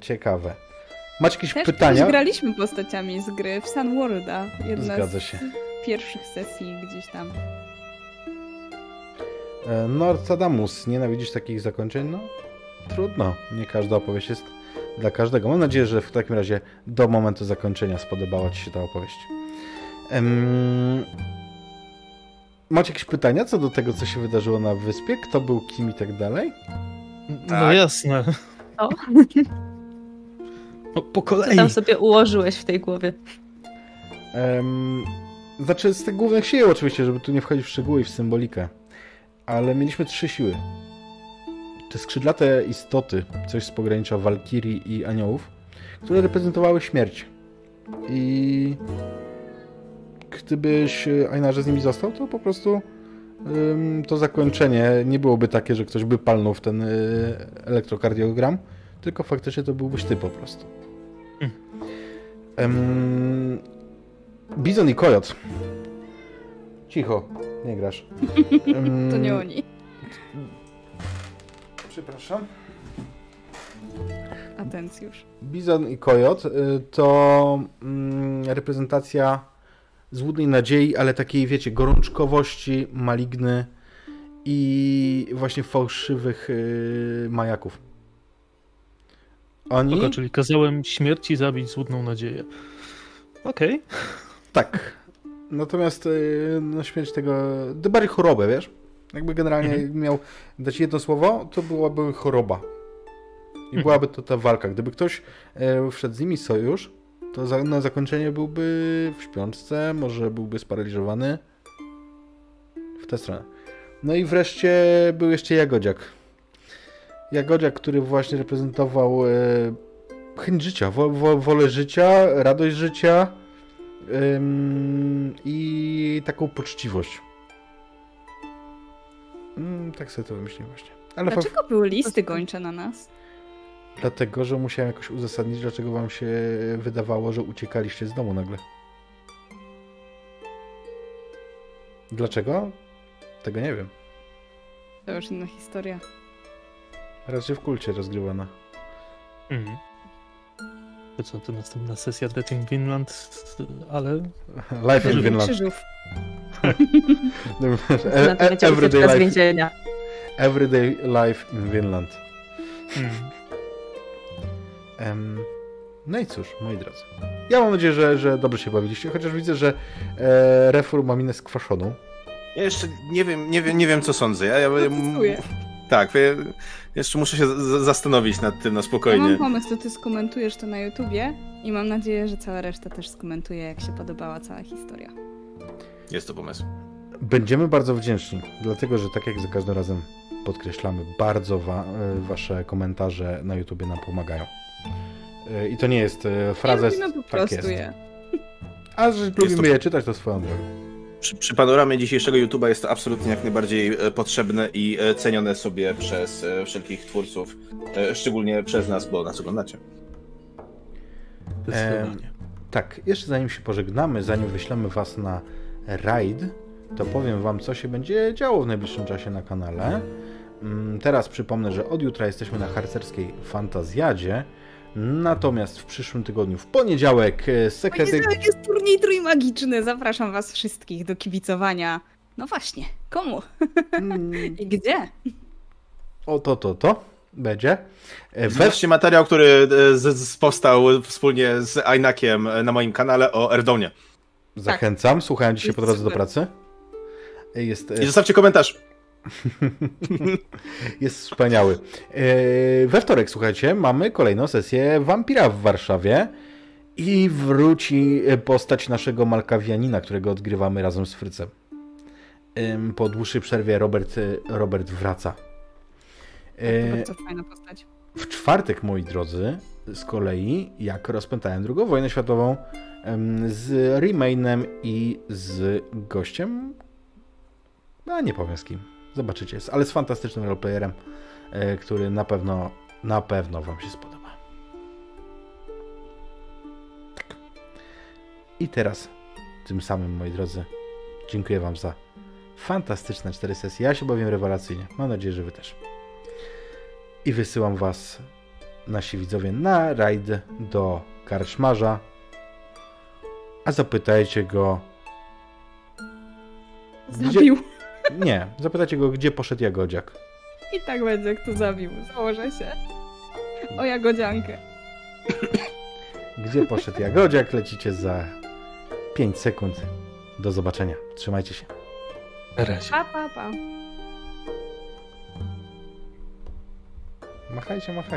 ciekawe. Macie jakieś Też pytania? graliśmy postaciami z gry w Sunworlda. Jedna Zgadza z się. pierwszych sesji gdzieś tam. E, Norcadamus, nienawidzisz takich zakończeń? No, trudno. Nie każda opowieść jest dla każdego. Mam nadzieję, że w takim razie do momentu zakończenia spodobała Ci się ta opowieść. Em, Macie jakieś pytania co do tego, co się wydarzyło na wyspie? Kto był kim i tak dalej? No Tak. jasne. O. No, po Co kolei. tam sobie ułożyłeś w tej głowie? Em, znaczy, z tych głównych sił oczywiście, żeby tu nie wchodzić w szczegóły i w symbolikę. Ale mieliśmy trzy siły. Te skrzydlate istoty, coś z pogranicza Walkirii i Aniołów, które reprezentowały śmierć. I gdybyś e, Einarze z nimi został, to po prostu to zakończenie nie byłoby takie, że ktoś by palnął w ten y, elektrokardiogram, tylko faktycznie to byłbyś ty po prostu. Bizon i Kojot. Cicho, nie grasz. To nie oni. Przepraszam. Atencjusz. Bizon i Kojot y, to mm, reprezentacja złudnej nadziei, ale takiej, wiecie, gorączkowości, maligny i właśnie fałszywych y, majaków. Oni... Spoko, czyli kazałem śmierci zabić złudną nadzieję. Okej. Tak. Natomiast y, no, śmierć tego. To bardziej chorobę, wiesz? Jakby generalnie Mhm. miał dać jedno słowo, to byłaby choroba. I Mhm. byłaby to ta walka. Gdyby ktoś e, wszedł z nimi sojusz, To za, na zakończenie byłby w śpiączce, może byłby sparaliżowany. W tę stronę. No i wreszcie był jeszcze Jagodziak. Jagodziak, który właśnie reprezentował e, chęć życia, wo, wo, wolę życia, radość życia ym, i taką poczciwość. Mm, tak sobie to wymyśliłem właśnie. Ale Dlaczego były listy gończe na nas? Dlatego, że musiałem jakoś uzasadnić, dlaczego wam się wydawało, że uciekaliście z domu nagle. Dlaczego? Tego nie wiem. To już inna historia. Raczej w kulcie rozgrywana. Mhm. To co, to następna sesja Death in Finland, ale Life in. Finland. Krzyżów. E- e- everyday, life, everyday life in Finland. mm, Em, no i cóż, moi drodzy. Ja mam nadzieję, że, że dobrze się bawiliście, chociaż widzę, że e, Refor ma minę skwaszoną. Ja jeszcze nie wiem, nie wiem, nie wiem co sądzę. Ja, ja, Protestuję. tak, ja jeszcze muszę się zastanowić nad tym na Ja spokojnie. mam pomysł, to ty skomentujesz to na YouTubie i mam nadzieję, że cała reszta też skomentuje, jak się podobała cała historia. Jest to pomysł. Będziemy bardzo wdzięczni, dlatego że tak jak za każdym razem podkreślamy, bardzo wa- e, wasze komentarze na YouTubie nam pomagają. E, I to nie jest e, frazes, no po tak prostu jest. je. A że lubimy to- je czytać, to swoją drogą. Przy, przy panoramie dzisiejszego YouTube'a jest to absolutnie jak najbardziej e, potrzebne i cenione sobie przez wszelkich twórców, szczególnie przez nas, bo nas oglądacie. zdecydowanie. Tak, jeszcze zanim się pożegnamy, zanim wyślemy was na raid, to powiem wam, co się będzie działo w najbliższym czasie na kanale. Mm, Teraz przypomnę, że od jutra jesteśmy na harcerskiej fantazjadzie. Natomiast w przyszłym tygodniu, w poniedziałek, e, sekrety... Poniedziałek jest turniej trójmagiczny. Zapraszam was wszystkich do kibicowania. No właśnie, komu Mm, i gdzie? O to, to, to będzie. E. Zobaczcie materiał, który e, z, z powstał wspólnie z Ainakiem na moim kanale o Erdonie. Zachęcam, słuchałem dzisiaj po drodze do pracy. Jest, I zostawcie komentarz. Jest wspaniały. E, We wtorek, słuchajcie, mamy kolejną sesję Wampira w Warszawie i wróci postać naszego Malkawianina, którego odgrywamy razem z Frycem. Po dłuższej przerwie Robert, e, Robert wraca. To E, bardzo fajna postać. W czwartek, moi drodzy, z kolei, jak rozpętałem drugą wojnę światową z Remainem i z gościem, a nie powiem z kim, zobaczycie, ale z fantastycznym roleplayerem, e, który na pewno, na pewno wam się spodoba. Tak. I teraz, tym samym, moi drodzy, dziękuję wam za fantastyczne cztery sesje. Ja się bawię rewelacyjnie. Mam nadzieję, że wy też. I wysyłam was, nasi widzowie, na rajd do karczmarza. A zapytajcie go. Gdzie... Nie, zapytajcie go, gdzie poszedł Jagodziak. I tak będzie, kto zabił. Założę się. O jagodziankę. Gdzie poszedł Jagodziak? Lecicie za 5 sekund. Do zobaczenia. Trzymajcie się. Na razie. Pa, pa, pa. Machajcie, machajcie.